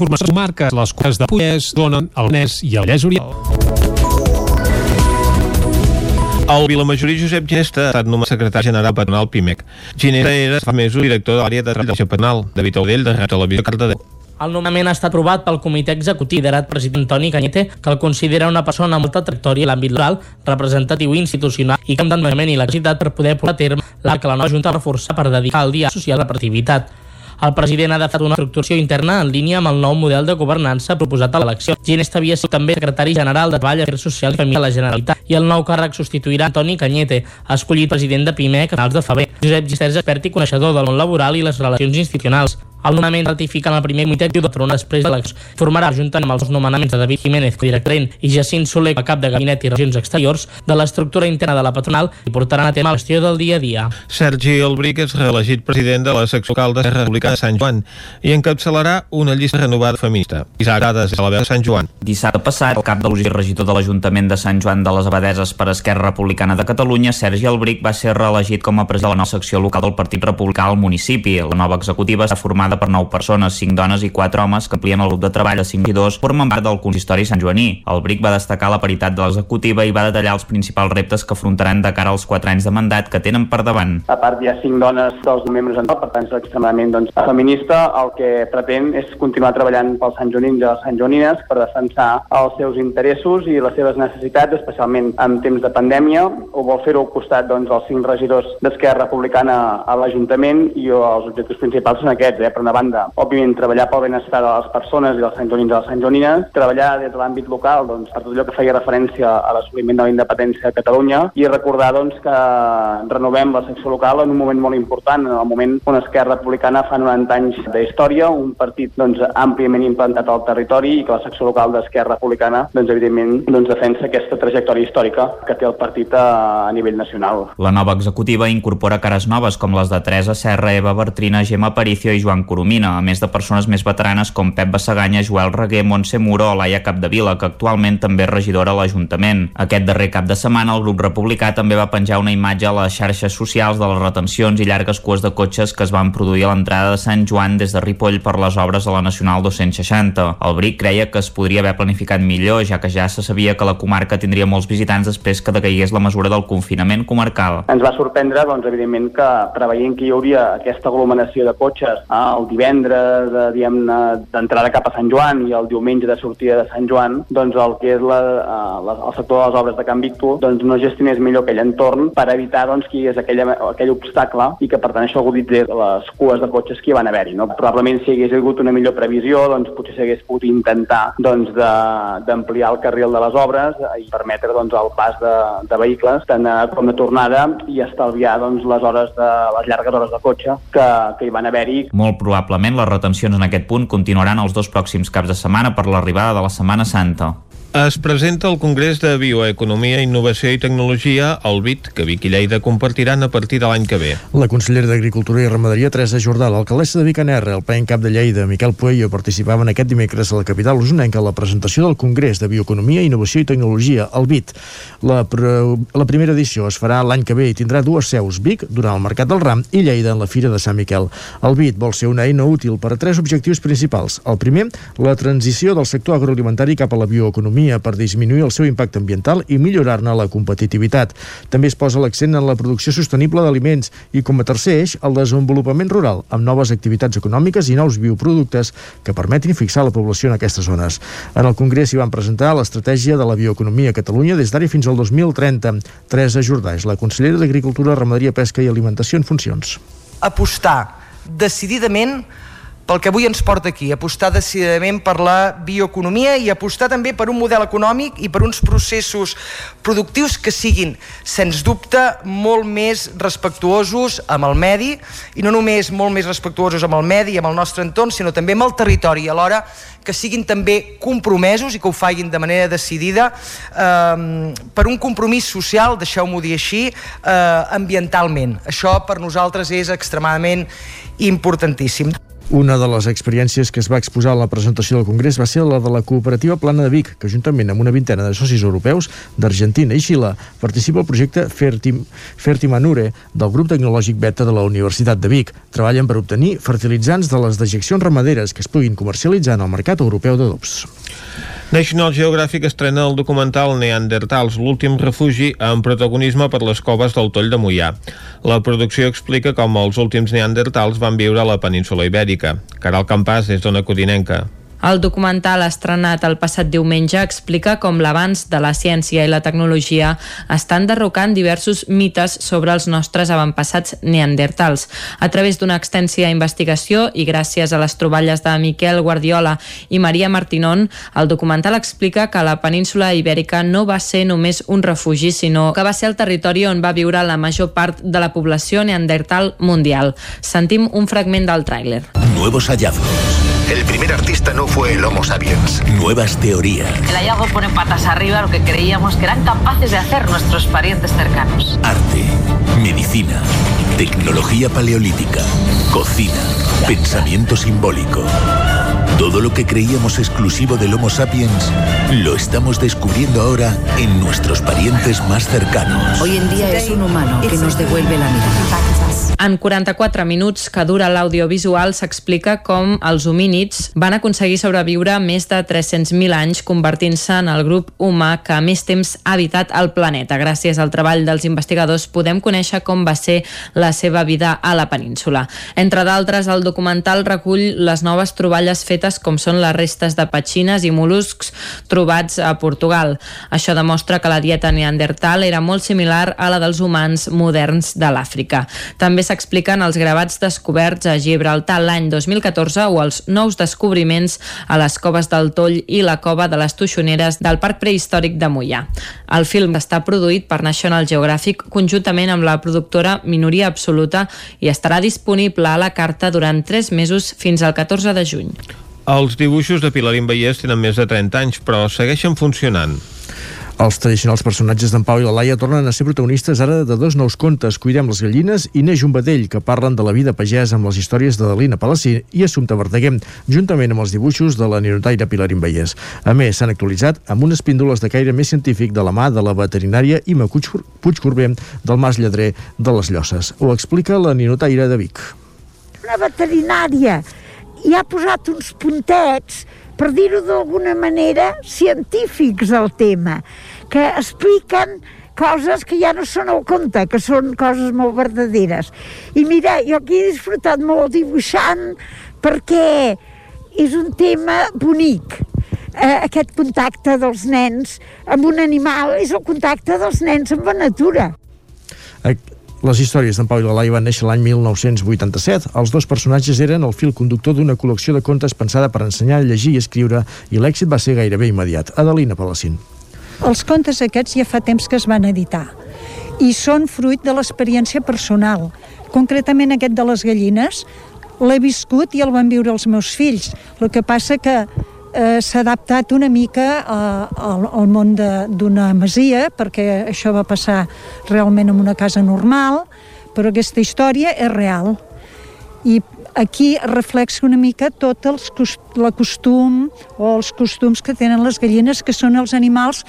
informació comarques, les quals de Pollès donen el Nes i el Vallès Oriental. El Vilamajorí Josep Ginesta ha estat nomenat secretari general patronal PIMEC. Ginesta era fa mesos director de l'àrea de relació patronal, David Audell, de Televisió Cardedeu. El nomenament ha estat aprovat pel comitè executiu liderat president Toni Canyete, que el considera una persona amb molta trajectòria a l'àmbit local, representatiu i institucional i que amb d'envejament i la capacitat per poder portar a terme la que la nova Junta reforça per dedicar el dia social a la representativitat. El president ha adaptat una estructuració interna en línia amb el nou model de governança proposat a l'elecció. Ginesta havia sigut també secretari general de Treball, Afers Socials i Família de la Generalitat i el nou càrrec substituirà Toni Canyete, escollit president de PIMEC a finals de febrer. Josep és expert i coneixedor del món laboral i les relacions institucionals. El nomenament ratifica en el primer comitè de Tron després de l'elecció. Formarà, juntament amb els nomenaments de David Jiménez, director i Jacint Soler, cap de Gabinet i Relacions Exteriors, de l'estructura interna de la patronal i portaran a tema la gestió del dia a dia. Sergi Albric és reelegit president de la secció local de Republicana de Sant Joan i encapçalarà una llista renovada feminista. Isaac Dades, de la veu de Sant Joan. Dissabte passat, el cap de l'ús i regidor de l'Ajuntament de Sant Joan de les Abadeses per Esquerra Republicana de Catalunya, Sergi Albric, va ser reelegit com a president de la nova secció local del Partit Republicà al municipi. La nova executiva està formada per nou persones, cinc dones i quatre homes, que amplien el grup de treball a 5 i 2, formen part del consistori Sant Joaní. El BRIC va destacar la paritat de l'executiva i va detallar els principals reptes que afrontaran de cara als 4 anys de mandat que tenen per davant. A part, hi ha cinc dones dels membres en per tant és extremadament doncs, feminista. El que pretén és continuar treballant pels Sant Joanins i les Sant Joanines per defensar els seus interessos i les seves necessitats, especialment en temps de pandèmia. Ho vol fer-ho al costat doncs, dels cinc regidors d'Esquerra Republicana a l'Ajuntament i els objectius principals són aquests. Eh? Per una banda, òbviament, treballar pel benestar de les persones i dels Sant Joanins i les Sant Joanines, treballar des de l'àmbit local doncs, per tot allò que feia referència a l'assoliment de la independència de Catalunya i recordar doncs, que renovem la secció local en un moment molt important, en el moment on Esquerra Republicana fa 90 anys d'història, un partit doncs, àmpliament implantat al territori i que la secció local d'Esquerra Republicana doncs, evidentment doncs, defensa aquesta trajectòria històrica que té el partit a, a nivell nacional. La nova executiva incorpora cares noves com les de Teresa Serra, Eva Bertrina, Gemma Paricio i Joan Coromina, a més de persones més veteranes com Pep Bassaganya, Joel Reguer, Montse Muro o Laia Capdevila, que actualment també és regidora a l'Ajuntament. Aquest darrer cap de setmana el grup republicà també va penjar una imatge a les xarxes socials de les retencions i llargues cues de cotxes que es van produir a l'entrada de Sant Joan des de Ripoll per les obres de la Nacional 260. El BRIC creia que es podria haver planificat millor, ja que ja se sabia que la comarca tindria molts visitants després que decaigués la mesura del confinament comarcal. Ens va sorprendre, doncs, evidentment, que preveient que hi hauria aquesta aglomeració de cotxes eh, el divendres diguem-ne, d'entrada cap a Sant Joan i el diumenge de sortida de Sant Joan, doncs el que és la, eh, la, el sector de les obres de Can Victor doncs no gestionés millor aquell entorn per evitar doncs, que hi hagués aquella, aquell obstacle i que per tant això aguditzés les cues de cotxes que hi van haver-hi. No? Probablement si hagués hagut una millor previsió doncs potser s'hagués pogut intentar doncs, d'ampliar el carril de les obres i permetre doncs, el pas de, de vehicles tant com de tornada i estalviar doncs, les hores de les llargues hores de cotxe que, que hi van haver-hi. Molt probablement les retencions en aquest punt continuaran els dos pròxims caps de setmana per l'arribada de la Setmana Santa. Es presenta el Congrés de Bioeconomia, Innovació i Tecnologia, el BIT, que Vic i Lleida compartiran a partir de l'any que ve. La consellera d'Agricultura i Ramaderia, Teresa Jordà, l'alcaldessa de Vicanerra, el PEN Cap de Lleida, Miquel Puello, participaven aquest dimecres a la capital usonenca a la presentació del Congrés de Bioeconomia, Innovació i Tecnologia, el BIT. La, pr la primera edició es farà l'any que ve i tindrà dues seus, Vic, durant el Mercat del Ram, i Lleida, en la Fira de Sant Miquel. El BIT vol ser una eina útil per a tres objectius principals. El primer, la transició del sector agroalimentari cap a la bioeconomia per disminuir el seu impacte ambiental i millorar-ne la competitivitat. També es posa l'accent en la producció sostenible d'aliments i, com a tercer eix, el desenvolupament rural, amb noves activitats econòmiques i nous bioproductes que permetin fixar la població en aquestes zones. En el Congrés s'hi van presentar l'estratègia de la bioeconomia a Catalunya des d'ara fins al 2030. Teresa Jordà és la consellera d'Agricultura, Ramaderia, Pesca i Alimentació en funcions. Apostar decididament pel que avui ens porta aquí, apostar decididament per la bioeconomia i apostar també per un model econòmic i per uns processos productius que siguin, sens dubte, molt més respectuosos amb el medi i no només molt més respectuosos amb el medi i amb el nostre entorn, sinó també amb el territori alhora que siguin també compromesos i que ho facin de manera decidida eh, per un compromís social, deixeu-m'ho dir així, eh, ambientalment. Això per nosaltres és extremadament importantíssim. Una de les experiències que es va exposar a la presentació del Congrés va ser la de la cooperativa Plana de Vic, que juntament amb una vintena de socis europeus d'Argentina i Xile participa al projecte Fertim, Fertimanure del grup tecnològic Beta de la Universitat de Vic. Treballen per obtenir fertilitzants de les dejeccions ramaderes que es puguin comercialitzar en el mercat europeu d'adobs. National Geographic estrena el documental Neandertals, l'últim refugi amb protagonisme per les coves del Toll de Mollà. La producció explica com els últims neandertals van viure a la península ibèrica. Caral Campàs és d'Ona Codinenca. El documental estrenat el passat diumenge explica com l'avanç de la ciència i la tecnologia estan derrocant diversos mites sobre els nostres avantpassats neandertals. A través d'una extensa investigació i gràcies a les troballes de Miquel Guardiola i Maria Martinon, el documental explica que la península ibèrica no va ser només un refugi, sinó que va ser el territori on va viure la major part de la població neandertal mundial. Sentim un fragment del tràiler. Nuevos hallazgos. El primer artista no fue el Homo sapiens. Nuevas teorías. El hallazgo pone patas arriba lo que creíamos que eran capaces de hacer nuestros parientes cercanos. Arte. Medicina. Tecnología paleolítica. Cocina. Pensamiento simbólico. Todo lo que creíamos exclusivo del Homo sapiens lo estamos descubriendo ahora en nuestros parientes más cercanos. Hoy en día es un humano que nos devuelve la mirada. En 44 minuts que dura l'audiovisual s'explica com els homínids van aconseguir sobreviure més de 300.000 anys convertint-se en el grup humà que més temps ha habitat el planeta. Gràcies al treball dels investigadors podem conèixer com va ser la seva vida a la península. Entre d'altres, el documental recull les noves troballes fetes com són les restes de petxines i mol·luscs trobats a Portugal. Això demostra que la dieta neandertal era molt similar a la dels humans moderns de l'Àfrica. També s'expliquen els gravats descoberts a Gibraltar l'any 2014 o els nous descobriments a les coves del Toll i la cova de les Tuixoneres del Parc Prehistòric de Mollà. El film està produït per National Geographic conjuntament amb la productora Minoria Absoluta i estarà disponible a la carta durant 3 mesos fins al 14 de juny. Els dibuixos de Pilarín Vallès tenen més de 30 anys, però segueixen funcionant. Els tradicionals personatges d'en Pau i la Laia tornen a ser protagonistes ara de dos nous contes, Cuidem les gallines i Neix un vedell, que parlen de la vida pagès amb les històries de Dalina Palací i Assumpta Verdaguer, juntament amb els dibuixos de la nirotaire Pilarín Vallès. A més, s'han actualitzat amb unes píndoles de caire més científic de la mà de la veterinària Ima Puigcorbé del Mas Lledrer de les Llosses. Ho explica la nirotaire de Vic. Una veterinària i ha posat uns puntets per dir-ho d'alguna manera, científics al tema, que expliquen coses que ja no són al conte, que són coses molt verdaderes. I mira, jo aquí he disfrutat molt dibuixant perquè és un tema bonic. Eh, aquest contacte dels nens amb un animal és el contacte dels nens amb la natura. Les històries d'en Pau i la Laia van néixer l'any 1987. Els dos personatges eren el fil conductor d'una col·lecció de contes pensada per ensenyar a llegir i escriure i l'èxit va ser gairebé immediat. Adelina Palacín. Els contes aquests ja fa temps que es van editar i són fruit de l'experiència personal. Concretament aquest de les gallines l'he viscut i el van viure els meus fills. El que passa que eh, s'ha adaptat una mica a, al, al món d'una masia, perquè això va passar realment en una casa normal, però aquesta història és real. I aquí reflexa una mica tot els, la costum o els costums que tenen les gallines, que són els animals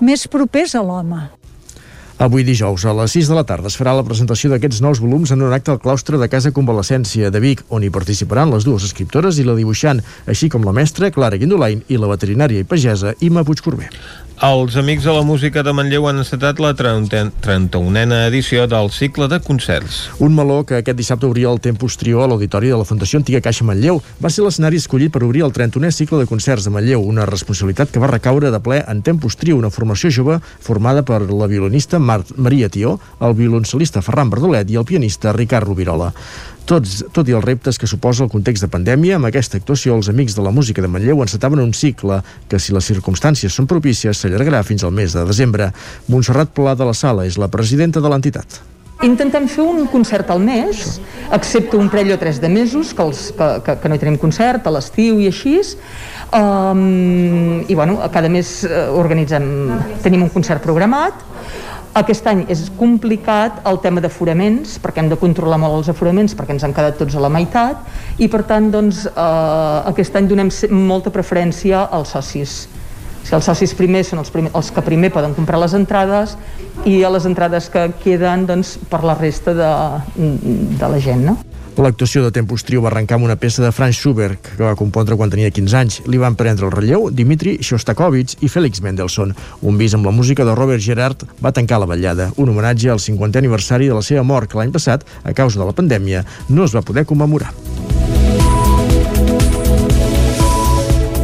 més propers a l'home. Avui dijous, a les 6 de la tarda, es farà la presentació d'aquests nous volums en un acte al claustre de Casa Convalescència de Vic, on hi participaran les dues escriptores i la dibuixant, així com la mestra Clara Guindolain i la veterinària i pagesa Ima Puigcorbé. Els Amics de la Música de Manlleu han encetat la 31a edició del cicle de concerts. Un meló que aquest dissabte obria el temps posterior a l'auditori de la Fundació Antiga Caixa Manlleu va ser l'escenari escollit per obrir el 31è cicle de concerts de Manlleu, una responsabilitat que va recaure de ple en temps posterior una formació jove formada per la violinista Mar Maria Tió, el violoncel·lista Ferran Verdolet i el pianista Ricard Rubirola. Tots, tot i els reptes que suposa el context de pandèmia, amb aquesta actuació els Amics de la Música de Manlleu encetaven un cicle que, si les circumstàncies són propícies, s'allargarà fins al mes de desembre. Montserrat Pla de la Sala és la presidenta de l'entitat. Intentem fer un concert al mes, excepte un parell o tres de mesos, que, els, que, que, que no hi tenim concert, a l'estiu i així, um, i bueno, cada mes uh, organitzem, tenim un concert programat, Aquest any és complicat el tema d'aforaments, perquè hem de controlar molt els aforaments, perquè ens han quedat tots a la meitat, i per tant, doncs, eh, aquest any donem molta preferència als socis. Si els socis primers són els, primer, els que primer poden comprar les entrades i a les entrades que queden doncs, per la resta de, de la gent. No? L'actuació de Tempus Trio va arrencar amb una peça de Franz Schubert, que va compondre quan tenia 15 anys. Li van prendre el relleu Dimitri Shostakovich i Félix Mendelssohn. Un vis amb la música de Robert Gerard va tancar la ballada, un homenatge al 50è aniversari de la seva mort, que l'any passat, a causa de la pandèmia, no es va poder commemorar.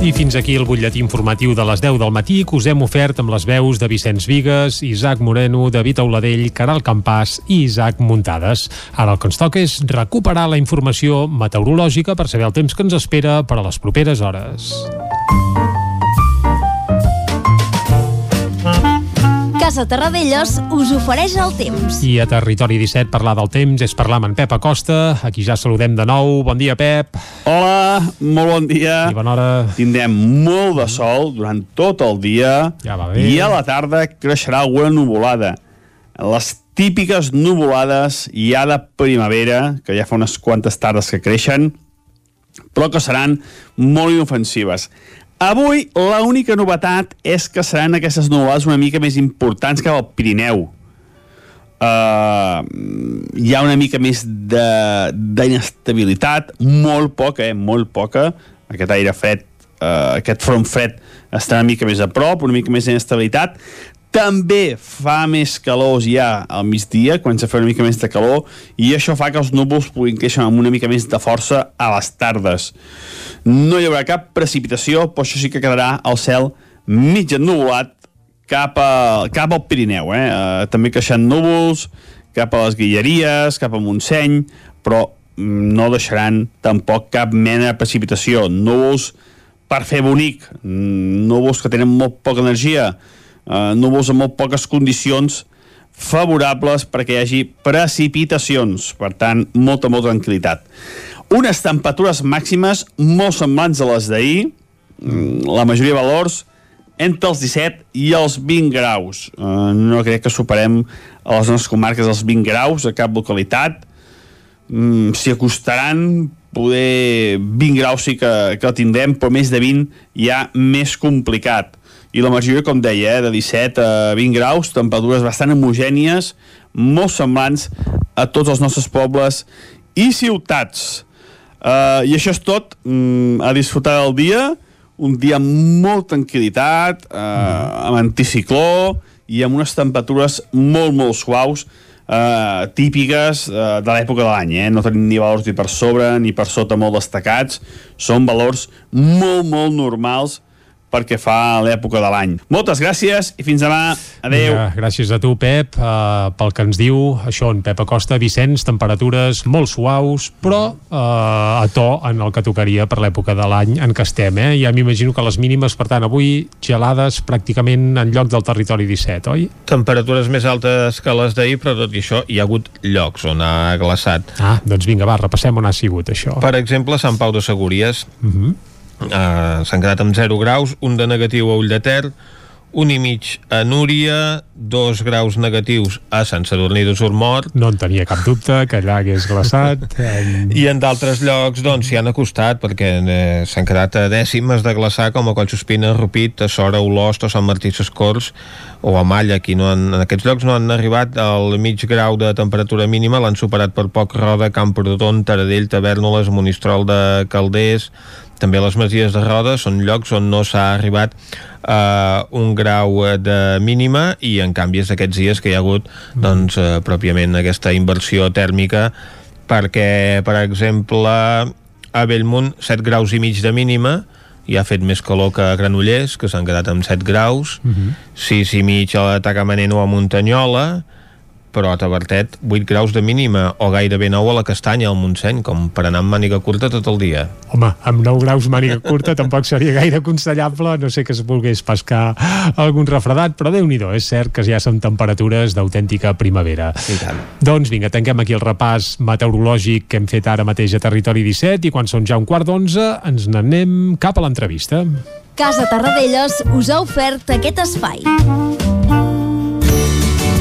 I fins aquí el butlletí informatiu de les 10 del matí que us hem ofert amb les veus de Vicenç Vigues, Isaac Moreno, David Auladell, Caral Campàs i Isaac Muntades. Ara el que ens toca és recuperar la informació meteorològica per saber el temps que ens espera per a les properes hores. Casa Terradellos us ofereix el temps. I a Territori 17 parlar del temps és parlar amb en Pep Acosta, aquí ja saludem de nou. Bon dia, Pep. Hola, molt bon dia. I bona hora. Tindrem molt de sol durant tot el dia ja va bé. i a la tarda creixerà alguna nuvolada. Les típiques nuvolades ja de primavera, que ja fa unes quantes tardes que creixen, però que seran molt inofensives. Avui l'única novetat és que seran aquestes nuvolades una mica més importants que al Pirineu. Uh, hi ha una mica més d'inestabilitat, molt poca, eh, molt poca. Aquest aire fred, uh, aquest front fred està una mica més a prop, una mica més d'inestabilitat. També fa més calor ja al migdia, quan se fa una mica més de calor, i això fa que els núvols puguin créixer amb una mica més de força a les tardes. No hi haurà cap precipitació, però això sí que quedarà el cel mig ennuvolat cap, a, cap al Pirineu. Eh? Uh, també creixen núvols cap a les Guilleries, cap a Montseny, però mm, no deixaran tampoc cap mena de precipitació. Núvols per fer bonic, mm, núvols que tenen molt poca energia, uh, núvols amb molt poques condicions favorables perquè hi hagi precipitacions. Per tant, molta, molta tranquil·litat. Unes temperatures màximes molt semblants a les d'ahir, mm, la majoria de valors entre els 17 i els 20 graus. Uh, no crec que superem a les nostres comarques els 20 graus a cap localitat. Mm, S'hi acostaran, poder 20 graus sí que, que tindrem, però més de 20 ja més complicat. I la majoria, com deia, eh, de 17 a 20 graus, temperatures bastant homogènies, molt semblants a tots els nostres pobles i ciutats. Uh, I això és tot, mm, a disfrutar del dia, un dia amb molt tranquil·litat, eh, amb anticicló i amb unes temperatures molt, molt suaus, eh, típiques eh, de l'època de l'any, eh? no tenim ni valors ni per sobre ni per sota molt destacats, són valors molt, molt normals perquè fa l'època de l'any. Moltes gràcies i fins demà. Adéu. Ja, gràcies a tu, Pep, uh, pel que ens diu això en Pep Acosta. Vicenç, temperatures molt suaus, però uh, a to en el que tocaria per l'època de l'any en què estem. Eh? Ja m'imagino que les mínimes, per tant, avui gelades pràcticament en lloc del territori 17, oi? Temperatures més altes que les d'ahir, però tot i això hi ha hagut llocs on ha glaçat. Ah, doncs vinga, va, repassem on ha sigut això. Per exemple, Sant Pau de Segúries, Uh -huh. Uh, s'han quedat amb 0 graus, un de negatiu a Ull de Ter, un i mig a Núria, dos graus negatius a Sant Sadurní d'Usurmort. No en tenia cap dubte que allà hagués glaçat. <laughs> En... I en d'altres llocs, doncs, s'hi han acostat, perquè eh, s'han quedat a dècimes de glaçar, com a Collsospina, Rupit, a Sora, Olost o Sant Martí Sescors, o a Malla, aquí no han, en aquests llocs no han arribat al mig grau de temperatura mínima, l'han superat per poc Roda, Camprodon, Taradell, Tavernoles, Monistrol de Calders, també les Masies de Roda són llocs on no s'ha arribat a uh, un grau de mínima i en canvi és aquests dies que hi ha hagut doncs, uh, pròpiament aquesta inversió tèrmica perquè, per exemple a Bellmunt 7 graus i mig de mínima i ha fet més calor que a Granollers que s'han quedat amb 7 graus Uh -huh. 6 i mig a Tagamanent o a Muntanyola però a Tabertet 8 graus de mínima o gairebé 9 a la Castanya al Montseny com per anar amb màniga curta tot el dia Home, amb 9 graus màniga curta <laughs> tampoc seria gaire aconsellable, no sé que es volgués pescar algun refredat, però déu nhi és cert que ja són temperatures d'autèntica primavera. I tant. Doncs vinga, tanquem aquí el repàs meteorològic que hem fet ara mateix a Territori 17 i quan són ja un quart d'onze ens n'anem cap a l'entrevista. Casa Tarradellas us ha ofert aquest espai.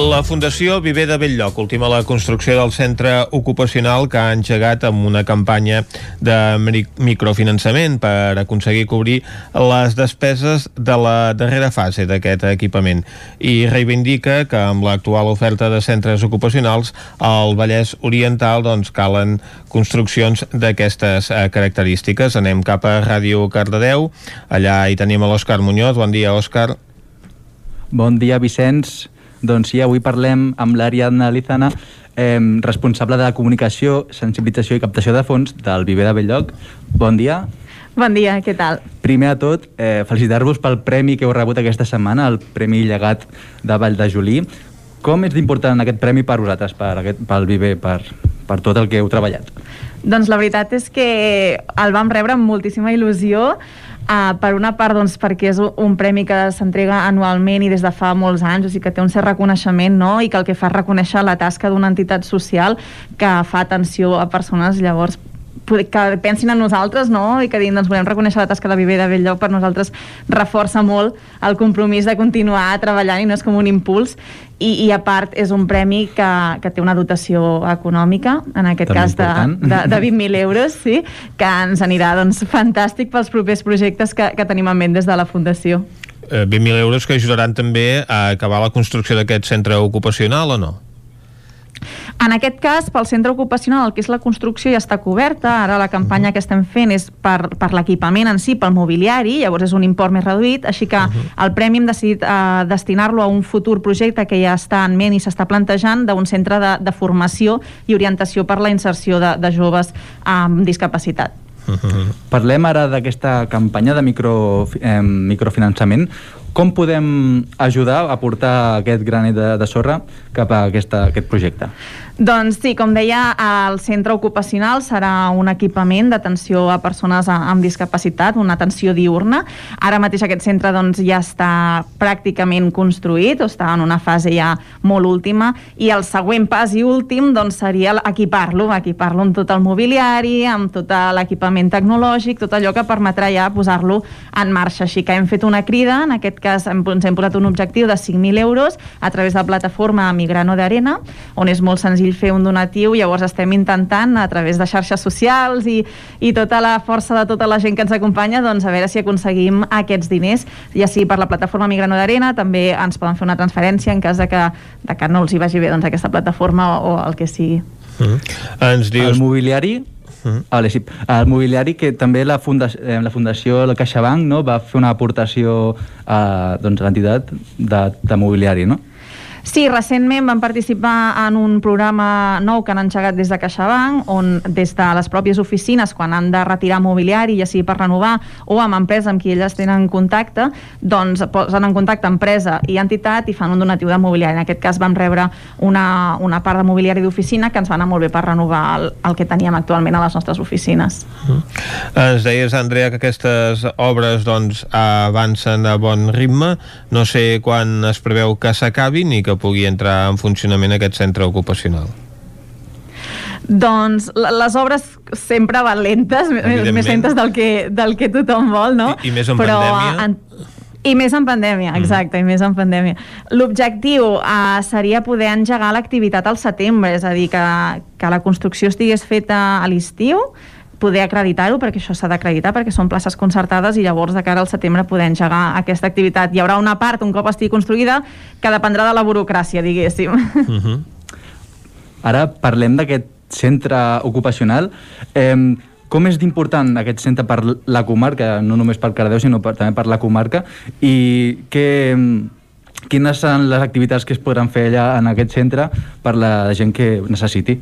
La Fundació Viver de Belllloc ultima la construcció del centre ocupacional que ha engegat amb una campanya de mi- microfinançament per aconseguir cobrir les despeses de la darrera fase d'aquest equipament i reivindica que amb l'actual oferta de centres ocupacionals al Vallès Oriental doncs, calen construccions d'aquestes eh, característiques. Anem cap a Ràdio Cardedeu, allà hi tenim l'Òscar Muñoz. Bon dia, Òscar. Bon dia, Vicenç. Doncs sí, avui parlem amb l'Ariadna Lizana, eh, responsable de la comunicació, sensibilització i captació de fons del Viver de Belllloc. Bon dia. Bon dia, què tal? Primer de tot, eh, felicitar-vos pel premi que heu rebut aquesta setmana, el Premi Llegat de Vall de Jolí. Com és d'important aquest premi per vosaltres, per aquest, pel Viver, per, per tot el que heu treballat? Doncs la veritat és que el vam rebre amb moltíssima il·lusió Uh, per una part, doncs, perquè és un- premi que s'entrega anualment i des de fa molts anys, o sigui que té un cert reconeixement, no?, i que el que fa és reconèixer la tasca d'una entitat social que fa atenció a persones, llavors que pensin en nosaltres no? i que diguin, doncs volem reconèixer la tasca de Viver de Belllloc per nosaltres reforça molt el compromís de continuar treballant i no és com un impuls i, i a part és un premi que, que té una dotació econòmica en aquest També cas de, important. de, de 20.000 euros sí, que ens anirà doncs, fantàstic pels propers projectes que, que tenim en ment des de la Fundació Eh, 20.000 euros que ajudaran també a acabar la construcció d'aquest centre ocupacional o no? En aquest cas, pel centre ocupacional, el que és la construcció ja està coberta. Ara la campanya que estem fent és per, per l'equipament en si, pel mobiliari, llavors és un import més reduït, així que el premi hem decidit eh, destinar-lo a un futur projecte que ja està en ment i s'està plantejant d'un centre de, de formació i orientació per la inserció de, de joves amb discapacitat. Parlem ara d'aquesta campanya de micro, eh, microfinançament. Com podem ajudar a portar aquest granet de, de sorra cap a aquesta, aquest projecte? Doncs sí, com deia, el centre ocupacional serà un equipament d'atenció a persones amb discapacitat, una atenció diurna. Ara mateix aquest centre doncs, ja està pràcticament construït, o està en una fase ja molt última, i el següent pas i últim doncs, seria equipar-lo, equipar-lo amb tot el mobiliari, amb tot l'equipament tecnològic, tot allò que permetrà ja posar-lo en marxa. Així que hem fet una crida, en aquest cas hem, ens hem posat un objectiu de 5.000 euros a través de la plataforma Migrano d'Arena, on és molt senzill fer un donatiu, llavors estem intentant a través de xarxes socials i, i tota la força de tota la gent que ens acompanya, doncs a veure si aconseguim aquests diners, ja sigui per la plataforma Migrano d'Arena, també ens poden fer una transferència en cas de que, de que no els hi vagi bé doncs, aquesta plataforma o, o el que sigui. Mm. Ens dius... El mobiliari Mm. Vale, sí. El mobiliari que també la, funda eh, la Fundació la CaixaBank no, va fer una aportació a doncs, a l'entitat de, de mobiliari, no? Sí, recentment vam participar en un programa nou que han engegat des de CaixaBank, on des de les pròpies oficines, quan han de retirar mobiliari, ja sigui per renovar, o amb empresa amb qui elles tenen contacte, doncs posen en contacte empresa i entitat i fan un donatiu de mobiliari. En aquest cas vam rebre una, una part de mobiliari d'oficina que ens va anar molt bé per renovar el, el que teníem actualment a les nostres oficines. Ens deies, Andrea, que aquestes obres doncs, avancen a bon ritme. No sé quan es preveu que s'acabin i que pugui entrar en funcionament aquest centre ocupacional. Doncs les obres sempre van lentes, més, lentes del que, del que tothom vol, no? I, i més en Però, pandèmia. En, I més en pandèmia, exacte, i més en pandèmia. L'objectiu uh, seria poder engegar l'activitat al setembre, és a dir, que, que la construcció estigués feta a l'estiu, poder acreditar-ho, perquè això s'ha d'acreditar, perquè són places concertades i llavors de cara al setembre poder engegar aquesta activitat. Hi haurà una part, un cop estigui construïda, que dependrà de la burocràcia, diguéssim. Uh <laughs> -huh. Ara parlem d'aquest centre ocupacional. Eh, com és d'important aquest centre per la comarca, no només per Cardeu, sinó per, també per la comarca, i què, quines són les activitats que es podran fer allà en aquest centre per la gent que necessiti?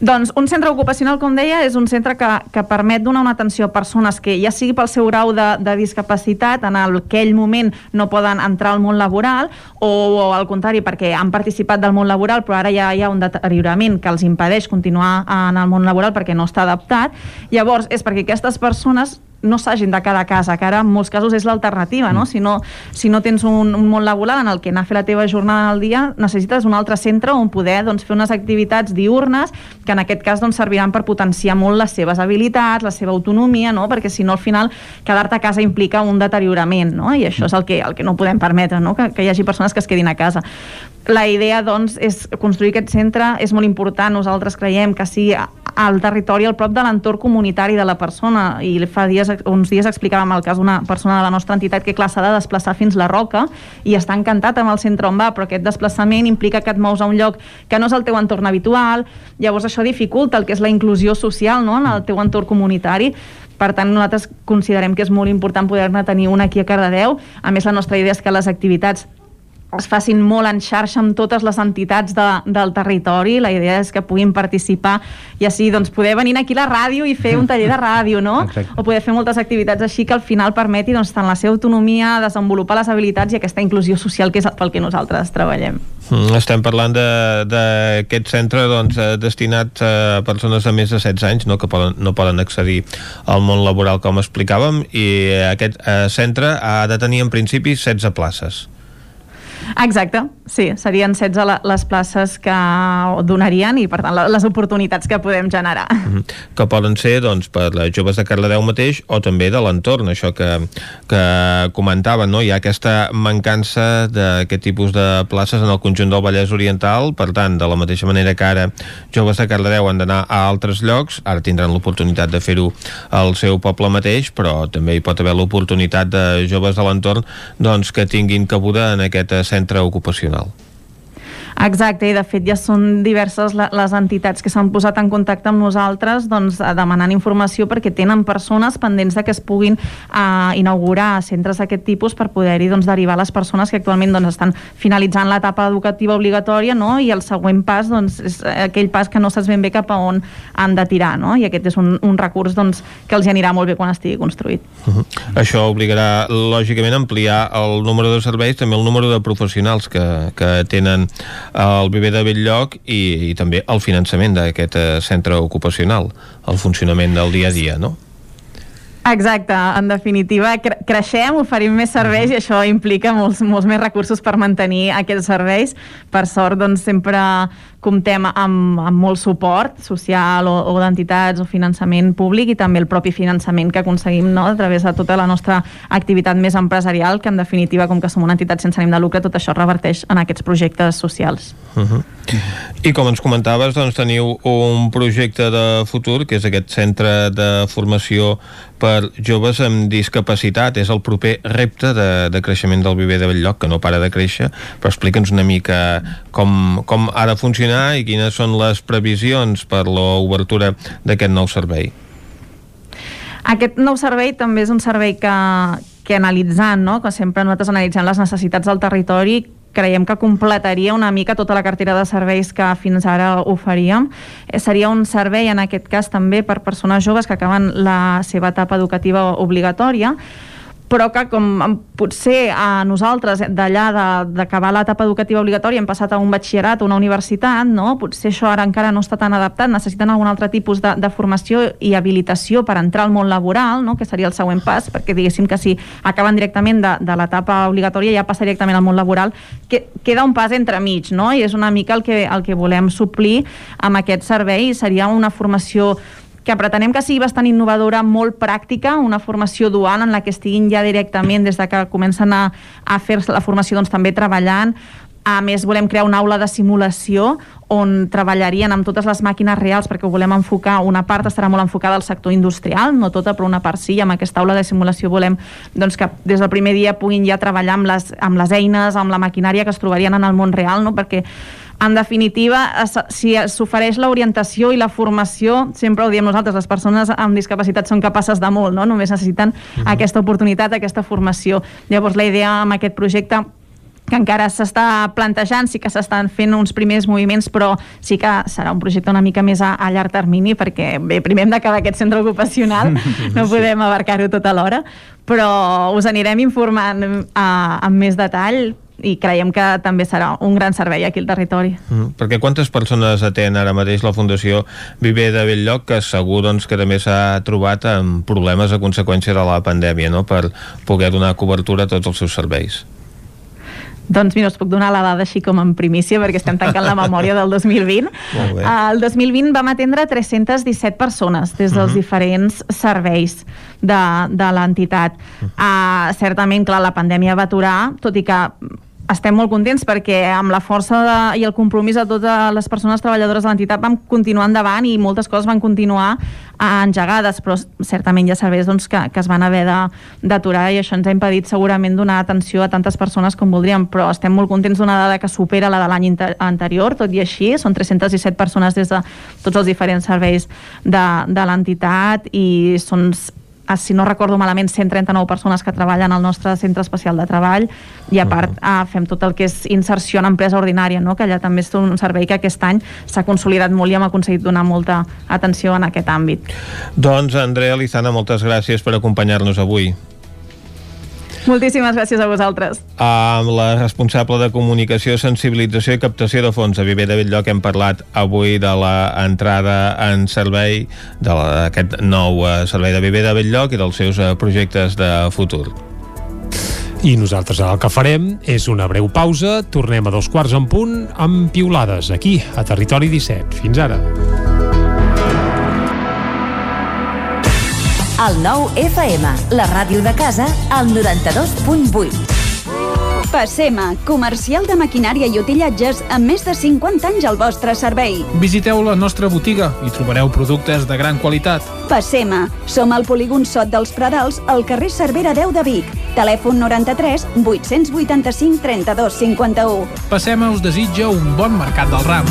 Doncs un centre ocupacional, com deia, és un centre que, que permet donar una atenció a persones que ja sigui pel seu grau de, de discapacitat en aquell moment no poden entrar al món laboral o, o al contrari perquè han participat del món laboral però ara ja hi ha un deteriorament que els impedeix continuar en el món laboral perquè no està adaptat. Llavors, és perquè aquestes persones no s'hagin de quedar a casa, que ara en molts casos és l'alternativa, no? Mm. Si no, si no tens un, un món laboral en el que anar a fer la teva jornada al dia, necessites un altre centre on poder doncs, fer unes activitats diurnes que en aquest cas doncs, serviran per potenciar molt les seves habilitats, la seva autonomia, no? perquè si no al final quedar-te a casa implica un deteriorament, no? i això és el que, el que no podem permetre, no? Que, que hi hagi persones que es quedin a casa. La idea doncs, és construir aquest centre, és molt important, nosaltres creiem que sigui al territori, al prop de l'entorn comunitari de la persona, i fa dies uns dies explicàvem el cas d'una persona de la nostra entitat que clar s'ha de desplaçar fins la Roca i està encantat amb el centre on va, però aquest desplaçament implica que et mous a un lloc que no és el teu entorn habitual, llavors això dificulta el que és la inclusió social no? en el teu entorn comunitari per tant, nosaltres considerem que és molt important poder-ne tenir una aquí a Cardedeu. A més, la nostra idea és que les activitats es facin molt en xarxa amb totes les entitats de, del territori. La idea és que puguin participar i així doncs, poder venir aquí a la ràdio i fer un taller de ràdio, no? Exacte. O poder fer moltes activitats així que al final permeti doncs, tant la seva autonomia, desenvolupar les habilitats i aquesta inclusió social que és pel que nosaltres treballem. Mm, estem parlant d'aquest centre doncs, eh, destinat a persones de més de 16 anys no, que poden, no poden accedir al món laboral com explicàvem i aquest eh, centre ha de tenir en principi 16 places. Exacte, sí, serien 16 les places que donarien i, per tant, les oportunitats que podem generar. Mm -hmm. Que poden ser, doncs, per joves de Cardedeu mateix o també de l'entorn, això que, que comentaven, no? Hi ha aquesta mancança d'aquest tipus de places en el conjunt del Vallès Oriental, per tant, de la mateixa manera que ara joves de Cardedeu han d'anar a altres llocs, ara tindran l'oportunitat de fer-ho al seu poble mateix, però també hi pot haver l'oportunitat de joves de l'entorn doncs, que tinguin cabuda en aquest centre ocupacional. Exacte, i de fet ja són diverses les entitats que s'han posat en contacte amb nosaltres doncs, demanant informació perquè tenen persones pendents de que es puguin uh, inaugurar centres d'aquest tipus per poder-hi doncs, derivar les persones que actualment doncs, estan finalitzant l'etapa educativa obligatòria no? i el següent pas doncs, és aquell pas que no saps ben bé cap a on han de tirar no? i aquest és un, un recurs doncs, que els anirà molt bé quan estigui construït. Uh -huh. Això obligarà lògicament a ampliar el número de serveis, també el número de professionals que, que tenen el Viver de Belllloc i, i també el finançament d'aquest eh, centre ocupacional, el funcionament del dia a dia, no? Exacte, en definitiva cre creixem, oferim més serveis i això implica molts, molts més recursos per mantenir aquests serveis. Per sort, doncs, sempre comptem amb, amb molt suport social o, o d'entitats o finançament públic i també el propi finançament que aconseguim no, a través de tota la nostra activitat més empresarial, que en definitiva, com que som una entitat sense ànim de lucre, tot això reverteix en aquests projectes socials. Uh -huh. I com ens comentaves, doncs teniu un projecte de futur, que és aquest centre de formació per joves amb discapacitat. És el proper repte de, de creixement del viver de Belllloc, que no para de créixer, però explica'ns una mica com, com ha de funcionar funcionar i quines són les previsions per l'obertura d'aquest nou servei? Aquest nou servei també és un servei que, que analitzant, no? que sempre nosaltres analitzant les necessitats del territori, creiem que completaria una mica tota la cartera de serveis que fins ara oferíem. Eh, seria un servei, en aquest cas, també per persones joves que acaben la seva etapa educativa obligatòria, però que com potser a nosaltres d'allà d'acabar l'etapa educativa obligatòria hem passat a un batxillerat o una universitat, no? potser això ara encara no està tan adaptat, necessiten algun altre tipus de, de formació i habilitació per entrar al món laboral, no? que seria el següent pas, perquè diguéssim que si acaben directament de, de l'etapa obligatòria ja passa directament al món laboral, que queda un pas entremig, no? i és una mica el que, el que volem suplir amb aquest servei, seria una formació que pretenem que sigui bastant innovadora, molt pràctica, una formació dual en la que estiguin ja directament des de que comencen a, a fer-se la formació doncs, també treballant, a més, volem crear una aula de simulació on treballarien amb totes les màquines reals perquè ho volem enfocar, una part estarà molt enfocada al sector industrial, no tota, però una part sí, amb aquesta aula de simulació volem doncs, que des del primer dia puguin ja treballar amb les, amb les eines, amb la maquinària que es trobarien en el món real, no? perquè en definitiva, si s'ofereix l'orientació i la formació, sempre ho diem nosaltres, les persones amb discapacitat són capaces de molt, no? només necessiten uh mhm. -huh. aquesta oportunitat, aquesta formació. Llavors, la idea amb aquest projecte que encara s'està plantejant, sí que s'estan fent uns primers moviments, però sí que serà un projecte una mica més a, a llarg termini, perquè bé, primer hem d'acabar aquest centre ocupacional, <laughs> no podem abarcar-ho tot alhora, però us anirem informant eh, amb més detall i creiem que també serà un gran servei aquí al territori. Mm, perquè quantes persones atén ara mateix la Fundació Viver de Belllloc, que segur doncs, que també s'ha trobat amb problemes a conseqüència de la pandèmia, no?, per poder donar cobertura a tots els seus serveis. Doncs mira, us puc donar la dada així com en primícia perquè estem tancant la memòria del 2020. El 2020 vam atendre 317 persones des dels uh -huh. diferents serveis de, de l'entitat. Uh uh, certament, clar, la pandèmia va aturar, tot i que estem molt contents perquè amb la força de, i el compromís de totes les persones treballadores de l'entitat vam continuar endavant i moltes coses van continuar engegades, però certament ja sabés doncs, que, que es van haver d'aturar i això ens ha impedit segurament donar atenció a tantes persones com voldríem, però estem molt contents d'una dada que supera la de l'any anterior, tot i així, són 317 persones des de tots els diferents serveis de, de l'entitat i són si no recordo malament, 139 persones que treballen al nostre centre especial de treball i a part uh -huh. fem tot el que és inserció en empresa ordinària, no? que allà també és un servei que aquest any s'ha consolidat molt i hem aconseguit donar molta atenció en aquest àmbit. Doncs Andrea Lizana, moltes gràcies per acompanyar-nos avui. Moltíssimes gràcies a vosaltres. Amb la responsable de comunicació, sensibilització i captació de fons a Viver de Belllloc hem parlat avui de l'entrada en servei d'aquest nou eh, servei de Viver de Belllloc i dels seus eh, projectes de futur. I nosaltres el que farem és una breu pausa, tornem a dos quarts en punt amb piulades aquí, a Territori 17. Fins ara. El nou FM, la ràdio de casa, al 92.8. Passema, comercial de maquinària i utillatges amb més de 50 anys al vostre servei. Visiteu la nostra botiga i trobareu productes de gran qualitat. Passema, som al polígon Sot dels Pradals, al carrer Cervera 10 de Vic. Telèfon 93 885 32 51. Passema us desitja un bon mercat del ram.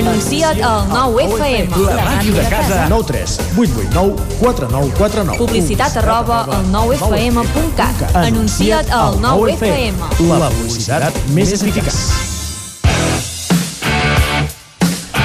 Anuncia't al 9FM. La màquina de casa. 9 3 8 8 9 4 9 4 9. Publicitat arroba al 9FM.cat. Anuncia't al 9FM. La publicitat més eficaç.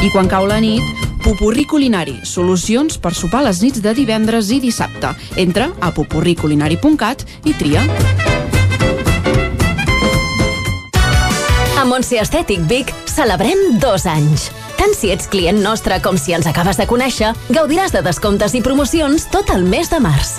I quan cau la nit, Pupurri Culinari, solucions per sopar les nits de divendres i dissabte. Entra a pupurriculinari.cat i tria. A Montse Estètic Vic celebrem dos anys. Tant si ets client nostre com si ens acabes de conèixer, gaudiràs de descomptes i promocions tot el mes de març.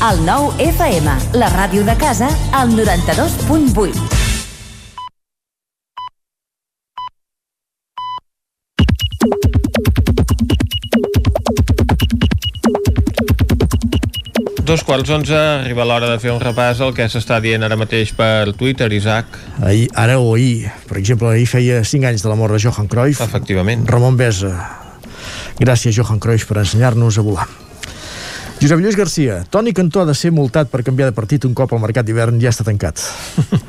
El nou FM, la ràdio de casa, al 92.8. Dos quarts onze, arriba l'hora de fer un repàs al que s'està dient ara mateix per Twitter, Isaac. Ahir, ara o ahir, per exemple, ahir feia 5 anys de la mort de Johan Cruyff. Efectivament. Ramon Besa. Gràcies, Johan Cruyff, per ensenyar-nos a volar. Josep Lluís Garcia, Toni Cantó ha de ser multat per canviar de partit un cop el mercat d'hivern ja està tancat.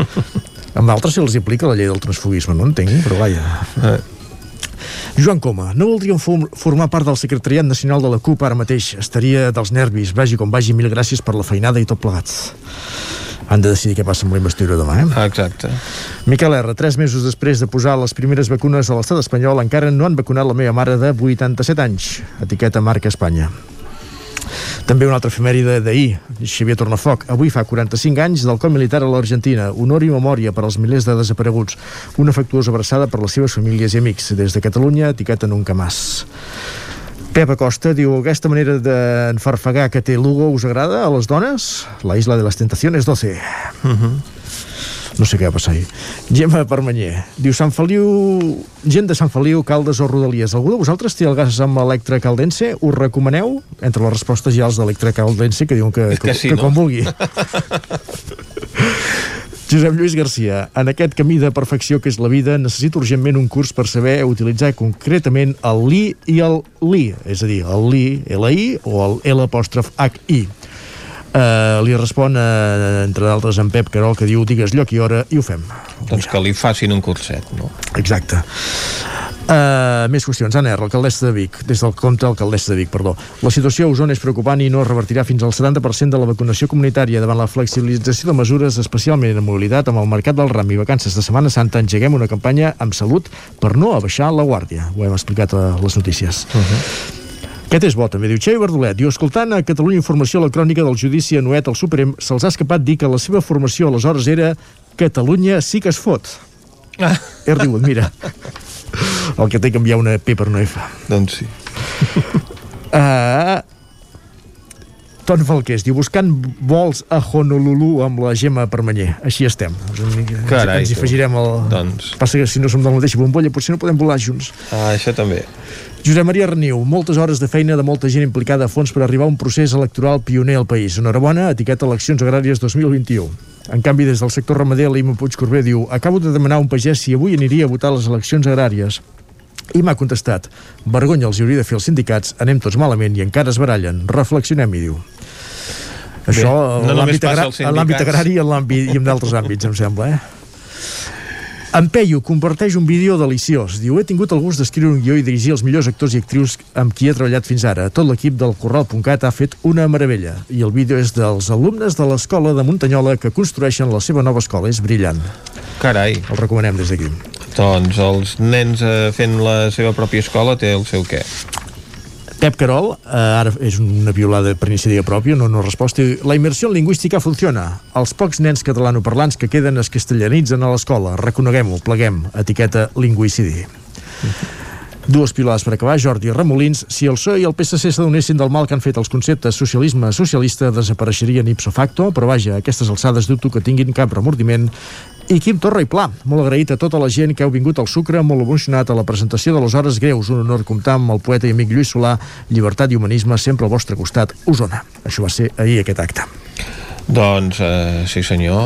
<laughs> Amb altres se els aplica la llei del transfugisme, no entenc, però vaja. Eh. Joan Coma, no voldríem formar part del secretariat nacional de la CUP ara mateix. Estaria dels nervis. Vagi com vagi, mil gràcies per la feinada i tot plegat. Han de decidir què passa amb la investidura demà, eh? Exacte. Miquel R, tres mesos després de posar les primeres vacunes a l'estat espanyol, encara no han vacunat la meva mare de 87 anys. Etiqueta marca Espanya. També una altra efemèride d'ahir, Xavier Tornafoc. Avui fa 45 anys del cop militar a l'Argentina. Honor i memòria per als milers de desapareguts. Una afectuosa abraçada per les seves famílies i amics. Des de Catalunya, etiqueta Nunca Más. Pep Acosta diu aquesta manera d'enfarfegar que té Lugo us agrada a les dones? La isla de les tentaciones 12. Uh -huh. No sé què va passar ahir. Gemma Permanyer. Diu Sant Feliu... Gent de Sant Feliu, Caldes o Rodalies. Algú de vosaltres té el gas amb Electra Caldense? Us recomaneu? Entre les respostes hi ha els d'Electra Caldense que diuen que, que, que, sí, que no? quan vulgui. Josep Lluís Garcia, en aquest camí de perfecció que és la vida, necessito urgentment un curs per saber utilitzar concretament el li i el li, és a dir, el li, L-I o el L-H-I. Uh, li respon, uh, entre d'altres, en Pep Carol, que diu digues lloc i hora i ho fem. Doncs que li facin un curset, no? Exacte. Uh, més qüestions. Anna R, alcaldessa de Vic, des del compte alcaldessa de Vic, perdó. La situació a Osona és preocupant i no es revertirà fins al 70% de la vacunació comunitària davant la flexibilització de mesures, especialment en mobilitat, amb el mercat del ram i vacances de Setmana Santa, engeguem una campanya amb salut per no abaixar la guàrdia. Ho hem explicat a les notícies. Uh -huh. Aquest és bo, també, diu Xavi Verdolet. Diu, escoltant a Catalunya Informació electrònica del judici anuet al Suprem, se'ls ha escapat dir que la seva formació aleshores era Catalunya sí que es fot. <laughs> Ah. He rigut, mira. El que té que canviar una P per una F. Doncs sí. Uh, <laughs> Ton Falqués diu, buscant vols a Honolulu amb la Gemma Permanyer. Així estem. Carai, ens hi afegirem el... Doncs. Passa que si no som de la mateixa bombolla, potser no podem volar junts. Ah, això també. Josep Maria Reniu, moltes hores de feina de molta gent implicada a fons per arribar a un procés electoral pioner al país. Enhorabona, etiqueta eleccions agràries 2021. En canvi, des del sector ramader, l'Ima Puigcorbé diu Acabo de demanar a un pagès si avui aniria a votar les eleccions agràries. I m'ha contestat Vergonya els hauria de fer els sindicats, anem tots malament i encara es barallen. Reflexionem, i diu. Això, no en l'àmbit agrari en, i en d'altres àmbits, em sembla, eh? En Peyu comparteix un vídeo deliciós. Diu, he tingut el gust d'escriure un guió i dirigir els millors actors i actrius amb qui he treballat fins ara. Tot l'equip del Corral.cat ha fet una meravella. I el vídeo és dels alumnes de l'escola de Muntanyola que construeixen la seva nova escola. És brillant. Carai. El recomanem des d'aquí. Doncs els nens eh, fent la seva pròpia escola té el seu què. Pep Carol, eh, ara és una violada per iniciativa pròpia, no, no resposta. La immersió lingüística funciona. Els pocs nens catalanoparlants que queden es castellanitzen a l'escola. Reconeguem-ho, pleguem. Etiqueta lingüicidi. Dues pilades per acabar, Jordi Remolins. Si el PSOE i el PSC s'adonessin del mal que han fet els conceptes socialisme socialista, desapareixerien ipso facto, però vaja, a aquestes alçades dubto que tinguin cap remordiment i Quim Torra i Pla, molt agraït a tota la gent que heu vingut al Sucre, molt emocionat a la presentació de les Hores Greus. Un honor comptar amb el poeta i amic Lluís Solà, llibertat i humanisme sempre al vostre costat, Osona. Això va ser ahir aquest acte. Doncs eh, sí senyor,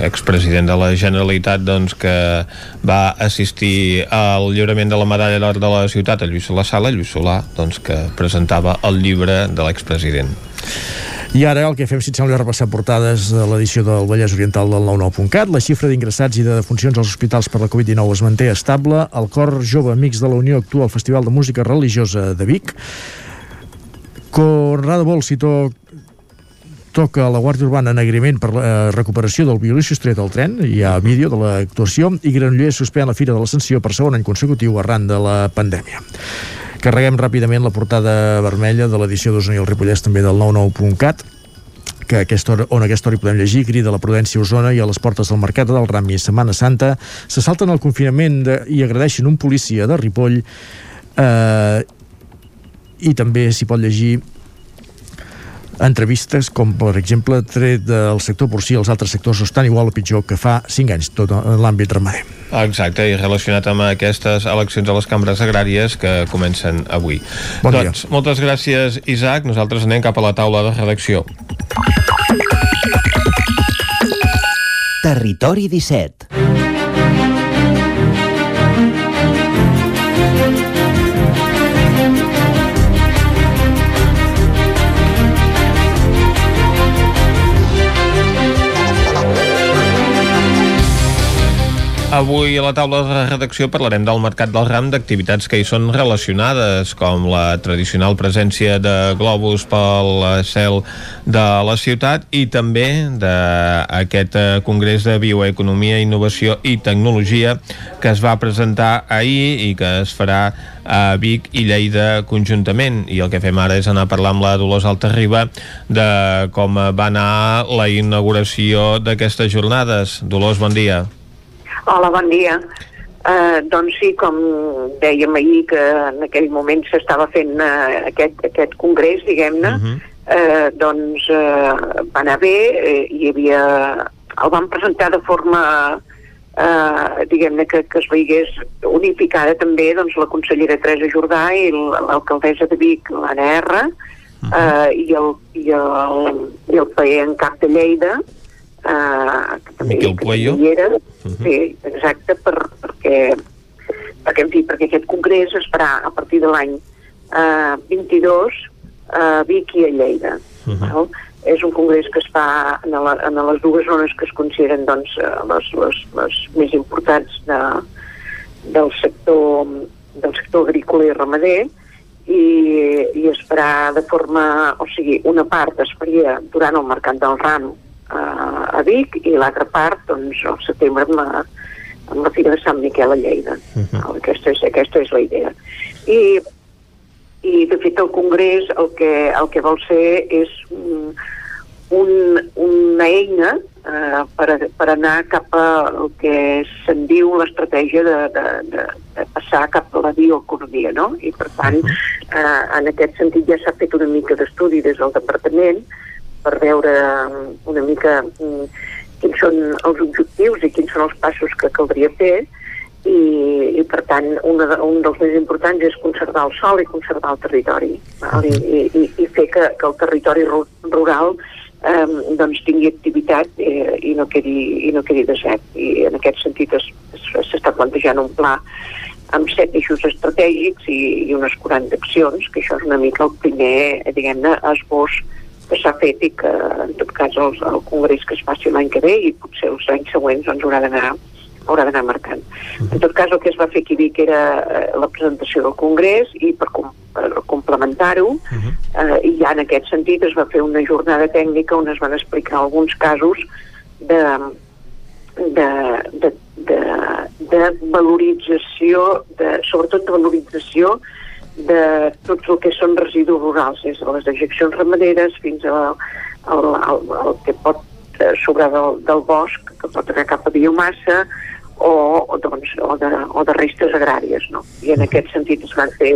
l'expresident de la Generalitat doncs, que va assistir al lliurament de la medalla d'or de la ciutat a Lluís Solà Sala, Lluís Solà, doncs, que presentava el llibre de l'expresident. I ara el que fem, si et sembla, repassar portades de l'edició del Vallès Oriental del 99.cat. La xifra d'ingressats i de defuncions als hospitals per la Covid-19 es manté estable. El cor jove Amics de la Unió actua al Festival de Música Religiosa de Vic. Conrado Bolsito toca la Guàrdia Urbana en agraïment per la recuperació del violí sostret al tren, hi ha vídeo de l'actuació, i Granollers suspèn la Fira de l'Ascensió per segon any consecutiu arran de la pandèmia. Carreguem ràpidament la portada vermella de l'edició d'Osona i el Ripollès també del 99.cat que aquesta hora, on aquesta hora hi podem llegir crida la Prudència Osona i a les portes del Mercat del Ram i Setmana Santa se salten el confinament de, i agradeixen un policia de Ripoll eh, i també s'hi pot llegir entrevistes com per exemple tret del sector porcí els altres sectors estan igual o pitjor que fa 5 anys tot en l'àmbit ramader Exacte, i relacionat amb aquestes eleccions a les cambres agràries que comencen avui. Bon doncs, dia. moltes gràcies, Isaac. Nosaltres anem cap a la taula de redacció. Territori 17 Avui a la taula de redacció parlarem del mercat del ram d'activitats que hi són relacionades, com la tradicional presència de globus pel cel de la ciutat i també d'aquest eh, Congrés de Bioeconomia, Innovació i Tecnologia que es va presentar ahir i que es farà a Vic i Lleida conjuntament i el que fem ara és anar a parlar amb la Dolors Altarriba de com va anar la inauguració d'aquestes jornades. Dolors, bon dia. Hola, bon dia. Uh, doncs sí, com dèiem ahir que en aquell moment s'estava fent uh, aquest, aquest congrés, diguem-ne, uh -huh. uh, doncs uh, va anar bé, uh, hi havia... el van presentar de forma uh, diguem-ne que, que es veigués unificada també doncs, la consellera Teresa Jordà i l'alcaldessa de Vic, l'Anna R, uh -huh. uh, i, el, i, el, i el en cap de Lleida, Uh, que també, Miquel Puello. Era, uh -huh. Sí, exacte, per, perquè, perquè, en fi, perquè aquest congrés es farà a partir de l'any uh, 22 a Vic i a Lleida. Uh -huh. no? És un congrés que es fa en, la, en les dues zones que es consideren doncs, les, les, les més importants de, del sector del sector agrícola i ramader i, i es farà de forma, o sigui, una part es faria durant el mercat del ram a, a Vic i l'altra part doncs, al setembre amb la, amb la Fira de Sant Miquel a Lleida. Uh mhm. -huh. aquesta, és, aquesta és la idea. I, i de fet el Congrés el que, el que vol ser és un, un, una eina eh, per, a, per anar cap a el que se'n diu l'estratègia de, de, de, de passar cap a la bioeconomia, no? I per tant, mhm. eh, en aquest sentit ja s'ha fet una mica d'estudi des del departament per veure um, una mica um, quins són els objectius i quins són els passos que caldria fer. I, i per tant una de, un dels més importants és conservar el sol i conservar el territori val? I, i, i fer que, que el territori rural eh, doncs tingui activitat eh, i, no quedi, i no quedi desert. I en aquest sentit s'està plantejant un pla amb set eixos estratègics i, i unes 40 accions, que això és una mica el primer, diguem-ne, esbós que s'ha fet i que en tot cas el, el congrés que es faci l'any que ve i potser els anys següents doncs haurà d'anar haurà d'anar marcant. En tot cas, el que es va fer aquí Vic era eh, la presentació del Congrés i per, com, per complementar-ho, uh -huh. eh, i ja en aquest sentit es va fer una jornada tècnica on es van explicar alguns casos de, de, de, de, de valorització, de, sobretot de valorització de tot el que són residus rurals, des de les dejeccions ramaderes fins al, al, al, al que pot eh, sobrar del, del bosc, que pot anar cap a biomassa, o, o, doncs, o, de, o de restes agràries. No? I en aquest sentit es van fer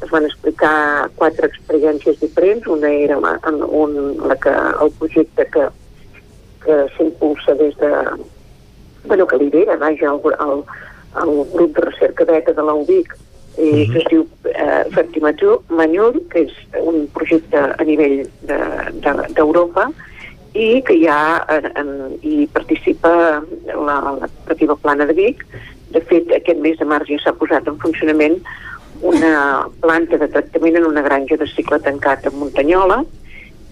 es van explicar quatre experiències diferents. Una era la, un, la que, el projecte que, que s'impulsa des de... bueno, que lidera, vaja, el, el, el grup de recerca beta de l'UBIC, i uh -huh. que es diu eh, Fertimatur Manyur, que és un projecte a nivell d'Europa de, de, i que ja en, en, hi participa la, la cooperativa Plana de Vic. De fet, aquest mes de març ja s'ha posat en funcionament una planta de tractament en una granja de cicle tancat a Muntanyola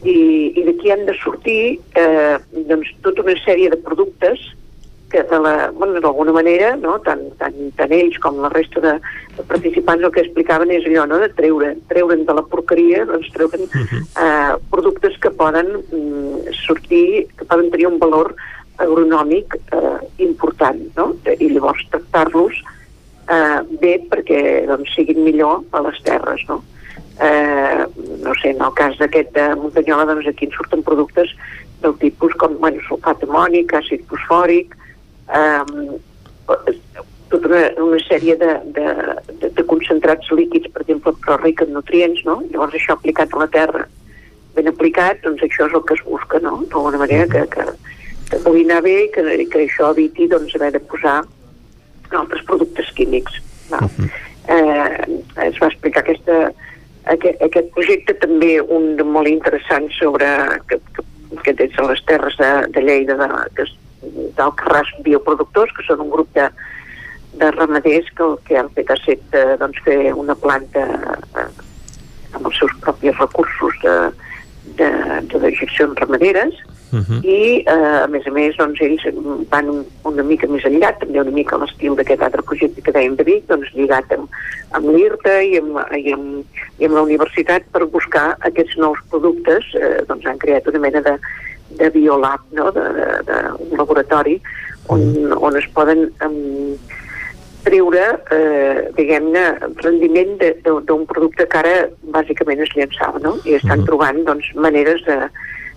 i, i d'aquí han de sortir eh, doncs, tota una sèrie de productes que bueno, d'alguna manera, no? tant, tant, tant ells com la resta de, de participants el que explicaven és allò, no? de treure, treure'n de la porqueria, doncs treure'n uh -huh. eh, productes que poden mm, sortir, que poden tenir un valor agronòmic eh, important, no? i llavors tractar-los eh, bé perquè doncs, siguin millor a les terres, no? Eh, no sé, en el cas d'aquest de Muntanyola, doncs aquí en surten productes del tipus com bueno, sulfat amònic, àcid fosfòric, eh, tota una, una sèrie de, de, de, de concentrats líquids, per exemple, però ric en nutrients, no? Llavors això aplicat a la terra, ben aplicat, doncs això és el que es busca, no? D'alguna manera que, que, que pugui anar bé i que, que això eviti doncs, haver de posar altres productes químics. Va. Uh -huh. eh, es va explicar aquesta, aquest, aquest projecte també un de molt interessant sobre que, que, que des de les terres de, de Lleida de, que és d'Alcarràs Bioproductors, que són un grup de, de ramaders que el que han fet ha estat eh, doncs, fer una planta eh, amb els seus propis recursos de, de, de dejeccions ramaderes uh -huh. i eh, a més a més doncs, ells van un, una mica més enllà, també una mica a l'estil d'aquest altre projecte que dèiem de Vic, doncs lligat amb, amb l'IRTA i, amb, i, amb, i amb la universitat per buscar aquests nous productes, eh, doncs han creat una mena de, de biolab, no? de, de, de un laboratori on, on es poden um, treure, eh, diguem-ne, rendiment d'un producte que ara bàsicament es llançava, no? I estan -huh. trobant, doncs, maneres de,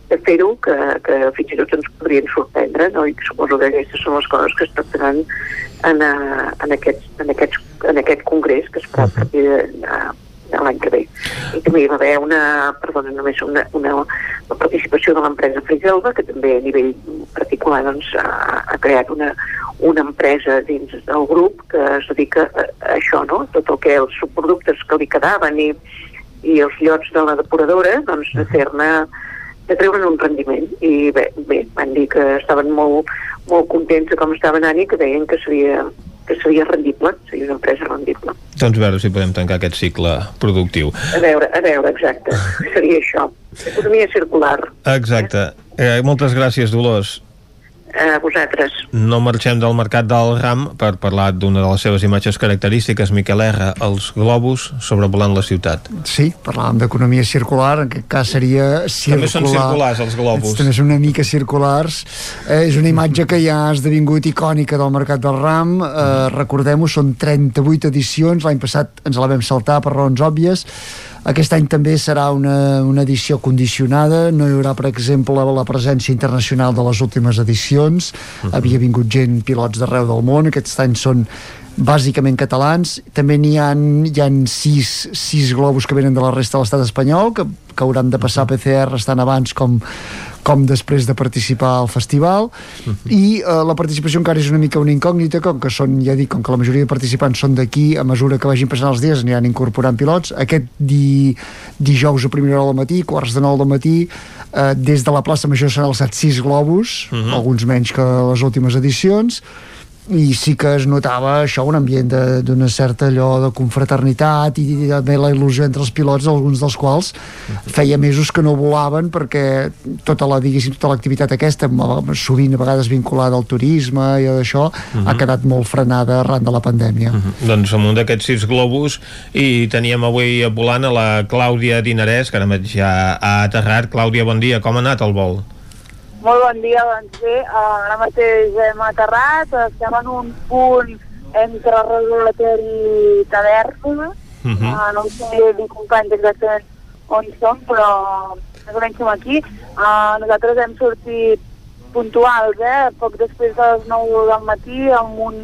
de fer-ho que, que fins i tot ens podrien sorprendre, no? I suposo que aquestes són les coses que es tractaran en, a, en, aquests, en, aquests, en aquest congrés que es farà a partir de, de l'any que ve. I també hi va haver una, perdona, només una, una, una participació de l'empresa Frigelva, que també a nivell particular doncs, ha, ha creat una, una empresa dins del grup que es dedica a, a això, no? Tot el que els subproductes que li quedaven i, i els llots de la depuradora, doncs de fer-ne de treure'n un rendiment i bé, bé, van dir que estaven molt, molt contents de com estava anant i que deien que seria, que seria rendible, seria una empresa rendible. Doncs a veure si podem tancar aquest cicle productiu. A veure, a veure, exacte, <laughs> seria això. Economia circular. Exacte. Eh, moltes gràcies, Dolors a vosaltres. No marxem del mercat del RAM per parlar d'una de les seves imatges característiques, Miquel R, els globus sobrevolant la ciutat. Sí, parlàvem d'economia circular, en aquest cas seria circular. També són circulars, els globus. També són una mica circulars. Eh, és una imatge que ja ha esdevingut icònica del mercat del RAM. Eh, Recordem-ho, són 38 edicions. L'any passat ens la vam saltar per raons òbvies aquest any també serà una, una edició condicionada, no hi haurà, per exemple, la presència internacional de les últimes edicions, uh -huh. havia vingut gent, pilots d'arreu del món, aquests anys són bàsicament catalans, també n'hi ha, hi ha sis, sis globus que venen de la resta de l'estat espanyol, que, que hauran de passar PCR estan abans com, com després de participar al festival uh -huh. i uh, la participació encara és una mica una incògnita com que són, ja dic, com que la majoria de participants són d'aquí, a mesura que vagin passant els dies aniran incorporant pilots, aquest di, dijous a primera hora del matí quarts de nou del matí uh, des de la plaça Major s'han alçat sis globus uh -huh. alguns menys que les últimes edicions i sí que es notava això, un ambient d'una certa allò de confraternitat i també la il·lusió entre els pilots, alguns dels quals feia mesos que no volaven perquè tota la, diguéssim, tota l'activitat aquesta, sovint a vegades vinculada al turisme i d'això, uh -huh. ha quedat molt frenada arran de la pandèmia. Uh -huh. Doncs amb un d'aquests sis globus i teníem avui volant a la Clàudia Dinarès, que ara mateix ja ha aterrat. Clàudia, bon dia, com ha anat el vol? Molt bon dia, doncs bé, ara mateix hem aterrat, estem en un punt entre Regulater i Taverna, uh -huh. uh, no sé dir companys exactament on som, però més o menys som aquí. Uh, nosaltres hem sortit puntuals, eh, poc després de les 9 del matí, amb un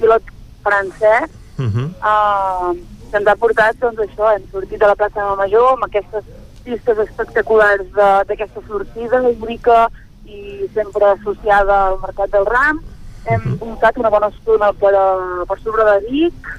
pilot francès, uh -huh. uh, que ens ha portat, doncs això, hem sortit de la plaça de Major amb aquestes pistes espectaculars d'aquesta sortida, única, i sempre associada al mercat del ram. Hem muntat una bona estona per, a, per sobre de Vic,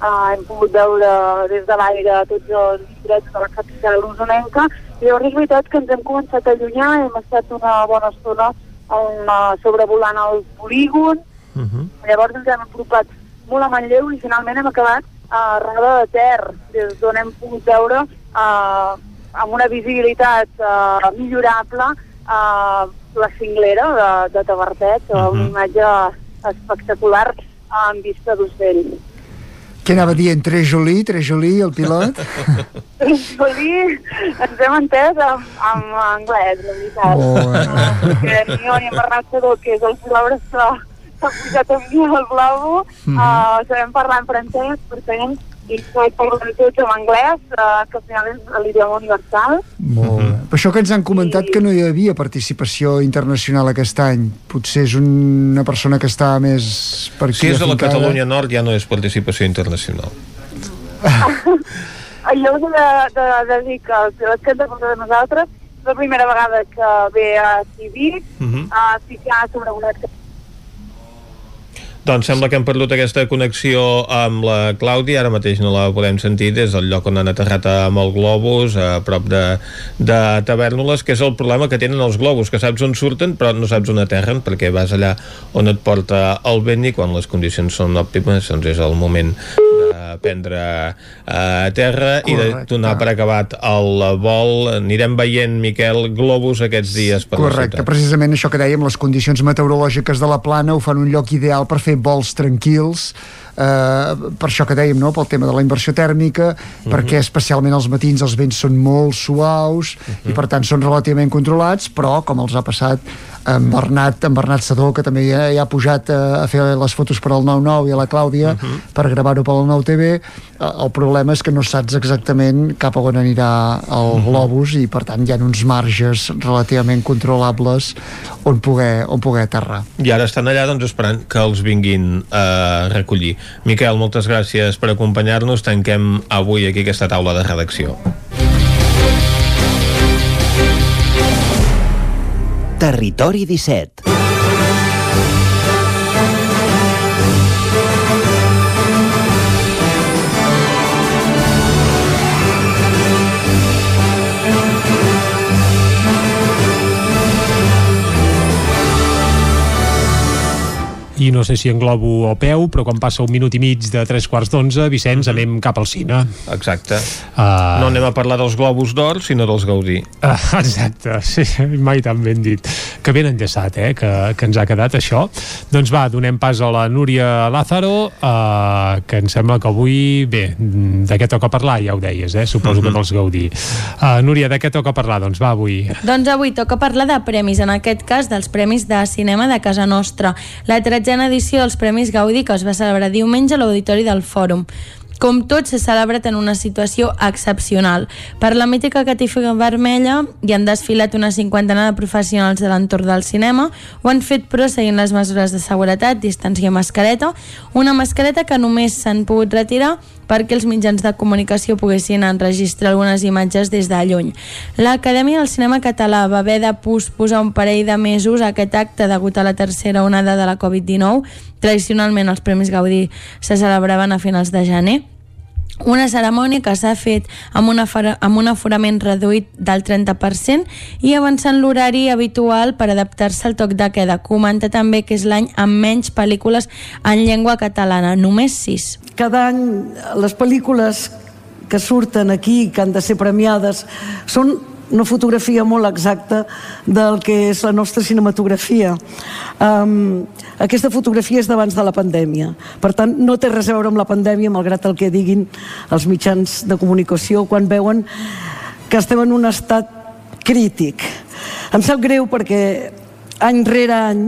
uh, hem pogut veure des de l'aire tots els drets de la capital usonenca, i llavors és veritat que ens hem començat a allunyar, hem estat una bona estona uh, sobrevolant el polígon, uh -huh. llavors ens hem apropat molt a Manlleu i finalment hem acabat a Rada de Ter, des d'on hem pogut veure uh, amb una visibilitat uh, millorable uh, la cinglera de, de Tavertet, uh -huh. una imatge espectacular amb vista d'ocell. Què anava dient? Trejolí, Trejolí, el pilot? <laughs> Trejolí, ens hem entès amb, amb anglès, la veritat. Oh, eh. uh, perquè ni jo ni en Bernat Sedó, que és el pilot que s'ha pujat amb mi al Blavo, uh -huh. uh, sabem parlar en francès, per tant, i parlar tots en anglès, uh, que al final és l'idioma universal. Molt bé. Per això que ens han comentat que no hi havia participació internacional aquest any. Potser és una persona que està més per aquí Si és de la Catalunya Nord ja no és participació internacional. <laughs> jo us he de, de, de dir que el pilot que ens a nosaltres és la primera vegada que ve a Civic, uh -huh. uh, sí que ha sobrevolat Doncs sembla que hem perdut aquesta connexió amb la Clàudia, ara mateix no la podem sentir des del lloc on han aterrat amb el globus, a prop de, de Tavernoles, que és el problema que tenen els globus, que saps on surten però no saps on aterren, perquè vas allà on et porta el vent i quan les condicions són òptimes doncs és el moment de prendre a terra Correcte. i de donar per acabat el vol. Anirem veient, Miquel, globus aquests dies per Correcte, la ciutat. precisament això que dèiem, les condicions meteorològiques de la plana ho fan un lloc ideal per fer vols tranquils, eh, per això que dèiem, no? pel tema de la inversió tèrmica, uh -huh. perquè especialment als matins els vents són molt suaus uh -huh. i per tant són relativament controlats, però com els ha passat en Bernat, en Bernat Sadó, que també ja, ja ha pujat a, a fer les fotos per al 9-9 i a la Clàudia uh -huh. per gravar-ho pel 9 TV, el problema és que no saps exactament cap a on anirà el uh -huh. globus i per tant hi ha uns marges relativament controlables on poder, on poder aterrar. I ara estan allà doncs, esperant que els vinguin a recollir. Miquel, moltes gràcies per acompanyar-nos. Tanquem avui aquí aquesta taula de redacció. Territori 17 i no sé si en globo o peu, però quan passa un minut i mig de tres quarts d'onze, Vicenç, mm -hmm. anem cap al cine. Exacte. Uh... No anem a parlar dels globus d'or, sinó dels Gaudí. Uh, <laughs> exacte, sí, mai tan ben dit. Que ben enllaçat, eh, que, que ens ha quedat això. Doncs va, donem pas a la Núria Lázaro, uh, que em sembla que avui, bé, de què toca parlar, ja ho deies, eh, suposo mm -hmm. que dels Gaudí. Uh, Núria, de què toca parlar? Doncs va, avui. Doncs avui toca parlar de premis, en aquest cas dels Premis de Cinema de Casa Nostra. La tretzena edició dels Premis Gaudí que es va celebrar diumenge a l'Auditori del Fòrum. Com tot, s'ha celebrat en una situació excepcional. Per la mítica catifa vermella hi han desfilat una cinquantena de professionals de l'entorn del cinema, ho han fet però seguint les mesures de seguretat, distància i mascareta, una mascareta que només s'han pogut retirar perquè els mitjans de comunicació poguessin enregistrar algunes imatges des de lluny. L'Acadèmia del Cinema Català va haver de posposar un parell de mesos aquest acte degut a la tercera onada de la Covid-19. Tradicionalment els Premis Gaudí se celebraven a finals de gener una cerimònia que s'ha fet amb, una amb un aforament reduït del 30% i avançant l'horari habitual per adaptar-se al toc de queda. Comenta també que és l'any amb menys pel·lícules en llengua catalana, només 6. Cada any les pel·lícules que surten aquí, que han de ser premiades, són una fotografia molt exacta del que és la nostra cinematografia. Um, aquesta fotografia és d'abans de la pandèmia. Per tant, no té res a veure amb la pandèmia, malgrat el que diguin els mitjans de comunicació quan veuen que estem en un estat crític. Em sap greu perquè any rere any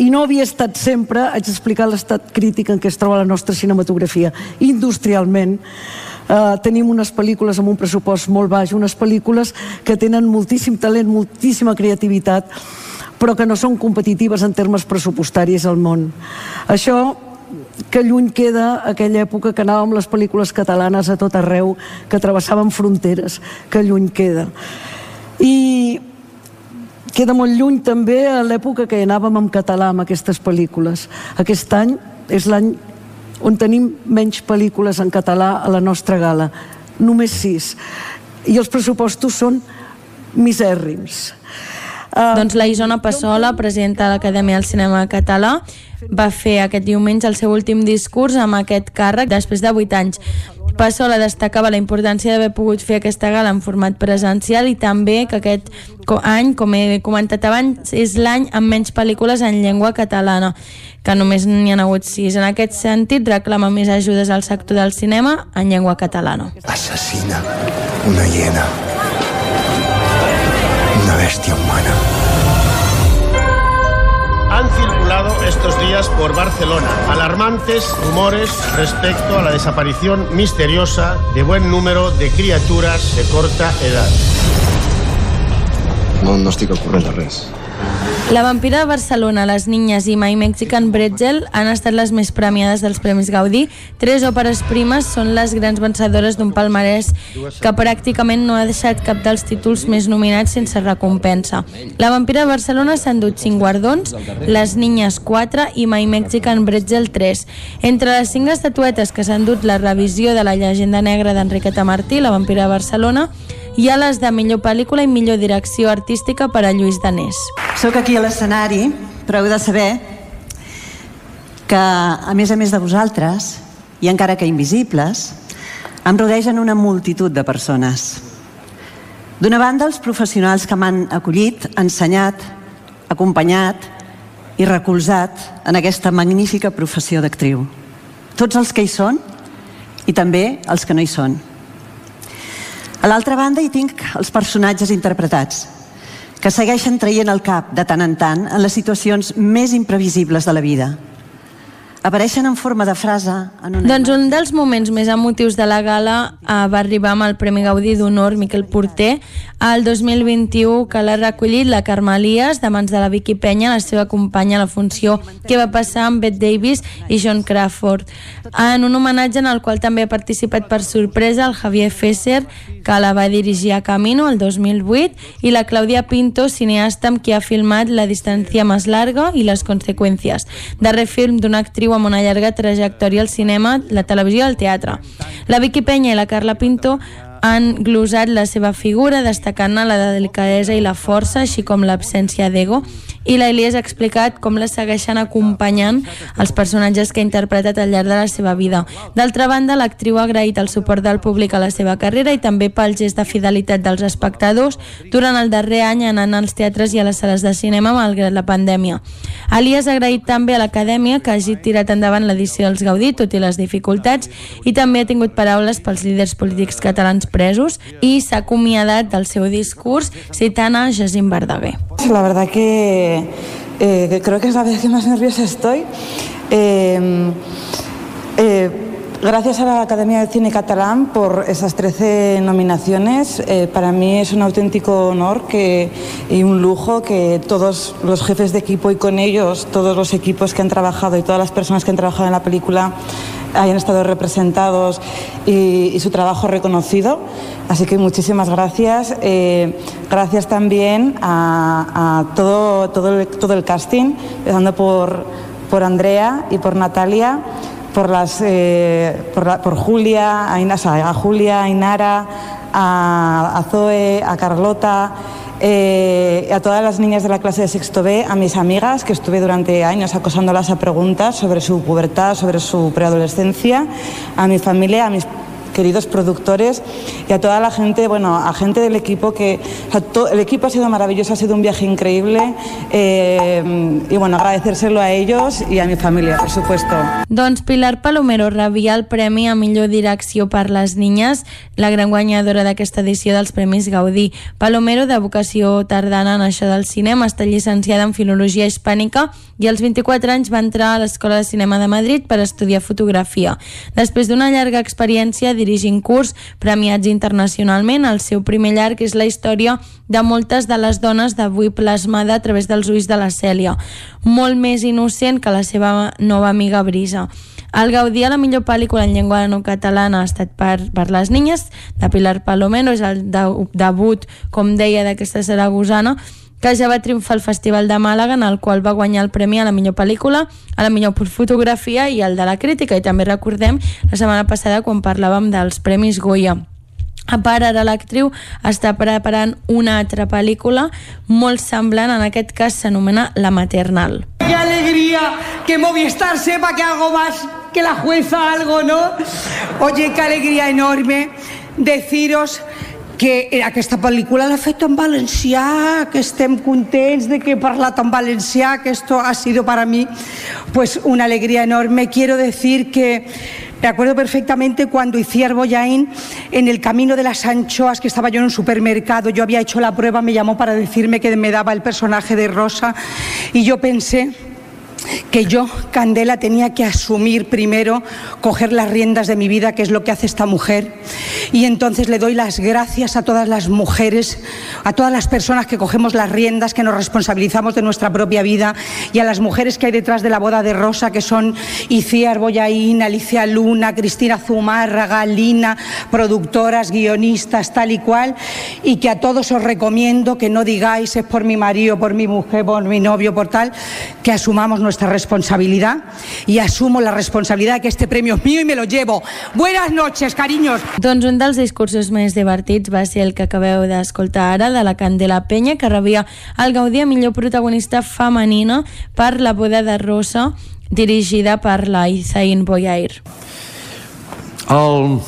i no havia estat sempre, haig d'explicar l'estat crític en què es troba la nostra cinematografia. Industrialment, eh, tenim unes pel·lícules amb un pressupost molt baix, unes pel·lícules que tenen moltíssim talent, moltíssima creativitat, però que no són competitives en termes pressupostaris al món. Això que lluny queda aquella època que anàvem les pel·lícules catalanes a tot arreu, que travessaven fronteres, que lluny queda. I queda molt lluny també a l'època que anàvem en català amb aquestes pel·lícules. Aquest any és l'any on tenim menys pel·lícules en català a la nostra gala, només sis. I els pressupostos són misèrrims. Uh, doncs la Isona Passola, presidenta de l'Acadèmia del Cinema Català, va fer aquest diumenge el seu últim discurs amb aquest càrrec després de 8 anys. Passola destacava la importància d'haver pogut fer aquesta gala en format presencial i també que aquest any, com he comentat abans, és l'any amb menys pel·lícules en llengua catalana, que només n'hi ha hagut sis. En aquest sentit, reclama més ajudes al sector del cinema en llengua catalana. Assassina una hiena. Una bestia humana. Han circulado estos días por Barcelona alarmantes rumores respecto a la desaparición misteriosa de buen número de criaturas de corta edad. No, no estic al corrent de res. La vampira de Barcelona, Les Niñes i My Mexican Bretzel han estat les més premiades dels Premis Gaudí. Tres òperes primes són les grans vencedores d'un palmarès que pràcticament no ha deixat cap dels títols més nominats sense recompensa. La vampira de Barcelona s'ha endut 5 guardons, Les Niñes 4 i My Mexican Bretzel 3. Entre les 5 estatuetes que s'han endut la revisió de la llegenda negra d'Enriqueta Martí, La vampira de Barcelona, hi ha les de millor pel·lícula i millor direcció artística per a Lluís Danés. Soc aquí a l'escenari, però heu de saber que, a més a més de vosaltres, i encara que invisibles, em rodegen una multitud de persones. D'una banda, els professionals que m'han acollit, ensenyat, acompanyat i recolzat en aquesta magnífica professió d'actriu. Tots els que hi són i també els que no hi són. A l'altra banda hi tinc els personatges interpretats, que segueixen traient el cap de tant en tant en les situacions més imprevisibles de la vida – apareixen en forma de frase en una Doncs un dels moments més emotius de la gala eh, va arribar amb el Premi Gaudí d'Honor Miquel Porter al 2021 que l'ha recollit la Carme Elias de mans de la Vicky Penya, la seva companya a la funció que va passar amb Bette Davis i John Crawford. En un homenatge en el qual també ha participat per sorpresa el Javier Fesser que la va dirigir a Camino el 2008 i la Claudia Pinto, cineasta amb qui ha filmat La distància més larga i les conseqüències darrer film d'una actriu actriu amb una llarga trajectòria al cinema, la televisió i el teatre. La Vicky Penya i la Carla Pinto han glosat la seva figura, destacant-ne la delicadesa i la força, així com l'absència d'ego, i la Elias ha explicat com la segueixen acompanyant els personatges que ha interpretat al llarg de la seva vida. D'altra banda, l'actriu ha agraït el suport del públic a la seva carrera i també pel gest de fidelitat dels espectadors durant el darrer any anant als teatres i a les sales de cinema malgrat la pandèmia. Elias ha agraït també a l'Acadèmia que hagi tirat endavant l'edició dels Gaudí, tot i les dificultats, i també ha tingut paraules pels líders polítics catalans presos i s'ha acomiadat del seu discurs citant a Jacint Verdaguer. La verdad que eh, creo que es la vez que más nerviosa estoy. Eh, eh, Gracias a la Academia del Cine Catalán por esas 13 nominaciones. Eh, para mí es un auténtico honor y un lujo que todos los jefes de equipo y con ellos todos los equipos que han trabajado y todas las personas que han trabajado en la película hayan estado representados y, su trabajo reconocido. Así que muchísimas gracias. Eh, gracias también a, a todo, todo, el, todo el casting, empezando por, por Andrea y por Natalia por, las, eh, por, por, Julia, a, a Julia, a Inara, a, a Zoe, a Carlota, eh, a todas las niñas de la clase de sexto B, a mis amigas, que estuve durante años acosándolas a preguntas sobre su pubertad, sobre su preadolescencia, a mi familia, a mis queridos productores y a toda la gente, bueno, a gente del equipo que, o sea, to, el equipo ha sido maravilloso, ha sido un viaje increíble eh, y bueno, agradecérselo a ellos y a mi familia, por supuesto. Doncs Pilar Palomero rebia el Premi a millor direcció per les niñes, la gran guanyadora d'aquesta edició dels Premis Gaudí. Palomero, de vocació tardana en això del cinema, està llicenciada en Filologia Hispànica i als 24 anys va entrar a l'Escola de Cinema de Madrid per estudiar fotografia. Després d'una llarga experiència dirigint curs premiats internacionalment. El seu primer llarg és la història de moltes de les dones d'avui plasmada a través dels ulls de la Cèlia, molt més innocent que la seva nova amiga Brisa. El Gaudí a la millor pel·lícula en llengua no catalana ha estat per, per les niñes, de Pilar Palomero, és el de, debut, com deia, d'aquesta saragosana, que ja va triomfar al Festival de Màlaga, en el qual va guanyar el premi a la millor pel·lícula, a la millor fotografia i el de la crítica. I també recordem la setmana passada quan parlàvem dels Premis Goya. A part, ara l'actriu està preparant una altra pel·lícula molt semblant, en aquest cas s'anomena La Maternal. ¡Qué alegría que Movistar sepa que hago más que la jueza algo, ¿no? Oye, qué alegría enorme deciros que aquesta pel·lícula l'ha fet en valencià, que estem contents de que he parlat en valencià, que esto ha sido para mí pues una alegría enorme. Quiero decir que Me acuerdo perfectamente cuando Iciar Boyain, en el camino de las anchoas, que estaba yo en un supermercado, yo había hecho la prueba, me llamó para decirme que me daba el personaje de Rosa y yo pensé que yo, Candela, tenía que asumir primero, coger las riendas de mi vida, que es lo que hace esta mujer. Y entonces le doy las gracias a todas las mujeres, a todas las personas que cogemos las riendas, que nos responsabilizamos de nuestra propia vida y a las mujeres que hay detrás de la boda de Rosa, que son Iciar Boyaín, Alicia Luna, Cristina Zumárraga, Lina, productoras, guionistas, tal y cual, y que a todos os recomiendo que no digáis es por mi marido, por mi mujer, por mi novio, por tal, que asumamos nuestra responsabilidad y asumo la responsabilidad de que este premio es mío y me lo llevo. Buenas noches, cariños. Doncs un dels discursos més divertits va ser el que acabeu d'escoltar ara, de la Candela Penya, que rebia el Gaudí a millor protagonista femenina per la boda de Rosa, dirigida per la Izain Boyair. El...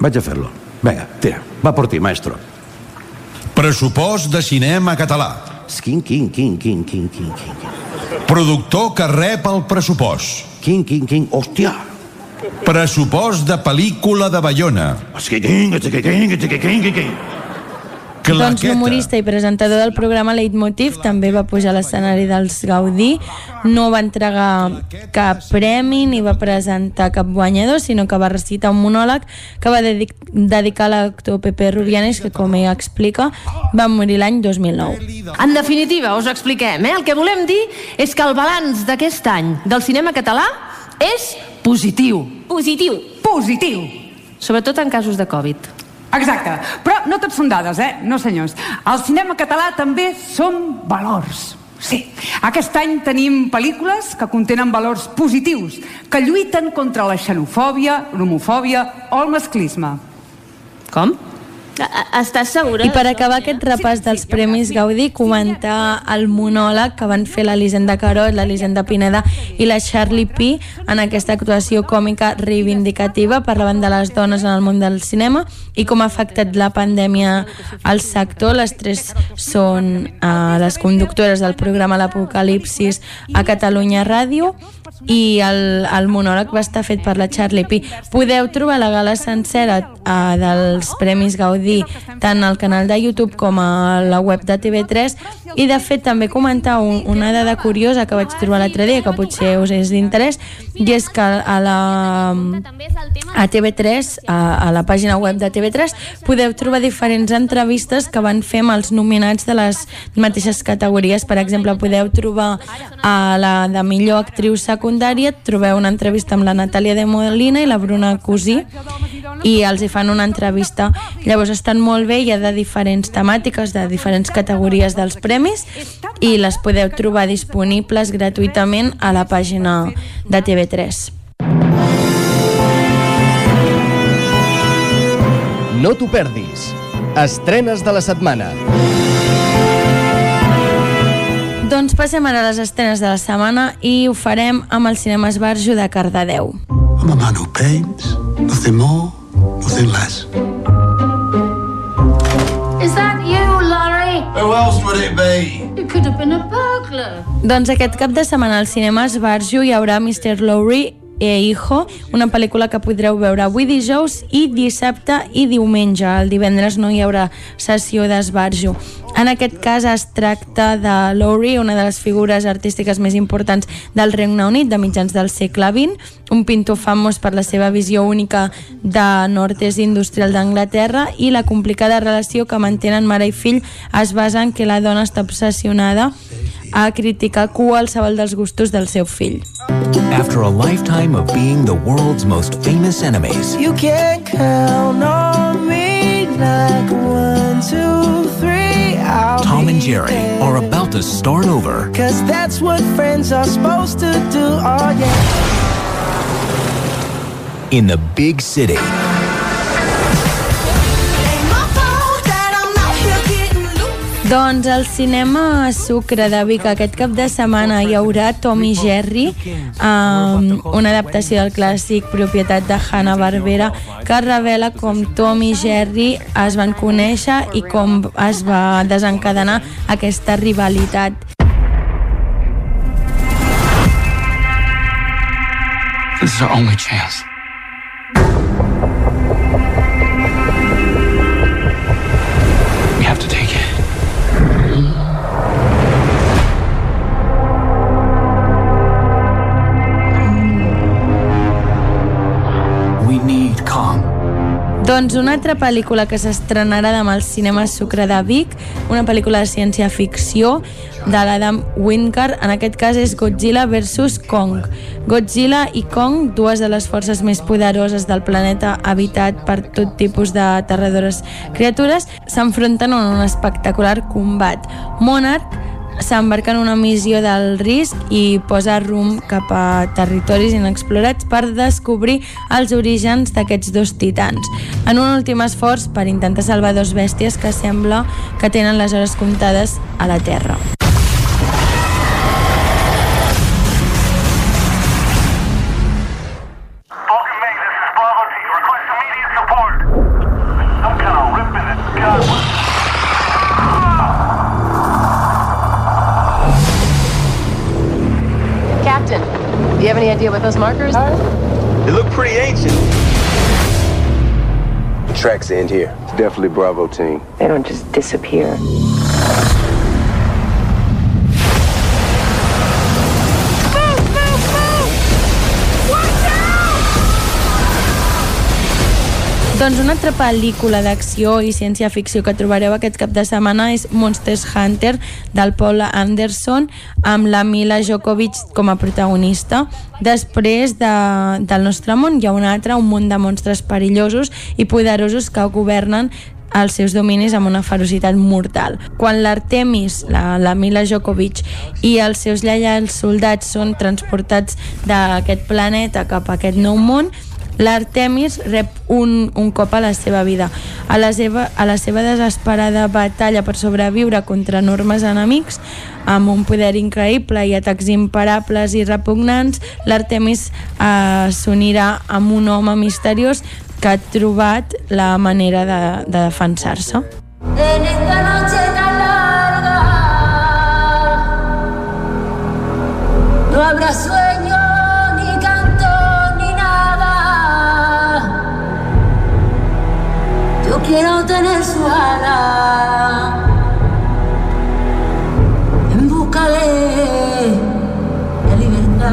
Vaig a fer-lo. Vinga, tira, va por ti, maestro. Pressupost de cinema català. Quin, quin, quin, quin, quin, quin, quin. Productor que rep el pressupost. Quin, quin, quin, hòstia. Pressupost de pel·lícula de Bayona. Doncs l'humorista i presentador del programa Leitmotiv també va pujar a l'escenari dels Gaudí, no va entregar cap premi ni va presentar cap guanyador, sinó que va recitar un monòleg que va dedic dedicar a l'actor Pepe Rubianes, que com ella explica, va morir l'any 2009. En definitiva, us ho expliquem, eh? El que volem dir és que el balanç d'aquest any del cinema català és positiu. Positiu. Positiu. Sobretot en casos de Covid. Exacte, però no tot són dades, eh? No senyors. Al cinema català també són valors. Sí, aquest any tenim pel·lícules que contenen valors positius, que lluiten contra la xenofòbia, l'homofòbia o el masclisme. Com? Estàs segura? I per acabar aquest repàs dels Premis Gaudí, comentar el monòleg que van fer l'Elisenda Carot, l'Elisenda Pineda i la Charlie P en aquesta actuació còmica reivindicativa parlant de les dones en el món del cinema i com ha afectat la pandèmia al sector. Les tres són uh, les conductores del programa L'Apocalipsis a Catalunya Ràdio i el, el monòleg va estar fet per la Charlie P. Podeu trobar la gala sencera uh, dels Premis Gaudí tant al canal de YouTube com a la web de TV3 i de fet també comentar un, una dada curiosa que vaig trobar l'altre dia que potser us és d'interès i és que a la a TV3 a, a la pàgina web de TV3 podeu trobar diferents entrevistes que van fer amb els nominats de les mateixes categories per exemple podeu trobar a la de millor actriu secundària trobeu una entrevista amb la Natàlia de Molina i la Bruna Cosí i els hi fan una entrevista llavors estan molt bé, hi ha de diferents temàtiques de diferents categories dels premis i les podeu trobar disponibles gratuïtament a la pàgina de TV3 No t'ho perdis. Estrenes de la setmana. Doncs passem ara a les estrenes de la setmana i ho farem amb el Cinema Esbarjo de Cardedeu. I'm a man who paints, nothing more, nothing less. Is that you, Laurie? Who else would it be? You could have been a burglar. Doncs aquest cap de setmana al Cinema Esbarjo hi haurà Mr. Lowry e Hijo, una pel·lícula que podreu veure avui dijous i dissabte i diumenge. El divendres no hi haurà sessió d'esbarjo. En aquest cas es tracta de Lowry, una de les figures artístiques més importants del Regne Unit de mitjans del segle XX, un pintor famós per la seva visió única de nord-est industrial d'Anglaterra i la complicada relació que mantenen mare i fill es basa en que la dona està obsessionada a criticar qualsevol dels gustos del seu fill. After a lifetime of being the world's most famous enemies, You can count on me like one, two, three. I'll Tom and Jerry there. are about to start over Cause that's what friends are supposed to do. Oh, yeah. in the big city. Doncs al cinema Sucre de Vic aquest cap de setmana hi haurà Tom i Jerry, um, una adaptació del clàssic propietat de Hanna-Barbera que revela com Tom i Jerry es van conèixer i com es va desencadenar aquesta rivalitat. This is our only chance. Doncs una altra pel·lícula que s'estrenarà demà al cinema Sucre de Vic, una pel·lícula de ciència-ficció de l'Adam Wingard, en aquest cas és Godzilla vs. Kong. Godzilla i Kong, dues de les forces més poderoses del planeta habitat per tot tipus de terradores criatures, s'enfronten en un espectacular combat. Monarch s'embarca en una missió del risc i posa rumb cap a territoris inexplorats per descobrir els orígens d'aquests dos titans. En un últim esforç per intentar salvar dos bèsties que sembla que tenen les hores comptades a la Terra. Idea what those markers are? They look pretty ancient. The tracks end here. It's definitely Bravo team. They don't just disappear. Doncs una altra pel·lícula d'acció i ciència-ficció que trobareu aquest cap de setmana és Monsters Hunter, del Paul Anderson, amb la Mila Jokovic com a protagonista. Després de, del nostre món hi ha un altre, un món de monstres perillosos i poderosos que governen els seus dominis amb una ferocitat mortal. Quan l'Artemis, la, la Mila Jokovic i els seus lleials soldats són transportats d'aquest planeta cap a aquest nou món, l'Artemis rep un, un cop a la seva vida. A la seva, a la seva desesperada batalla per sobreviure contra enormes enemics, amb un poder increïble i atacs imparables i repugnants, l'Artemis eh, s'unirà amb un home misteriós que ha trobat la manera de, de defensar-se. En esta noche tan larga no habrá sueño quiero tener su ala en busca de, de libertad.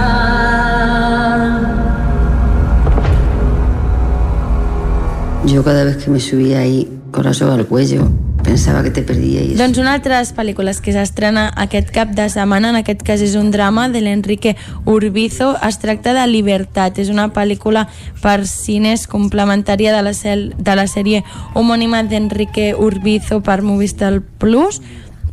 Yo cada vez que me subía ahí soga al cuello pensaba que te perdía y Doncs una altra de les pel·lícules que s'estrena aquest cap de setmana, en aquest cas és un drama de l'Enrique Urbizo, es tracta de Libertat, és una pel·lícula per cines complementària de la, cel, de la sèrie homònima d'Enrique Urbizo per Movistar Plus,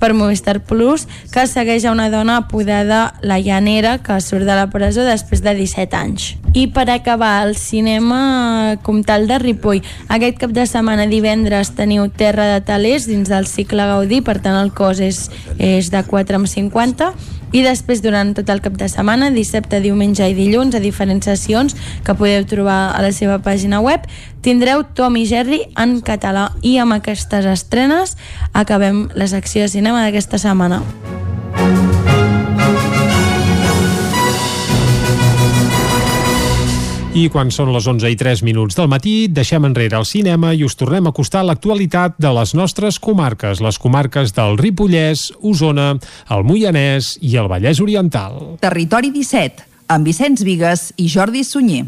per Movistar Plus, que segueix a una dona apodada La Llanera, que surt de la presó després de 17 anys. I per acabar, el cinema Comtal de Ripoll. Aquest cap de setmana divendres teniu Terra de Talers dins del cicle Gaudí, per tant el cost és, és de 4,50 i després durant tot el cap de setmana, dissabte, diumenge i dilluns, a diferents sessions que podeu trobar a la seva pàgina web, tindreu Tom i Jerry en català i amb aquestes estrenes acabem la secció de cinema d'aquesta setmana. I quan són les 11 i 3 minuts del matí, deixem enrere el cinema i us tornem a acostar l'actualitat de les nostres comarques, les comarques del Ripollès, Osona, el Moianès i el Vallès Oriental. Territori 17, amb Vicenç Vigues i Jordi Sunyer.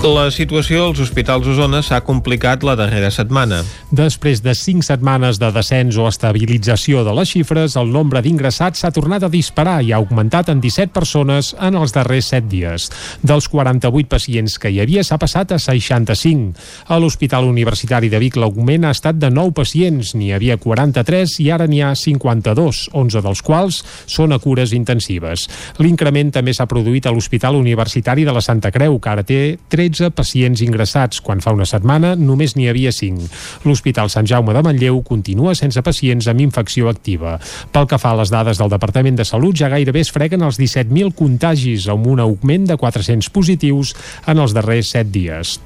La situació als hospitals Osona s'ha complicat la darrera setmana. Després de 5 setmanes de descens o estabilització de les xifres, el nombre d'ingressats s'ha tornat a disparar i ha augmentat en 17 persones en els darrers 7 dies. Dels 48 pacients que hi havia s'ha passat a 65. A l'Hospital Universitari de Vic l'augment ha estat de 9 pacients, n'hi havia 43 i ara n'hi ha 52, 11 dels quals són a cures intensives. L'increment també s'ha produït a l'Hospital Universitari de la Santa Creu, que ara té 13 pacients ingressats, quan fa una setmana només n'hi havia 5. L'Hospital Sant Jaume de Manlleu continua sense pacients amb infecció activa. Pel que fa a les dades del Departament de Salut, ja gairebé es freguen els 17.000 contagis, amb un augment de 400 positius en els darrers 7 dies.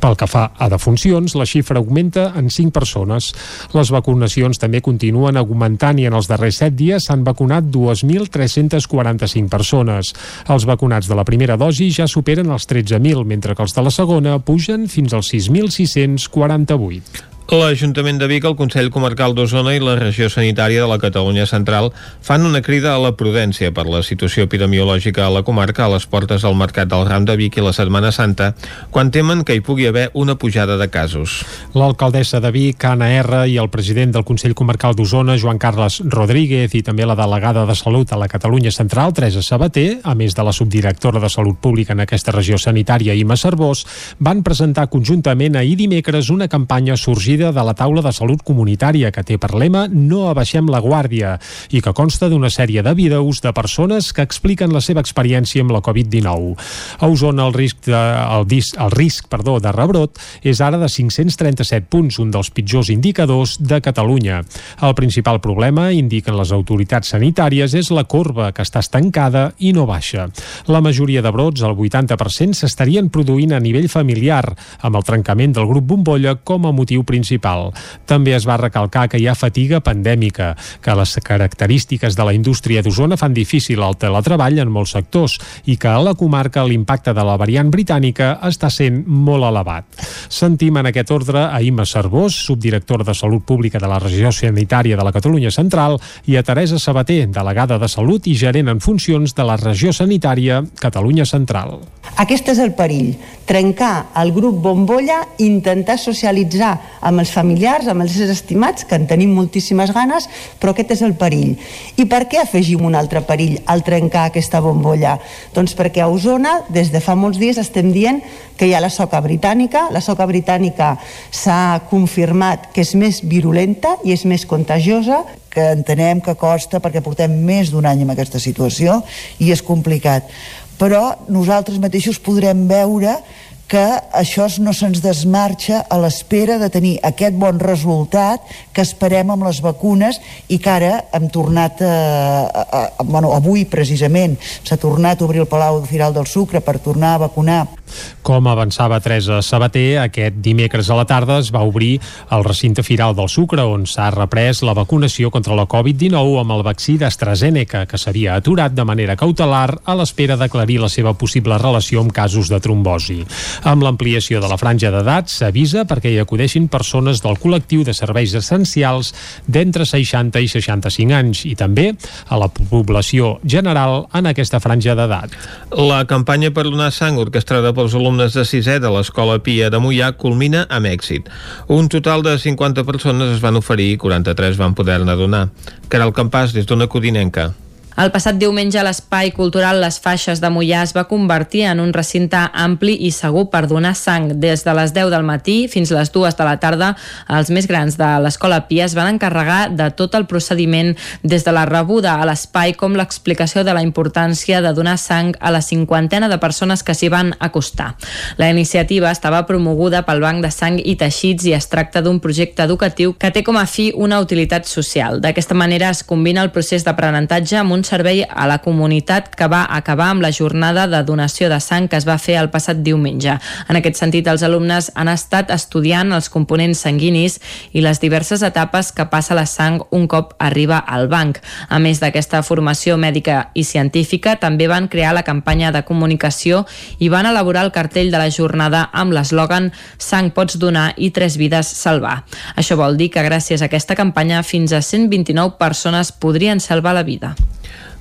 Pel que fa a defuncions, la xifra augmenta en 5 persones. Les vacunacions també continuen augmentant i en els darrers 7 dies s'han vacunat 2.345 persones. Els vacunats de la primera dosi ja superen els 13.000, mentre que els de la segona pugen fins als 6.648. L'Ajuntament de Vic, el Consell Comarcal d'Osona i la Regió Sanitària de la Catalunya Central fan una crida a la prudència per la situació epidemiològica a la comarca a les portes del Mercat del Ram de Vic i la Setmana Santa, quan temen que hi pugui haver una pujada de casos. L'alcaldessa de Vic, Anna R, i el president del Consell Comarcal d'Osona, Joan Carles Rodríguez, i també la delegada de Salut a la Catalunya Central, Teresa Sabater, a més de la subdirectora de Salut Pública en aquesta regió sanitària, Ima Cervós, van presentar conjuntament ahir dimecres una campanya sorgida sorgida de la taula de salut comunitària que té per lema No abaixem la guàrdia i que consta d'una sèrie de vídeos de persones que expliquen la seva experiència amb la Covid-19. A Osona el risc, de, el, dis, el risc perdó, de rebrot és ara de 537 punts, un dels pitjors indicadors de Catalunya. El principal problema, indiquen les autoritats sanitàries, és la corba que està estancada i no baixa. La majoria de brots, el 80%, s'estarien produint a nivell familiar, amb el trencament del grup bombolla com a motiu principal principal. També es va recalcar que hi ha fatiga pandèmica, que les característiques de la indústria d'Osona fan difícil el teletreball en molts sectors i que a la comarca l'impacte de la variant britànica està sent molt elevat. Sentim en aquest ordre a Ima Cervós, subdirectora de Salut Pública de la Regió Sanitària de la Catalunya Central, i a Teresa Sabater, delegada de Salut i gerent en funcions de la Regió Sanitària Catalunya Central. Aquest és el perill, trencar el grup bombolla, intentar socialitzar amb els familiars, amb els estimats, que en tenim moltíssimes ganes, però aquest és el perill. I per què afegim un altre perill al trencar aquesta bombolla? Doncs perquè a Osona, des de fa molts dies, estem dient que hi ha la soca britànica. La soca britànica s'ha confirmat que és més virulenta i és més contagiosa, que entenem que costa perquè portem més d'un any en aquesta situació i és complicat. Però nosaltres mateixos podrem veure que això no se'ns desmarxa a l'espera de tenir aquest bon resultat que esperem amb les vacunes i que ara hem tornat a, a, a, bueno, avui precisament s'ha tornat a obrir el Palau Firal del Sucre per tornar a vacunar com avançava Teresa Sabater, aquest dimecres a la tarda es va obrir el recinte Firal del Sucre, on s'ha reprès la vacunació contra la Covid-19 amb el vaccí d'AstraZeneca, que s'havia aturat de manera cautelar a l'espera d'aclarir la seva possible relació amb casos de trombosi. Amb l'ampliació de la franja d'edat, s'avisa perquè hi acudeixin persones del col·lectiu de serveis essencials d'entre 60 i 65 anys i també a la població general en aquesta franja d'edat. La campanya per donar sang orquestrada pel pels alumnes de sisè de l'Escola Pia de Mollà culmina amb èxit. Un total de 50 persones es van oferir i 43 van poder-ne donar. Caral Campàs, des d'una codinenca. El passat diumenge l'Espai Cultural Les Faixes de Mollà es va convertir en un recinte ampli i segur per donar sang. Des de les 10 del matí fins a les 2 de la tarda, els més grans de l'Escola Pia es van encarregar de tot el procediment des de la rebuda a l'espai com l'explicació de la importància de donar sang a la cinquantena de persones que s'hi van acostar. La iniciativa estava promoguda pel Banc de Sang i Teixits i es tracta d'un projecte educatiu que té com a fi una utilitat social. D'aquesta manera es combina el procés d'aprenentatge amb servei a la comunitat que va acabar amb la jornada de donació de sang que es va fer el passat diumenge. En aquest sentit, els alumnes han estat estudiant els components sanguinis i les diverses etapes que passa la sang un cop arriba al banc. A més d'aquesta formació mèdica i científica, també van crear la campanya de comunicació i van elaborar el cartell de la jornada amb l'eslògan Sang pots donar i tres vides salvar. Això vol dir que gràcies a aquesta campanya fins a 129 persones podrien salvar la vida.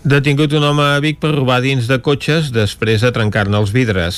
Detingut un home a Vic per robar dins de cotxes després de trencar-ne els vidres.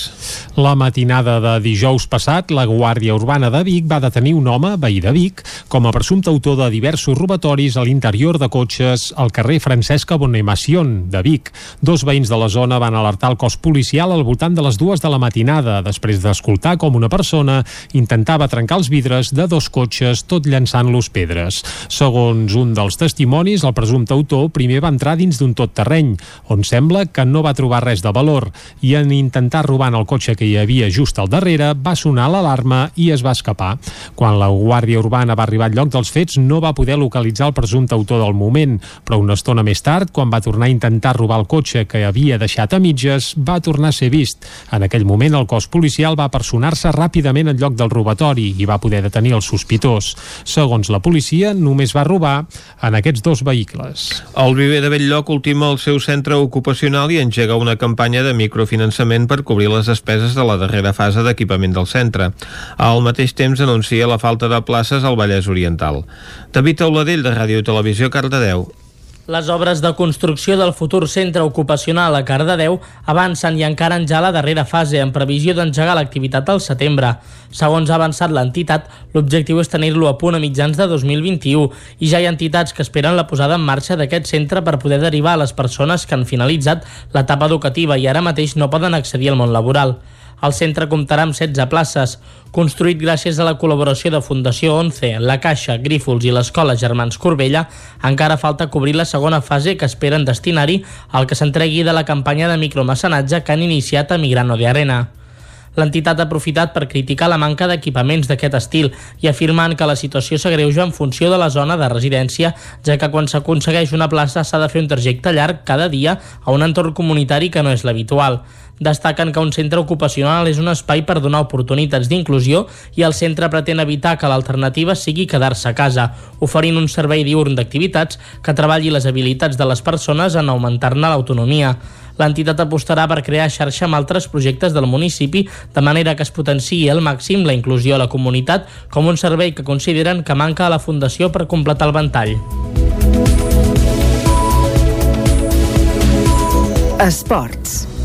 La matinada de dijous passat, la Guàrdia Urbana de Vic va detenir un home, veí de Vic, com a presumpte autor de diversos robatoris a l'interior de cotxes al carrer Francesca Bonemacion de Vic. Dos veïns de la zona van alertar el cos policial al voltant de les dues de la matinada, després d'escoltar com una persona intentava trencar els vidres de dos cotxes tot llançant-los pedres. Segons un dels testimonis, el presumpte autor primer va entrar dins d'un tot terreny, on sembla que no va trobar res de valor i en intentar robar el cotxe que hi havia just al darrere va sonar l'alarma i es va escapar. Quan la Guàrdia Urbana va arribar al lloc dels fets no va poder localitzar el presumpte autor del moment, però una estona més tard, quan va tornar a intentar robar el cotxe que havia deixat a mitges, va tornar a ser vist. En aquell moment el cos policial va personar-se ràpidament al lloc del robatori i va poder detenir el sospitós. Segons la policia, només va robar en aquests dos vehicles. El viver de Belllloc reforma el seu centre ocupacional i engega una campanya de microfinançament per cobrir les despeses de la darrera fase d'equipament del centre. Al mateix temps anuncia la falta de places al Vallès Oriental. David Auladell, de Ràdio Televisió, Cardedeu. Les obres de construcció del futur centre ocupacional a Cardedeu avancen i encaren ja la darrera fase, en previsió d'engegar l'activitat al setembre. Segons ha avançat l'entitat, l'objectiu és tenir-lo a punt a mitjans de 2021 i ja hi ha entitats que esperen la posada en marxa d'aquest centre per poder derivar a les persones que han finalitzat l'etapa educativa i ara mateix no poden accedir al món laboral. El centre comptarà amb 16 places, construït gràcies a la col·laboració de Fundació 11, la Caixa, Grífols i l'Escola Germans Corbella, encara falta cobrir la segona fase que esperen destinar-hi al que s'entregui de la campanya de micromecenatge que han iniciat a Migrano de Arena. L'entitat ha aprofitat per criticar la manca d'equipaments d'aquest estil i afirmant que la situació s'agreuja en funció de la zona de residència, ja que quan s'aconsegueix una plaça s'ha de fer un trajecte llarg cada dia a un entorn comunitari que no és l'habitual. Destaquen que un centre ocupacional és un espai per donar oportunitats d'inclusió i el centre pretén evitar que l'alternativa sigui quedar-se a casa, oferint un servei diurn d'activitats que treballi les habilitats de les persones en augmentar-ne l'autonomia. L'entitat apostarà per crear xarxa amb altres projectes del municipi de manera que es potenciï al màxim la inclusió a la comunitat com un servei que consideren que manca a la Fundació per completar el ventall. Esports.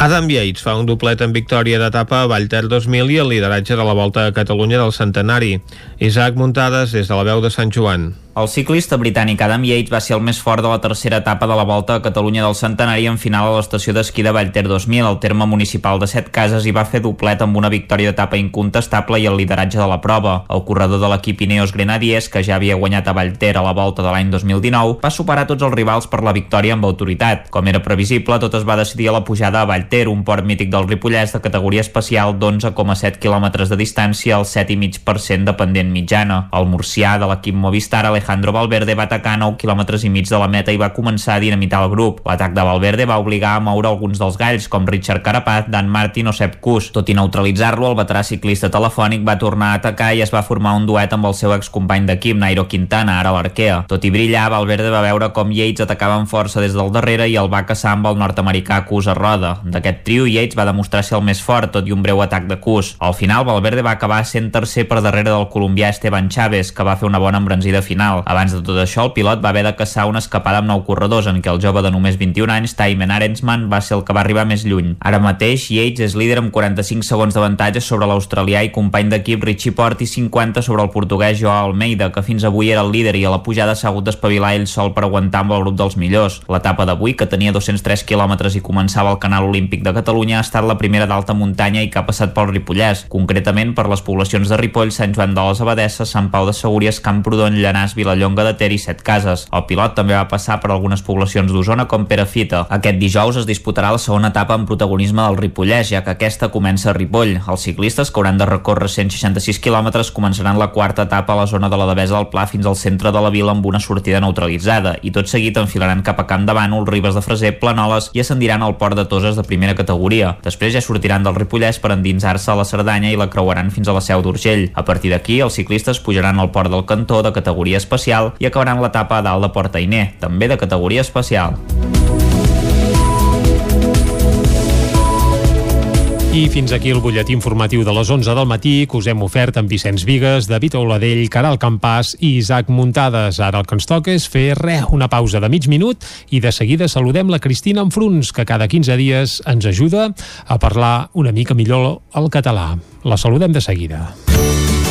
Adam Yates fa un doblet en victòria d'etapa a Vallter 2000 i el lideratge de la Volta a Catalunya del Centenari. Isaac Muntades des de la veu de Sant Joan. El ciclista britànic Adam Yates va ser el més fort de la tercera etapa de la Volta a Catalunya del Centenari en final a l'estació d'esquí de Vallter 2000, al terme municipal de Set Cases, i va fer doblet amb una victòria d'etapa incontestable i el lideratge de la prova. El corredor de l'equip Ineos Grenadiers, que ja havia guanyat a Vallter a la Volta de l'any 2019, va superar tots els rivals per la victòria amb autoritat. Com era previsible, tot es va decidir a la pujada a Vallter, un port mític del Ripollès de categoria especial d'11,7 km de distància al 7,5% de pendent mitjana. El murcià de l'equip Movistar, Alejandro Valverde va atacar 9 quilòmetres i mig de la meta i va començar a dinamitar el grup. L'atac de Valverde va obligar a moure alguns dels galls, com Richard Carapaz, Dan Martin o Sepp Kuss. Tot i neutralitzar-lo, el veterà ciclista telefònic va tornar a atacar i es va formar un duet amb el seu excompany d'equip, Nairo Quintana, ara l'Arquea. Tot i brillar, Valverde va veure com Yates atacava amb força des del darrere i el va caçar amb el nord-americà Kuss a roda. D'aquest trio, Yates va demostrar ser el més fort, tot i un breu atac de Kuss. Al final, Valverde va acabar sent tercer per darrere del colombià Esteban Chaves, que va fer una bona embranzida final. Abans de tot això, el pilot va haver de caçar una escapada amb nou corredors en què el jove de només 21 anys, Taimen Arensman, va ser el que va arribar més lluny. Ara mateix, Yates és líder amb 45 segons d'avantatge sobre l'australià i company d'equip Richie Port i 50 sobre el portuguès Joao Almeida, que fins avui era el líder i a la pujada s'ha hagut d'espavilar ell sol per aguantar amb el grup dels millors. L'etapa d'avui, que tenia 203 quilòmetres i començava al Canal Olímpic de Catalunya, ha estat la primera d'alta muntanya i que ha passat pel Ripollès, concretament per les poblacions de Ripoll, Sant Joan de les Abadesses, Sant Pau de Segúries, Camprodon, Llanàs, Vilallonga de Ter i Set Cases. El pilot també va passar per algunes poblacions d'Osona com Perafita. Aquest dijous es disputarà la segona etapa en protagonisme del Ripollès, ja que aquesta comença a Ripoll. Els ciclistes, que hauran de recórrer 166 quilòmetres, començaran la quarta etapa a la zona de la Devesa del Pla fins al centre de la vila amb una sortida neutralitzada i tot seguit enfilaran cap a Camp de Bànol, Ribes de Freser, Planoles i ascendiran al port de Toses de primera categoria. Després ja sortiran del Ripollès per endinsar-se a la Cerdanya i la creuaran fins a la Seu d'Urgell. A partir d'aquí, els ciclistes pujaran al port del Cantó de categoria especial i acabaran l'etapa a dalt de Portainer, també de categoria especial. I fins aquí el butlletí informatiu de les 11 del matí que us hem ofert amb Vicenç Vigues, David Oladell, Caral Campàs i Isaac Muntades. Ara el que ens toca és fer res, una pausa de mig minut i de seguida saludem la Cristina Enfruns, que cada 15 dies ens ajuda a parlar una mica millor el català. La saludem de seguida.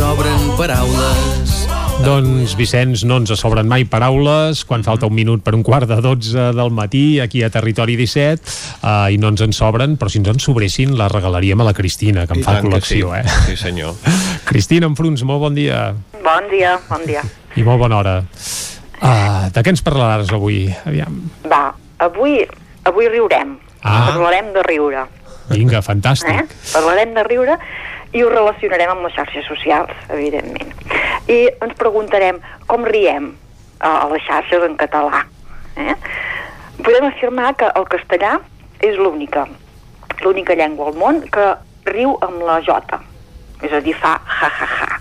Sobren paraules Doncs, Vicenç, no ens sobren mai paraules quan falta un minut per un quart de 12 del matí aquí a Territori 17 uh, i no ens en sobren, però si ens en sobressin la regalaríem a la Cristina, que en I fa col·lecció, sí. eh? Sí, senyor. <laughs> Cristina Enfruns, molt bon dia Bon dia, bon dia. i molt bona hora. Uh, de què ens parlaràs avui? Aviam. Va, avui, avui riurem. Ah. Parlarem de riure. Vinga, fantàstic. Eh? Parlarem de riure i ho relacionarem amb les xarxes socials, evidentment. I ens preguntarem com riem a les xarxes en català. Eh? Podem afirmar que el castellà és l'única, l'única llengua al món que riu amb la jota, és a dir, fa ja-ja-ja.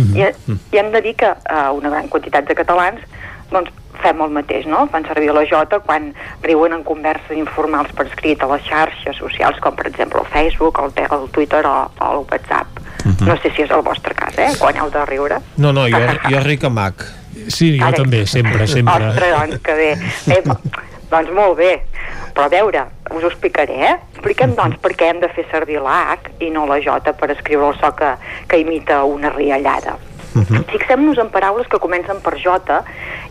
I, I hem de dir que eh, una gran quantitat de catalans doncs, fem el mateix, no? Fan servir la jota quan riuen en converses informals per escrit a les xarxes socials, com per exemple el Facebook, el, el Twitter o, o el WhatsApp. No sé si és el vostre cas, eh? Quan heu de riure. No, no, jo, jo ric a Mac. Sí, jo Ara- també, sempre, sempre. Ostres, doncs, que bé. bé po- doncs molt bé. Però a veure, us ho explicaré, eh? Expliquem, doncs, per què hem de fer servir la H i no la J per escriure el so que, que imita una riallada. Fixem-nos en paraules que comencen per J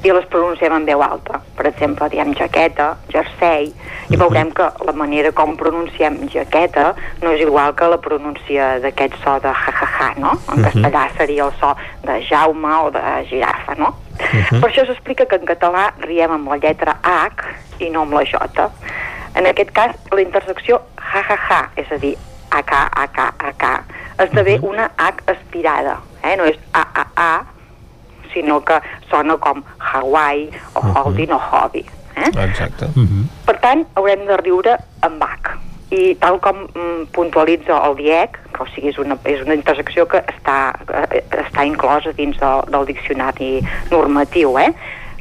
i les pronunciem en veu alta. Per exemple, diem jaqueta, jersei, i veurem que la manera com pronunciem jaqueta no és igual que la pronúncia d'aquest so de ja-ja-ja, no? En castellà seria el so de Jaume o de girafa, no? Per això s'explica que en català riem amb la lletra H i no amb la J. En aquest cas, la intersecció ja-ja-ja, és a dir, AK, AK, AK, esdevé una H aspirada, eh? no és A-A-A, sinó que sona com Hawaii o Holding o Hobby. Eh? Exacte. Per tant, haurem de riure amb H. I tal com mm, puntualitza el DIEC, que o sigui, és una, és una intersecció que està, eh, està inclosa dins del, del diccionari normatiu, eh?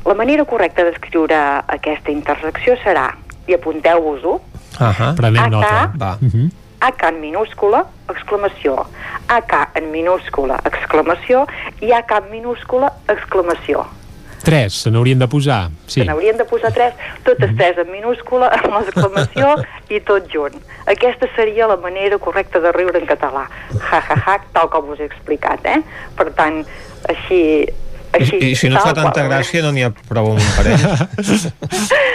La manera correcta d'escriure aquesta intersecció serà, i apunteu-vos-ho, Ahà. Prenem AK. nota. Va. Mhm. AK en minúscula, exclamació, AK en minúscula, exclamació, i AK en minúscula, exclamació. Tres, se n'haurien de posar. Sí. Se n'haurien de posar tres, totes tres en minúscula, amb l'exclamació <laughs> i tot junt. Aquesta seria la manera correcta de riure en català. Ja, ja, ja, tal com us he explicat, eh? Per tant, així... I, així I si no fa tanta qual. gràcia, no n'hi ha prou amb un parell. <laughs>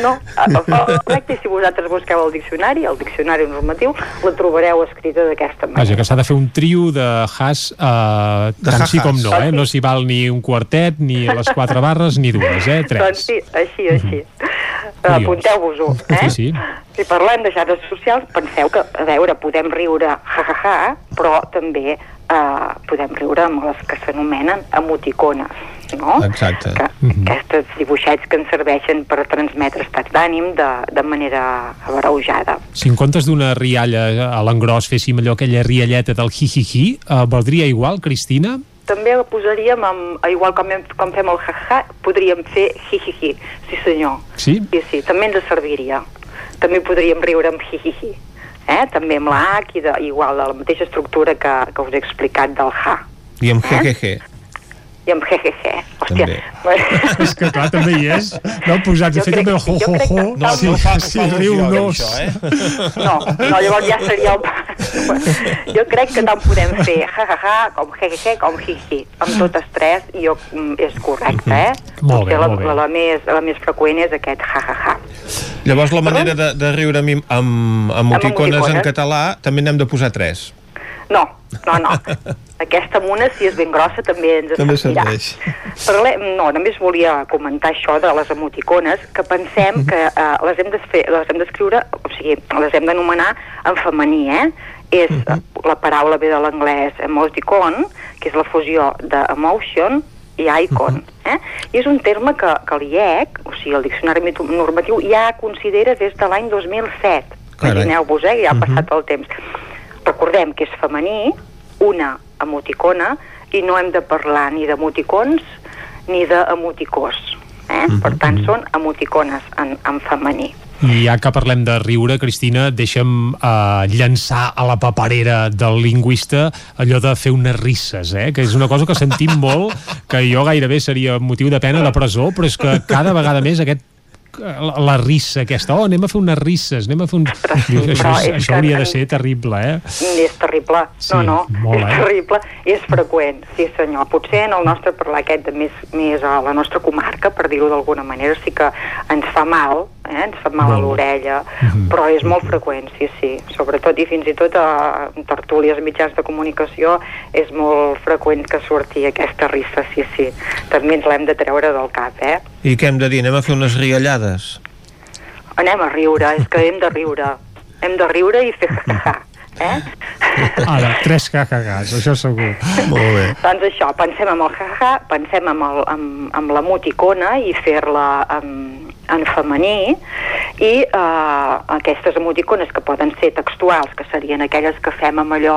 No, no, correcte, si vosaltres busqueu el diccionari, el diccionari normatiu, la trobareu escrita d'aquesta manera. Vaja, que s'ha de fer un trio de has uh, De tant sí com no, eh? No s'hi val ni un quartet, ni les quatre barres, ni dues, eh? Doncs Tres. sí, així, així. Curiós. Apunteu-vos-ho, eh? Sí, sí. Si parlem de xarxes socials, penseu que, a veure, podem riure ja-ja-ja, però també eh, podem riure amb les que s'anomenen emoticones, no? Exacte. Que, Aquests dibuixets que ens serveixen per transmetre estats d'ànim de, de manera abreujada. Si en comptes d'una rialla a l'engròs féssim allò, aquella rialleta del hi-hi-hi, uh, valdria igual, Cristina? També la posaríem, amb, igual com, hem, com fem el ja-ja, podríem fer hi-hi-hi, sí senyor. Sí? Sí, sí, també ens serviria. També podríem riure amb hi-hi-hi. Eh? També amb la H i de, igual de la mateixa estructura que, que us he explicat del ja. I amb jejeje. I amb jejeje. Hòstia. <laughs> És que clar, també hi és. No, posats a fer crec- també jo ho, ho, crec ho. que- No, sí, no fa- sí, fa riu no. això, eh? No, no, llavors ja seria el... <laughs> jo crec que tant podem fer ja-ja-ja, com jejeje, com hi-hi. Amb totes tres, i jo, mm, és correcte, eh? Molt bé, Potser la, molt bé. La, la, més, la més freqüent és aquest ja-ja-ja. Llavors, la manera de, de riure amb, amb emoticones en català també n'hem de posar tres. No, no, no. <laughs> Aquesta mona, si és ben grossa, també ens També serveix. Parlem, no, només volia comentar això de les emoticones, que pensem que eh, les hem de fer, les hem d'escriure, o sigui, les hem d'anomenar en femení, eh? És, uh la paraula ve de l'anglès emoticon, que és la fusió d'emotion i icon, eh? I és un terme que, que l'IEC, o sigui, el Diccionari Normatiu, ja considera des de l'any 2007. Carai. Imagineu-vos, eh? ja ha passat el temps. Recordem que és femení, una emoticona, i no hem de parlar ni d'emoticons ni d'emoticós. Eh? Per tant, són emoticones en, en femení. I ja que parlem de riure, Cristina, deixa'm uh, llançar a la paperera del lingüista allò de fer unes risses, eh? que és una cosa que sentim molt, que jo gairebé seria motiu de pena de presó, però és que cada vegada més aquest la, la rissa aquesta, oh, anem a fer unes risses, anem a fer un... Dius, això, però és, això hauria de ser terrible, eh? És terrible, Sí, no, no, molt, és eh? terrible és freqüent, sí senyor. Potser en el nostre parlar aquest de més, més a la nostra comarca, per dir-ho d'alguna manera, sí que ens fa mal, eh? ens fa mal a l'orella, Mhm. però és molt freqüent, sí, sí. Sobretot i fins i tot a tertúlies mitjans de comunicació és molt freqüent que surti aquesta rissa, sí, sí. També ens l'hem de treure del cap, eh? I què hem de dir? Anem a fer unes riallades? Anem a riure, és que hem de riure. Hem de riure i fer eh? Ara, tres cacagats, això segur. Molt bé. Doncs això, pensem en el jaja, pensem en, el, en, en l'emoticona i fer-la en, en femení i eh, aquestes emoticones que poden ser textuals, que serien aquelles que fem amb allò,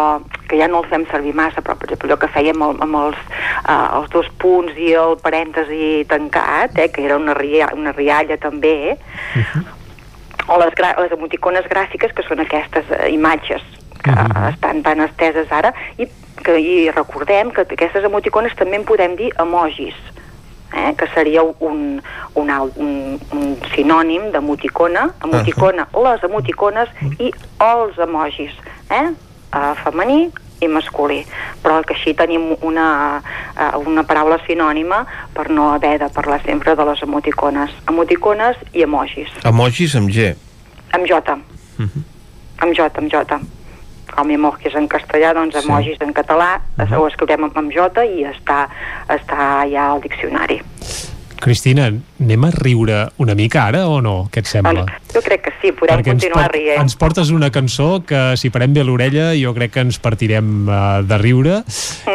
que ja no el fem servir massa, però per exemple allò que fèiem amb, amb els, eh, els dos punts i el parèntesi tancat, eh, que era una, ria, una rialla també, o les, les emoticones gràfiques, que són aquestes eh, imatges que uh -huh. estan tan esteses ara, i, que, i recordem que aquestes emoticones també en podem dir emojis, eh? que seria un, un, un, un sinònim d'emoticona, emoticona, les emoticones i els emojis, eh? Uh, femení i masculí, però que així tenim una, uh, una paraula sinònima per no haver de parlar sempre de les emoticones. Emoticones i emojis, Emojis amb G. amb J, amb J, amb J. Com emojis en castellà, doncs Sí. emojis en català, uh ho escriurem amb, amb J i està, està ja al diccionari. Cristina, anem a riure una mica ara o no? Què et sembla? Jo crec que sí, podem Perquè ens, continuar por- rient. ens portes una cançó que si parem bé l'orella jo crec que ens partirem uh, de riure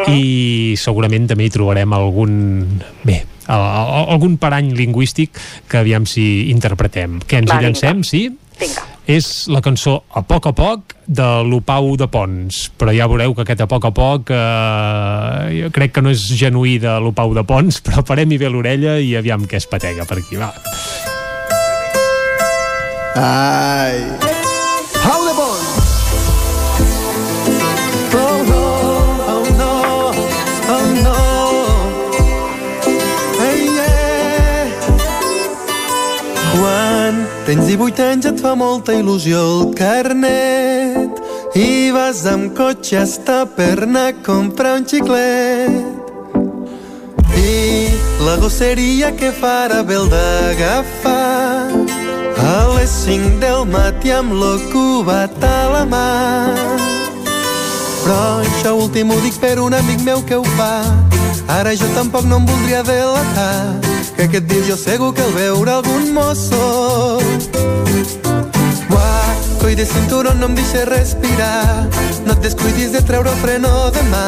i segurament també hi trobarem algun... bé, al- algun parany lingüístic que aviam si interpretem. Què ens Va, hi vinga. llancem, sí? Vinga. És la cançó A poc a poc de l'Opau de Pons però ja veureu que aquest a poc a poc eh, jo crec que no és genuí de l'Opau de Pons <laughs> però parem-hi bé l'orella i aviam què es patega per aquí, va Ai. How the ball. Oh no, oh no, oh. Quan tens 18 anys et fa molta il·lusió el carnet i vas amb cotxe hasta per anar a comprar un xiclet i la gosseria que farà bé el d'agafar a les 5 del matí amb lo cubat a la mà. Però això últim ho dic per un amic meu que ho fa. Ara jo tampoc no em voldria delatar, que aquest dia jo segur que el veure algun mosso. Buah, coi de cinturó no em deixa respirar, no et descuidis de treure el freno de mà.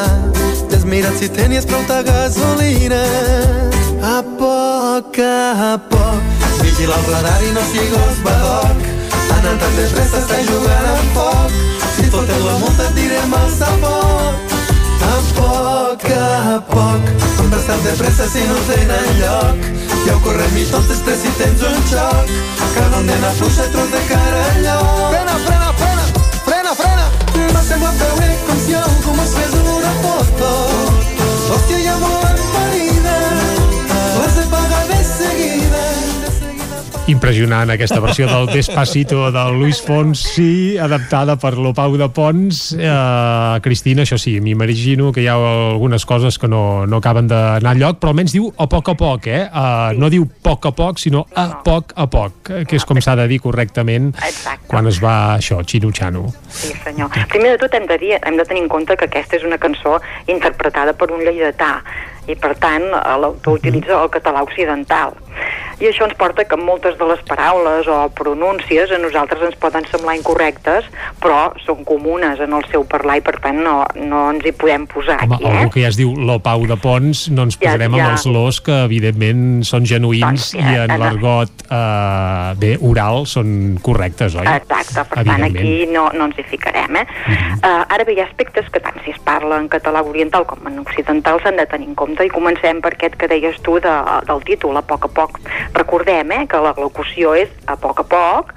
Ja has mirat si tenies prou gasolina. A poc a poc, vigila el radar i no sigues badoc. Anant tan de pressa està jugant amb foc. Si fotes la multa et direm al sapot. A poc a poc, com vas tan de pressa si no tenen lloc. Ja ho correm i tot després si tens un xoc. Cada on nena fluixa tros de cara al lloc. Frena, frena, frena, frena, frena. M'ha semblat veure com si algú mos fes una foto. Hòstia, ja volen Impressionant aquesta versió del Despacito del Luis Fonsi adaptada per l'Opau de Pons. Eh, Cristina, això sí, m'imagino que hi ha algunes coses que no, no acaben d'anar lloc, però almenys diu a poc a poc eh? Uh, no diu poc a poc, sinó a poc a poc eh, que és com s'ha de dir correctament quan es va això, xino-xano Sí, senyor. Primer de tot hem de, dir, hem de tenir en compte que aquesta és una cançó interpretada per un lleidatà i per tant eh, utilitza el català occidental. I això ens porta que moltes de les paraules o pronúncies a nosaltres ens poden semblar incorrectes, però són comunes en el seu parlar i per tant no, no ens hi podem posar Home, aquí, eh? algú que ja es diu l'Opau de Pons no ens Ja- posarem ja. amb els los que evidentment són genuïns i en l'argot eh, bé, oral són correctes, oi? Exacte, per tant aquí no, no ens hi ficarem. Eh? uh, ara bé, hi ha aspectes que tant si es parla en català oriental com en occidental s'han de tenir en compte i comencem per aquest que deies tu de, del títol, a poc a poc. Recordem eh, que la locució és a poc a poc,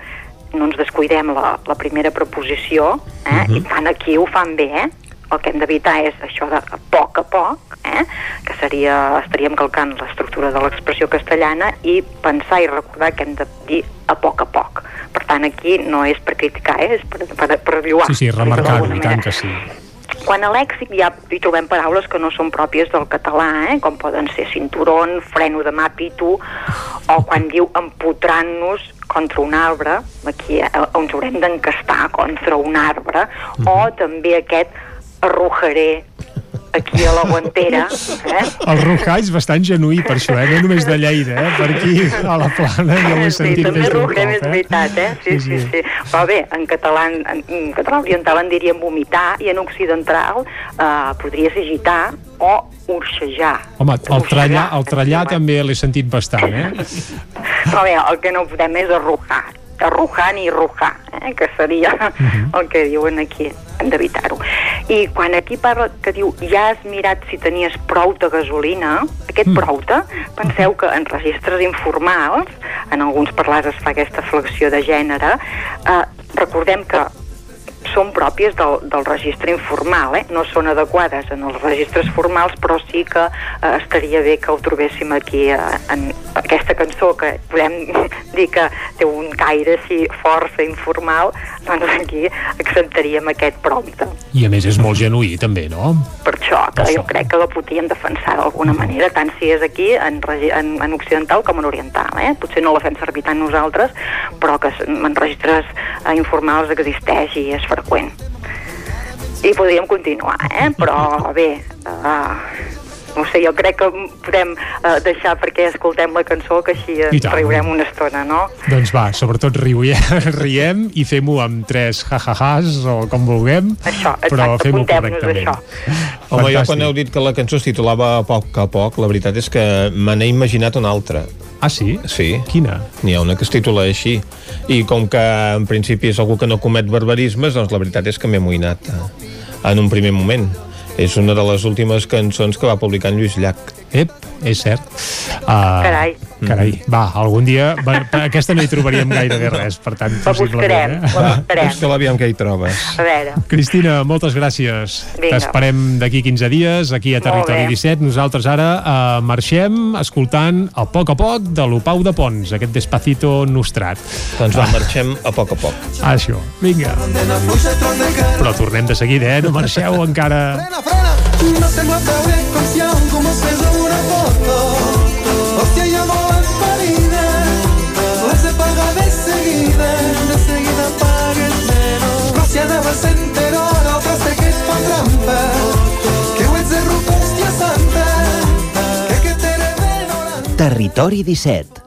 no ens descuidem la, la primera preposició, eh? Mhm. i tant aquí ho fan bé, eh? el que hem d'evitar és això de a poc a poc, eh? que seria, estaríem calcant l'estructura de l'expressió castellana i pensar i recordar que hem de dir a poc a poc. Per tant, aquí no és per criticar, eh? és per, per, per lloar. Sí, sí, remarcar-ho, i tant que sí. Quan a lèxic ja hi trobem paraules que no són pròpies del català, eh? com poden ser cinturón, freno de mà, pitu, o quan diu empotrant-nos contra un arbre, aquí eh, ens haurem d'encastar contra un arbre, Mhm. o també aquest arrojaré aquí a la guantera, eh? El és bastant genuí per això, eh? no només de Lleida, eh? per aquí a la plana ja ho he Sí, sentit també més d'un és cop. Eh? veritat, eh? Sí, sí, sí. Però bé, en català, en, en català oriental en diríem vomitar i en occidental eh, podria ser agitar o urxejar. Home, el trallar, el trallar també l'he sentit bastant, eh? <laughs> Però bé, el que no podem és arrojar. Arrojar ni rojar, eh? que seria el que diuen aquí. Hem d'evitar-ho. I quan aquí parla que diu ja has mirat si tenies prou de gasolina, aquest prou penseu que en registres informals, en alguns parlars es fa aquesta flexió de gènere, eh, recordem que són pròpies del, del registre informal, eh? no són adequades en els registres formals, però sí que eh, estaria bé que ho trobéssim aquí eh, en aquesta cançó, que podem <laughs> dir que té un caire així força informal, doncs aquí acceptaríem aquest prompte. I a més és molt genuí també, no? Per això, que jo crec que la podríem defensar d'alguna manera, tant si és aquí en, en, en occidental com en oriental. Eh? Potser no la fem servir tant nosaltres, però que en registres eh, informals existeix i és freqüent. I podríem continuar, eh? <laughs> però bé, eh, no sé, jo crec que podem eh, deixar perquè escoltem la cançó, que així ens riurem una estona, no? Doncs va, sobretot riem, <laughs> riem i fem-ho amb tres jajajàs o com vulguem, Això, però exacte, fem-ho apuntem-nos correctament. això. Home, jo quan Fantàstic. heu dit que la cançó es titulava a poc a poc, la veritat és que me n'he imaginat una altra. Ah, sí? Sí. Quina? N'hi ha una que es titula així. I com que en principi és algú que no comet barbarismes, doncs la veritat és que m'he amoïnat eh, en un primer moment. És una de les últimes cançons que va publicar en Lluís Llach. Ep, és cert. Uh, Carai. Carai, va, algun dia... Va, aquesta no hi trobaríem gairebé res, per tant, La buscarem, possiblement. la buscarem. Busca l'aviam que hi trobes. A veure, Cristina, moltes gràcies. Vinga. T'esperem d'aquí 15 dies, aquí a Territori bé. 17. Nosaltres ara uh, marxem escoltant a poc a poc de l'Opau de Pons, aquest despacito nostrat. Doncs va, marxem a poc a poc. Això, vinga. Però tornem de seguida, eh? No marxeu encara. No tengo precaución como se Rociada va se enteró. La otra se que es pa' trampa. Que hues de ruta, hostia santa. Que que te reveno Territori 17.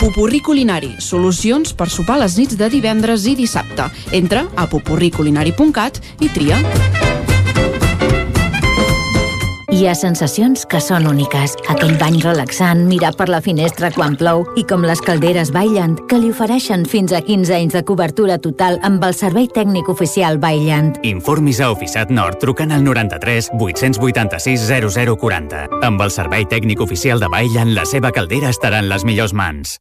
Pupurri Culinari, solucions per sopar les nits de divendres i dissabte. Entra a pupurriculinari.cat i tria. Hi ha sensacions que són úniques. Aquell bany relaxant, mirar per la finestra quan plou i com les calderes Bailand, que li ofereixen fins a 15 anys de cobertura total amb el servei tècnic oficial Bailand. Informis a Oficiat Nord trucant al 93 886 0040. Amb el servei tècnic oficial de Bailand, la seva caldera estarà en les millors mans.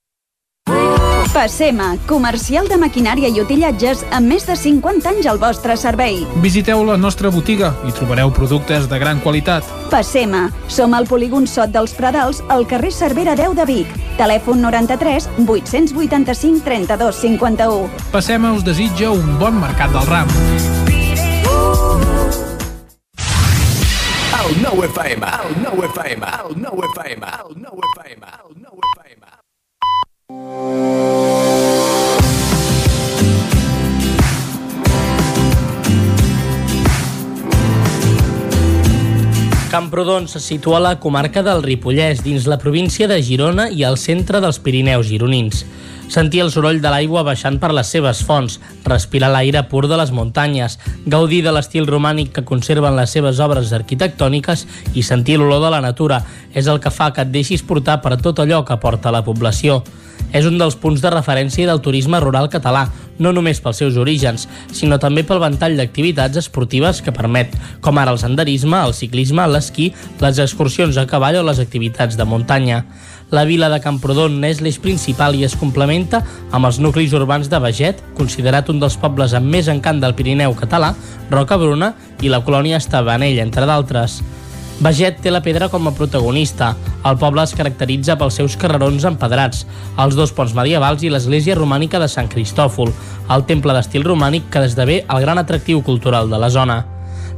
Passema, comercial de maquinària i utillatges amb més de 50 anys al vostre servei. Visiteu la nostra botiga i trobareu productes de gran qualitat. Passema, som al polígon Sot dels Pradals, al carrer Cervera 10 de Vic. Telèfon 93 885 32 51. Passema us desitja un bon mercat del ram. El nou FM, el nou FM, el nou FM, el nou FM, el nou FM. Camprodon se situa a la comarca del Ripollès, dins la província de Girona i al centre dels Pirineus gironins. Sentir el soroll de l'aigua baixant per les seves fonts, respirar l'aire pur de les muntanyes, gaudir de l'estil romànic que conserven les seves obres arquitectòniques i sentir l'olor de la natura és el que fa que et deixis portar per tot allò que porta la població. És un dels punts de referència del turisme rural català, no només pels seus orígens, sinó també pel ventall d'activitats esportives que permet, com ara el senderisme, el ciclisme, l'esquí, les excursions a cavall o les activitats de muntanya. La vila de Camprodon és l'eix principal i es complementa amb els nuclis urbans de Beget, considerat un dels pobles amb més encant del Pirineu català, Roca Bruna i la colònia Estavanell, entre d'altres. Beget té la pedra com a protagonista. El poble es caracteritza pels seus carrerons empedrats, els dos ponts medievals i l'església romànica de Sant Cristòfol, el temple d'estil romànic que esdevé el gran atractiu cultural de la zona.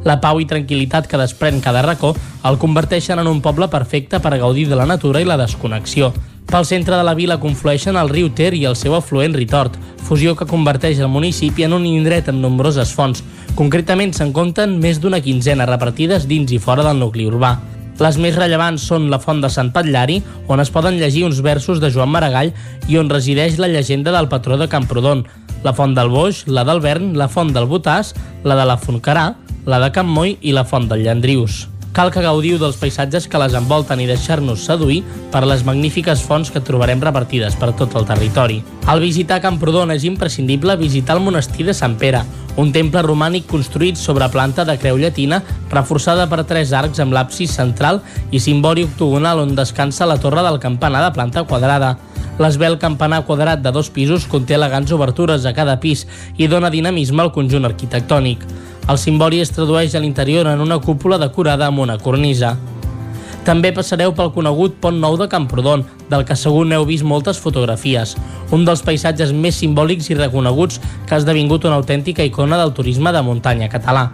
La pau i tranquil·litat que desprèn cada racó el converteixen en un poble perfecte per gaudir de la natura i la desconnexió. Pel centre de la vila conflueixen el riu Ter i el seu afluent Ritort, fusió que converteix el municipi en un indret amb nombroses fonts. Concretament se'n compten més d'una quinzena repartides dins i fora del nucli urbà. Les més rellevants són la font de Sant Patllari, on es poden llegir uns versos de Joan Maragall i on resideix la llegenda del patró de Camprodon, la font del Boix, la del Vern, la font del Botàs, la de la Fontcarà, la de Can Moi i la font del Llandrius. Cal que gaudiu dels paisatges que les envolten i deixar-nos seduir per les magnífiques fonts que trobarem repartides per tot el territori. Al visitar Camprodon és imprescindible visitar el monestir de Sant Pere, un temple romànic construït sobre planta de creu llatina reforçada per tres arcs amb l'absis central i cimbori octogonal on descansa la torre del campanar de planta quadrada. L'esbel campanar quadrat de dos pisos conté elegants obertures a cada pis i dona dinamisme al conjunt arquitectònic. El cimbori es tradueix a l'interior en una cúpula decorada amb una cornisa. També passareu pel conegut Pont Nou de Camprodon, del que segur n'heu vist moltes fotografies. Un dels paisatges més simbòlics i reconeguts que ha esdevingut una autèntica icona del turisme de muntanya català.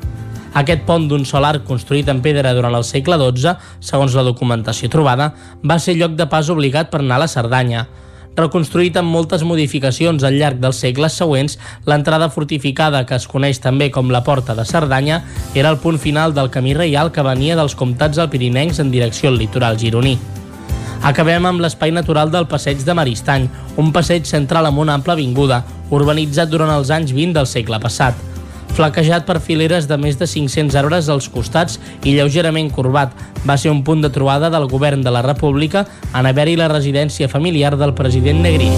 Aquest pont d'un sol arc construït en pedra durant el segle XII, segons la documentació trobada, va ser lloc de pas obligat per anar a la Cerdanya. Reconstruït amb moltes modificacions al llarg dels segles següents, l'entrada fortificada, que es coneix també com la Porta de Cerdanya, era el punt final del camí reial que venia dels comtats alpirinencs en direcció al litoral gironí. Acabem amb l'espai natural del Passeig de Maristany, un passeig central amb una ampla avinguda, urbanitzat durant els anys 20 del segle passat flanquejat per fileres de més de 500 arbres als costats i lleugerament corbat. Va ser un punt de trobada del govern de la República en haver-hi la residència familiar del president Negrini.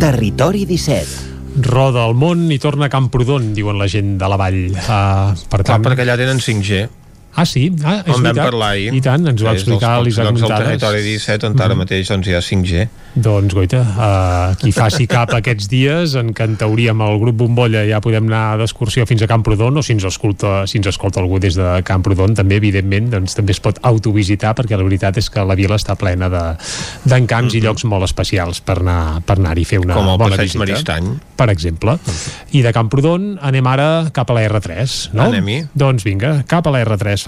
Territori 17 Roda el món i torna a Camprodon, diuen la gent de la vall. Uh, per Clar, perquè allà tenen 5G. Ah, sí? Ah, és on vam parlar ahir. I tant, ens ho va explicar l'Isaac del Muntades. territori 17 on ara Mhm. mateix doncs, hi ha 5G. Doncs, goita, uh, qui <laughs> faci cap aquests dies, en què en teoria amb el grup Bombolla ja podem anar d'excursió fins a Camprodon, o si ens escolta, si ens escolta algú des de Camprodon, també, evidentment, doncs, també es pot autovisitar, perquè la veritat és que la vila està plena de- d'encants de, i llocs molt especials per anar per anar-hi a fer una Com el bona Passeig visita. Maristany. Per exemple. I de Camprodon anem ara cap a la R3, no? Anem-hi. Doncs vinga, cap a la R3,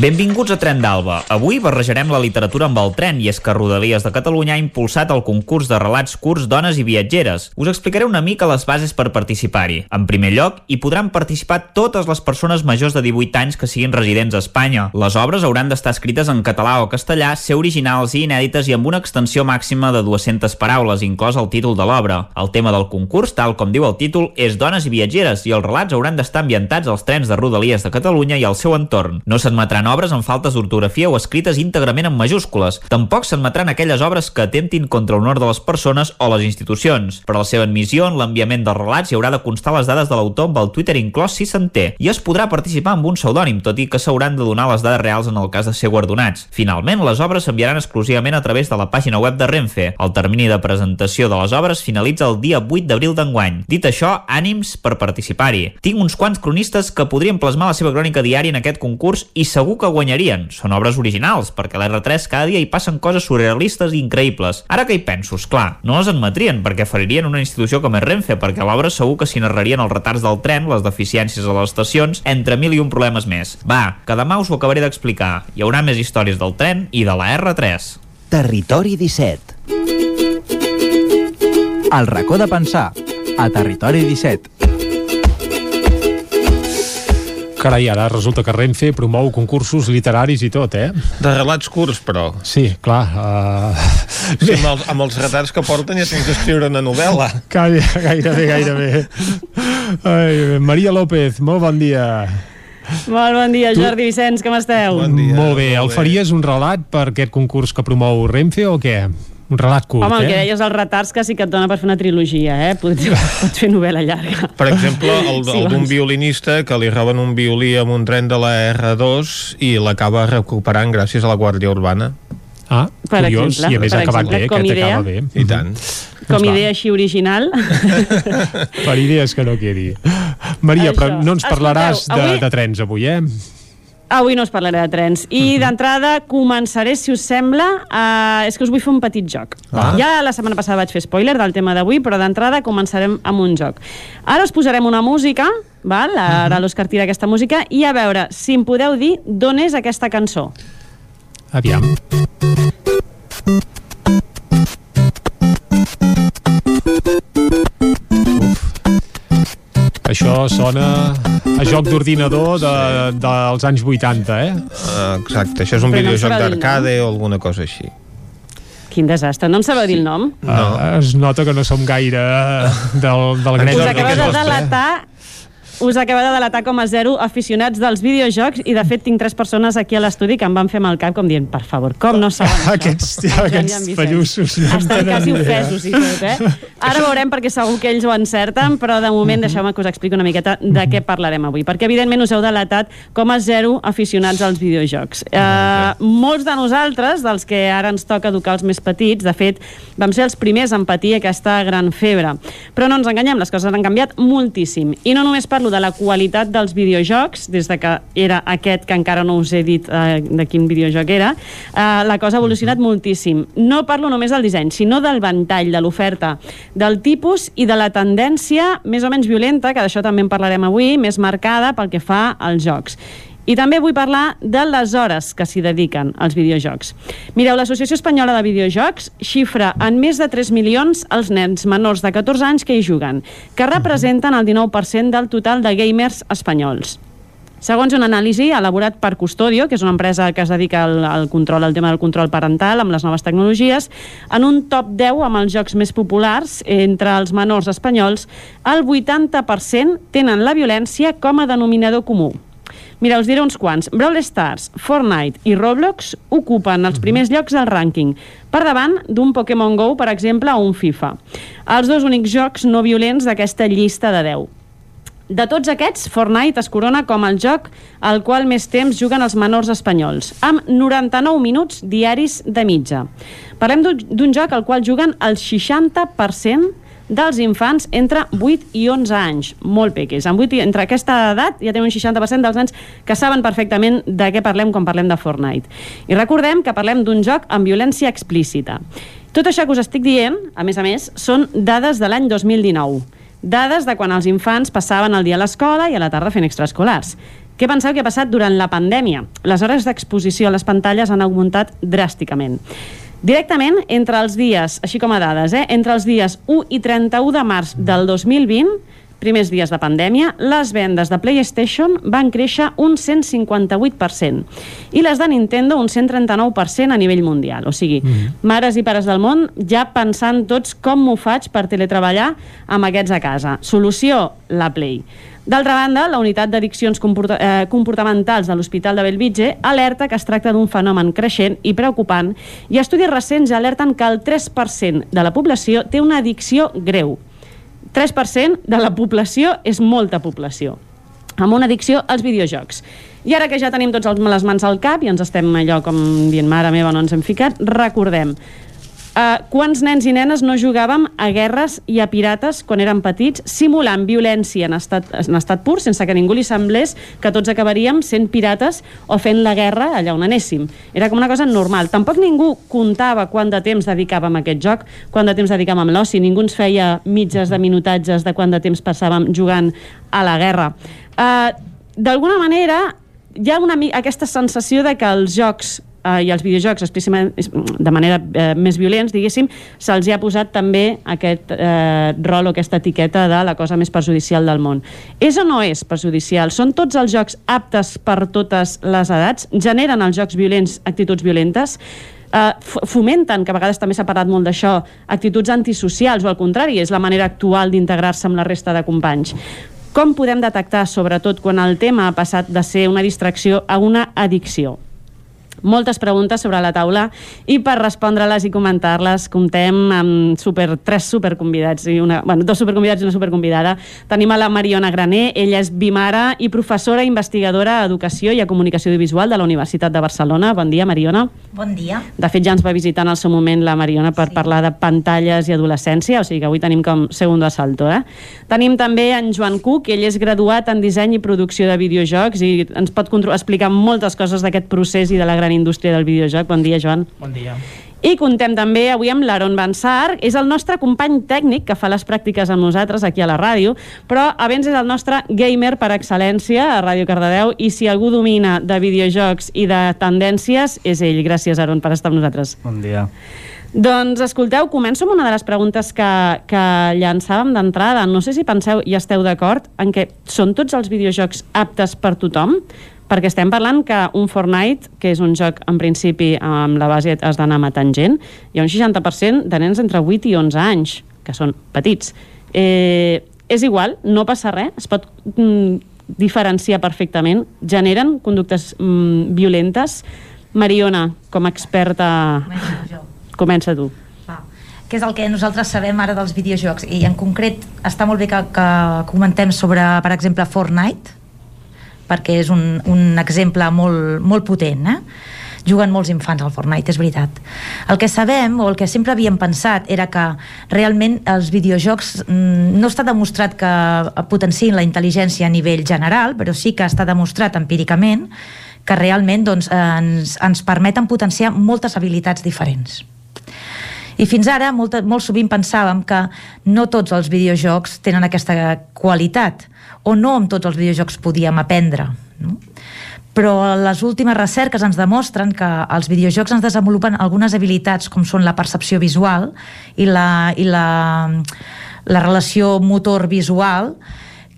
Benvinguts a Tren d'Alba. Avui barrejarem la literatura amb el tren i és que Rodalies de Catalunya ha impulsat el concurs de relats curts dones i viatgeres. Us explicaré una mica les bases per participar-hi. En primer lloc, hi podran participar totes les persones majors de 18 anys que siguin residents a Espanya. Les obres hauran d'estar escrites en català o castellà, ser originals i inèdites i amb una extensió màxima de 200 paraules, inclòs el títol de l'obra. El tema del concurs, tal com diu el títol, és dones i viatgeres i els relats hauran d'estar ambientats als trens de Rodalies de Catalunya i al seu entorn. No s'admetran obres amb faltes d'ortografia o escrites íntegrament en majúscules. Tampoc s'admetran aquelles obres que atentin contra l'honor de les persones o les institucions. Per a la seva admissió, en l'enviament dels relats hi haurà de constar les dades de l'autor amb el Twitter inclòs si se'n té, i es podrà participar amb un pseudònim, tot i que s'hauran de donar les dades reals en el cas de ser guardonats. Finalment, les obres s'enviaran exclusivament a través de la pàgina web de Renfe. El termini de presentació de les obres finalitza el dia 8 d'abril d'enguany. Dit això, ànims per participar-hi. Tinc uns quants cronistes que podrien plasmar la seva crònica diària en aquest concurs i segur que guanyarien. Són obres originals, perquè a l'R3 cada dia hi passen coses surrealistes i increïbles. Ara que hi penso, clar, no les admetrien perquè faririen una institució com és Renfe, perquè a l'obra segur que s'hi narrarien els retards del tren, les deficiències a les estacions, entre mil i un problemes més. Va, que demà us ho acabaré d'explicar. Hi haurà més històries del tren i de la R3. Territori 17. El racó de pensar, a Territori 17. Carai, ara resulta que Renfe promou concursos literaris i tot, eh? De relats curts, però. Sí, clar. Uh... Sí, amb, els, amb els retards que porten ja tens d'escriure una novel·la. Gaire, gairebé, gairebé. Ai, Maria López, molt bon dia. Molt bon dia, Tu- Jordi Vicenç, com esteu? Bon dia, molt bé, el faries un relat per aquest concurs que promou Renfe o què? Un relat curt, Home, el que eh? deies els retards que sí que et dona per fer una trilogia, eh? Pots, pots fer novel·la llarga. Per exemple, el, Sí, el d'un vols. violinista que li roben un violí amb un tren de la R2 i l'acaba recuperant gràcies a la Guàrdia Urbana. Ah, Per curiós, exemple, i a més ha acabat exemple, bé, com aquest idea. acaba bé. I tant. Com Doncs va. idea així original. <laughs> Per idees que no quedi. Maria, però Això. no ens parlaràs Escolteu, avui- de, de trens avui, eh? Avui no us parlaré de trens. I Mhm. d'entrada començaré, si us sembla, uh, és que us vull fer un petit joc. Ah. Ja la setmana passada vaig fer spoiler del tema d'avui, però d'entrada començarem amb un joc. Ara us posarem una música, val? ara Mhm. l'Òscar tira aquesta música, i a veure si em podeu dir d'on és aquesta cançó. Aviam. Això sona a joc d'ordinador de, dels anys 80, eh? Uh, exacte, això és un Però no videojoc el d'arcade o alguna cosa així. Quin desastre. No em sabeu dir el nom? No. Uh, es nota que no som gaire del, del gremi. Us acabeu de delatar us acaba de delatar com a zero aficionats dels videojocs i de fet tinc tres persones aquí a l'estudi que em van fer mal cap com dient, per favor, com no saben això? Aquests, i aquests pallussos no Estan quasi ofesos i tot, eh? Ara veurem perquè segur que ells ho encerten, però de moment deixeu-me que us expliqui una miqueta de què parlarem avui, perquè evidentment us heu delatat com a zero aficionats als videojocs. Eh, molts de nosaltres, dels que ara ens toca educar els més petits, de fet, vam ser els primers en patir aquesta gran febre. Però no ens enganyem, les coses han canviat moltíssim. I no només parlo de la qualitat dels videojocs, des de que era aquest que encara no us he dit eh, de quin videojoc era, eh, la cosa ha evolucionat moltíssim. No parlo només del disseny, sinó del ventall, de l'oferta, del tipus i de la tendència més o menys violenta, que d'això també en parlarem avui, més marcada pel que fa als jocs. I també vull parlar de les hores que s'hi dediquen als videojocs. Mireu, l'Associació Espanyola de Videojocs xifra en més de 3 milions els nens menors de 14 anys que hi juguen, que representen el 19% del total de gamers espanyols. Segons una anàlisi elaborat per Custodio, que és una empresa que es dedica al, al control, al tema del control parental amb les noves tecnologies, en un top 10 amb els jocs més populars entre els menors espanyols, el 80% tenen la violència com a denominador comú. Mira, us diré uns quants. Brawl Stars, Fortnite i Roblox ocupen els primers llocs del rànquing, per davant d'un Pokémon GO, per exemple, o un FIFA. Els dos únics jocs no violents d'aquesta llista de 10. De tots aquests, Fortnite es corona com el joc al qual més temps juguen els menors espanyols, amb 99 minuts diaris de mitja. Parlem d'un- d'un joc al qual juguen el 60% dels infants entre 8 i 11 anys, molt peques. Amb 8 i, entre aquesta edat ja tenen un 60% dels nens que saben perfectament de què parlem quan parlem de Fortnite. I recordem que parlem d'un joc amb violència explícita. Tot això que us estic dient, a més a més, són dades de l'any 2019. Dades de quan els infants passaven el dia a l'escola i a la tarda fent extraescolars. Què penseu que ha passat durant la pandèmia? Les hores d'exposició a les pantalles han augmentat dràsticament. Directament, entre els dies, així com a dades, eh, entre els dies 1 i 31 de març del 2020, primers dies de pandèmia, les vendes de PlayStation van créixer un 158% i les de Nintendo un 139% a nivell mundial. O sigui, mares i pares del món ja pensant tots com m'ho faig per teletreballar amb aquests a casa. Solució, la Play. D'altra banda, la unitat d'addiccions comporta eh, comportamentals de l'Hospital de Bellvitge alerta que es tracta d'un fenomen creixent i preocupant i estudis recents alerten que el 3% de la població té una addicció greu. 3% de la població és molta població amb una addicció als videojocs. I ara que ja tenim tots els, les mans al cap i ens estem allò com dient mare meva no ens hem ficat, recordem Uh, quants nens i nenes no jugàvem a guerres i a pirates quan érem petits, simulant violència en estat, en estat pur, sense que ningú li semblés que tots acabaríem sent pirates o fent la guerra allà on anéssim. Era com una cosa normal. Tampoc ningú comptava quant de temps dedicàvem a aquest joc, quant de temps dedicàvem a l'oci. Ningú ens feia mitges de minutatges de quant de temps passàvem jugant a la guerra. Uh, D'alguna manera, hi ha una, aquesta sensació de que els jocs eh, i els videojocs de manera eh, més violents, diguéssim, se'ls ha posat també aquest eh, rol o aquesta etiqueta de la cosa més perjudicial del món. És o no és perjudicial? Són tots els jocs aptes per totes les edats? Generen els jocs violents actituds violentes? eh, fomenten, que a vegades també s'ha parlat molt d'això, actituds antisocials, o al contrari, és la manera actual d'integrar-se amb la resta de companys. Com podem detectar, sobretot, quan el tema ha passat de ser una distracció a una addicció? Moltes preguntes sobre la taula i per respondre-les i comentar-les comptem amb super, tres superconvidats i una, bueno, dos superconvidats i una superconvidada tenim a la Mariona Graner, ella és bimara i professora investigadora a Educació i a Comunicació Audiovisual de la Universitat de Barcelona bon dia Mariona Bon dia. de fet ja ens va visitar en el seu moment la Mariona per sí. parlar de pantalles i adolescència, o sigui que avui tenim com segundo asalto. Eh? Tenim també en Joan Cook, ell és graduat en disseny i producció de videojocs i ens pot explicar moltes coses d'aquest procés i de la gran indústria del videojoc. Bon dia, Joan. Bon dia. I contem també avui amb l'Aaron Bansar, és el nostre company tècnic que fa les pràctiques amb nosaltres aquí a la ràdio, però abans és el nostre gamer per excel·lència a Ràdio Cardedeu i si algú domina de videojocs i de tendències és ell. Gràcies, Aaron, per estar amb nosaltres. Bon dia. Doncs escolteu, començo amb una de les preguntes que, que llançàvem d'entrada. No sé si penseu i esteu d'acord en que són tots els videojocs aptes per tothom? Perquè estem parlant que un Fortnite, que és un joc en principi amb la base has d'anar matant gent, hi ha un 60% de nens entre 8 i 11 anys, que són petits. Eh, és igual, no passa res, es pot mm, diferenciar perfectament, generen conductes mm, violentes. Mariona, com a experta... Comença tu. Què és el que nosaltres sabem ara dels videojocs? I en concret està molt bé que, que comentem sobre, per exemple, Fortnite, perquè és un, un exemple molt, molt potent, eh? juguen molts infants al Fortnite, és veritat. El que sabem, o el que sempre havíem pensat, era que realment els videojocs mm, no està demostrat que potenciïn la intel·ligència a nivell general, però sí que està demostrat empíricament que realment doncs, ens, ens permeten potenciar moltes habilitats diferents. I fins ara, molt, molt sovint pensàvem que no tots els videojocs tenen aquesta qualitat, o no amb tots els videojocs podíem aprendre. No? Però les últimes recerques ens demostren que els videojocs ens desenvolupen algunes habilitats com són la percepció visual i la, i la, la relació motor visual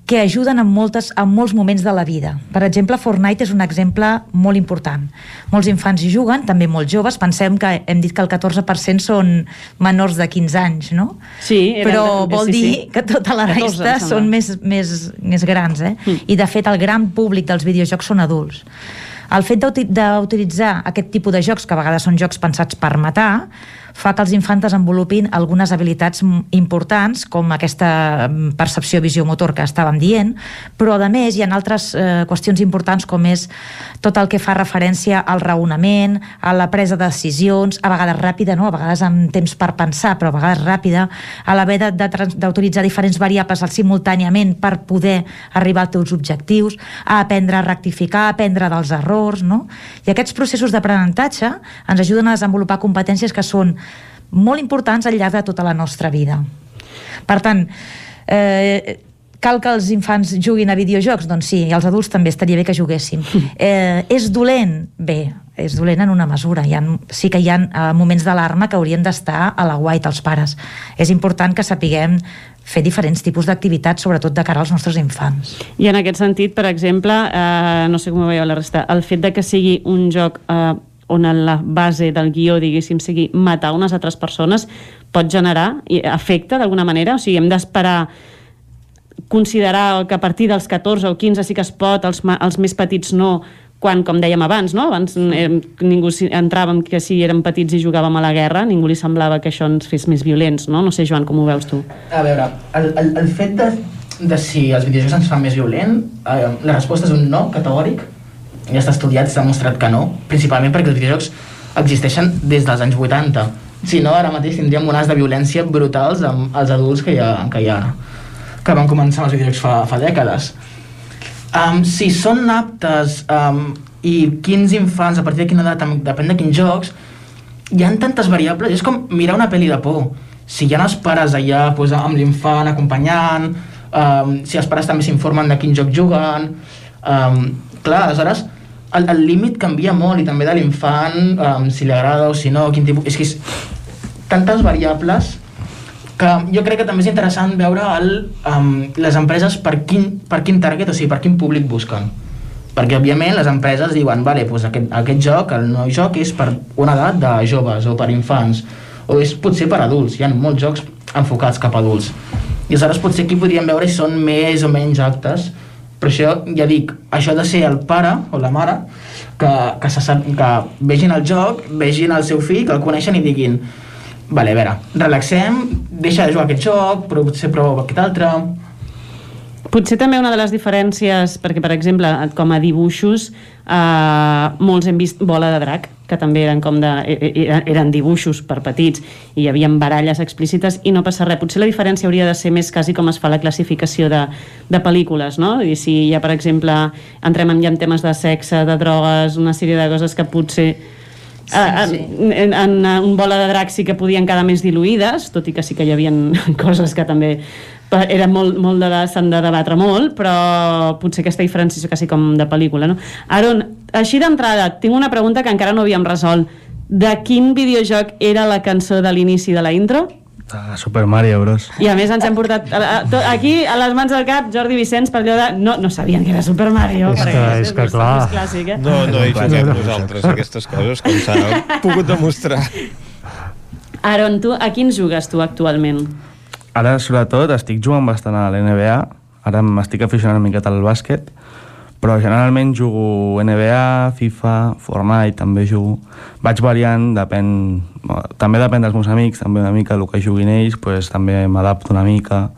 que ajuden en, moltes, en molts moments de la vida. Per exemple, Fortnite és un exemple molt important. Molts infants hi juguen, també molt joves. Pensem que hem dit que el 14% són menors de 15 anys, no? Sí, eren Però vol sí, dir sí. que tota la 14, resta són més, més, més grans, eh? Mm. I, de fet, el gran públic dels videojocs són adults. El fet d'uti- d'utilitzar aquest tipus de jocs, que a vegades són jocs pensats per matar, fa que els infants desenvolupin algunes habilitats importants, com aquesta percepció visiomotor que estàvem dient, però a més hi ha altres eh, qüestions importants com és tot el que fa referència al raonament, a la presa de decisions, a vegades ràpida, no? a vegades amb temps per pensar, però a vegades ràpida, a l'haver d'utilitzar diferents variables simultàniament per poder arribar als teus objectius, a aprendre a rectificar, a aprendre dels errors, no? I aquests processos d'aprenentatge ens ajuden a desenvolupar competències que són molt importants al llarg de tota la nostra vida. Per tant, eh, cal que els infants juguin a videojocs? Doncs sí, i els adults també estaria bé que juguessin. <laughs> Eh, és dolent? Bé, és dolent en una mesura. Hi ha, sí que hi ha eh, moments d'alarma que haurien d'estar a la guait els pares. És important que sapiguem fer diferents tipus d'activitats, sobretot de cara als nostres infants. I en aquest sentit, per exemple, eh, no sé com ho veieu la resta, el fet de que sigui un joc eh, on en la base del guió, diguéssim, sigui matar unes altres persones, pot generar afecta d'alguna manera? O sigui, hem d'esperar considerar que a partir dels 14 o 15 sí que es pot, els, els més petits no, quan, com dèiem abans, no? abans eh, ningú entràvem que si érem petits i jugàvem a la guerra, ningú li semblava que això ens fes més violents, no? No sé, Joan, com ho veus tu? A veure, el, el, el fet de, de si els videojocs ens fan més violent, eh, la resposta és un no categòric. Ja està estudiat, s'ha demostrat que no, principalment perquè els videojocs existeixen des dels anys 80. Si no, ara mateix tindríem onades de violència brutals amb els adults que hi ha, que hi ha que van començar amb els videojocs fa, fa dècades. Um, si són aptes um, i quins infants, a partir de quina edat, depèn de quins jocs, hi ha tantes variables, és com mirar una pel·li de por. Si hi ha els pares allà pues, amb l'infant acompanyant, um, si els pares també s'informen de quin joc juguen, um, clar, aleshores el, el límit canvia molt i també de l'infant, um, si li agrada o si no, quin tipus... És que és tantes variables que jo crec que també és interessant veure el, um, les empreses per quin, per quin target, o sigui, per quin públic busquen. Perquè, òbviament, les empreses diuen vale, doncs aquest, aquest joc, el nou joc, és per una edat de joves o per infants, o és potser per adults. Hi ha molts jocs enfocats cap a adults. I aleshores potser aquí podríem veure si són més o menys actes, però això, ja dic, això de ser el pare o la mare que, que, se, sap- que vegin el joc, vegin el seu fill, que el coneixen i diguin vale, a veure, relaxem, deixa de jugar aquest joc, però potser prova aquest altre... Potser també una de les diferències, perquè per exemple, com a dibuixos, eh, molts hem vist Bola de Drac, que també eren com de, e- e- eren dibuixos per petits i hi havia baralles explícites i no passa res. Potser la diferència hauria de ser més quasi com es fa la classificació de, de pel·lícules, no? I si ha, per exemple, entrem en, ja en temes de sexe, de drogues, una sèrie de coses que potser Sí, sí. En, en, en un bola de drac sí que podien quedar més diluïdes, tot i que sí que hi havia <laughs> coses que també era molt, molt de, s'han de debatre molt, però potser aquesta diferenciació quasi com de pel·lícula, no? Aaron, així d'entrada, tinc una pregunta que encara no havíem resolt. De quin videojoc era la cançó de l'inici de la intro? Ah, Super Mario Bros. I a més ens hem portat a, a, to- aquí a les mans del cap Jordi Vicenç per allò de... No, no sabien que era Super Mario. És que- és que és clar. més clàssic, eh? No, no hi juguem No, no. nosaltres aquestes coses, com s'ha pogut demostrar. Aaron, tu a quins jugues tu actualment? Ara, sobretot, estic jugant bastant a l'NBA. Ara m'estic aficionant una miqueta al bàsquet. Però generalment jugo NBA, FIFA, Fortnite, també jugo. Vaig variant, depèn... També depèn dels meus amics, també una mica el que juguin ells, pues, també m'adapto una mica.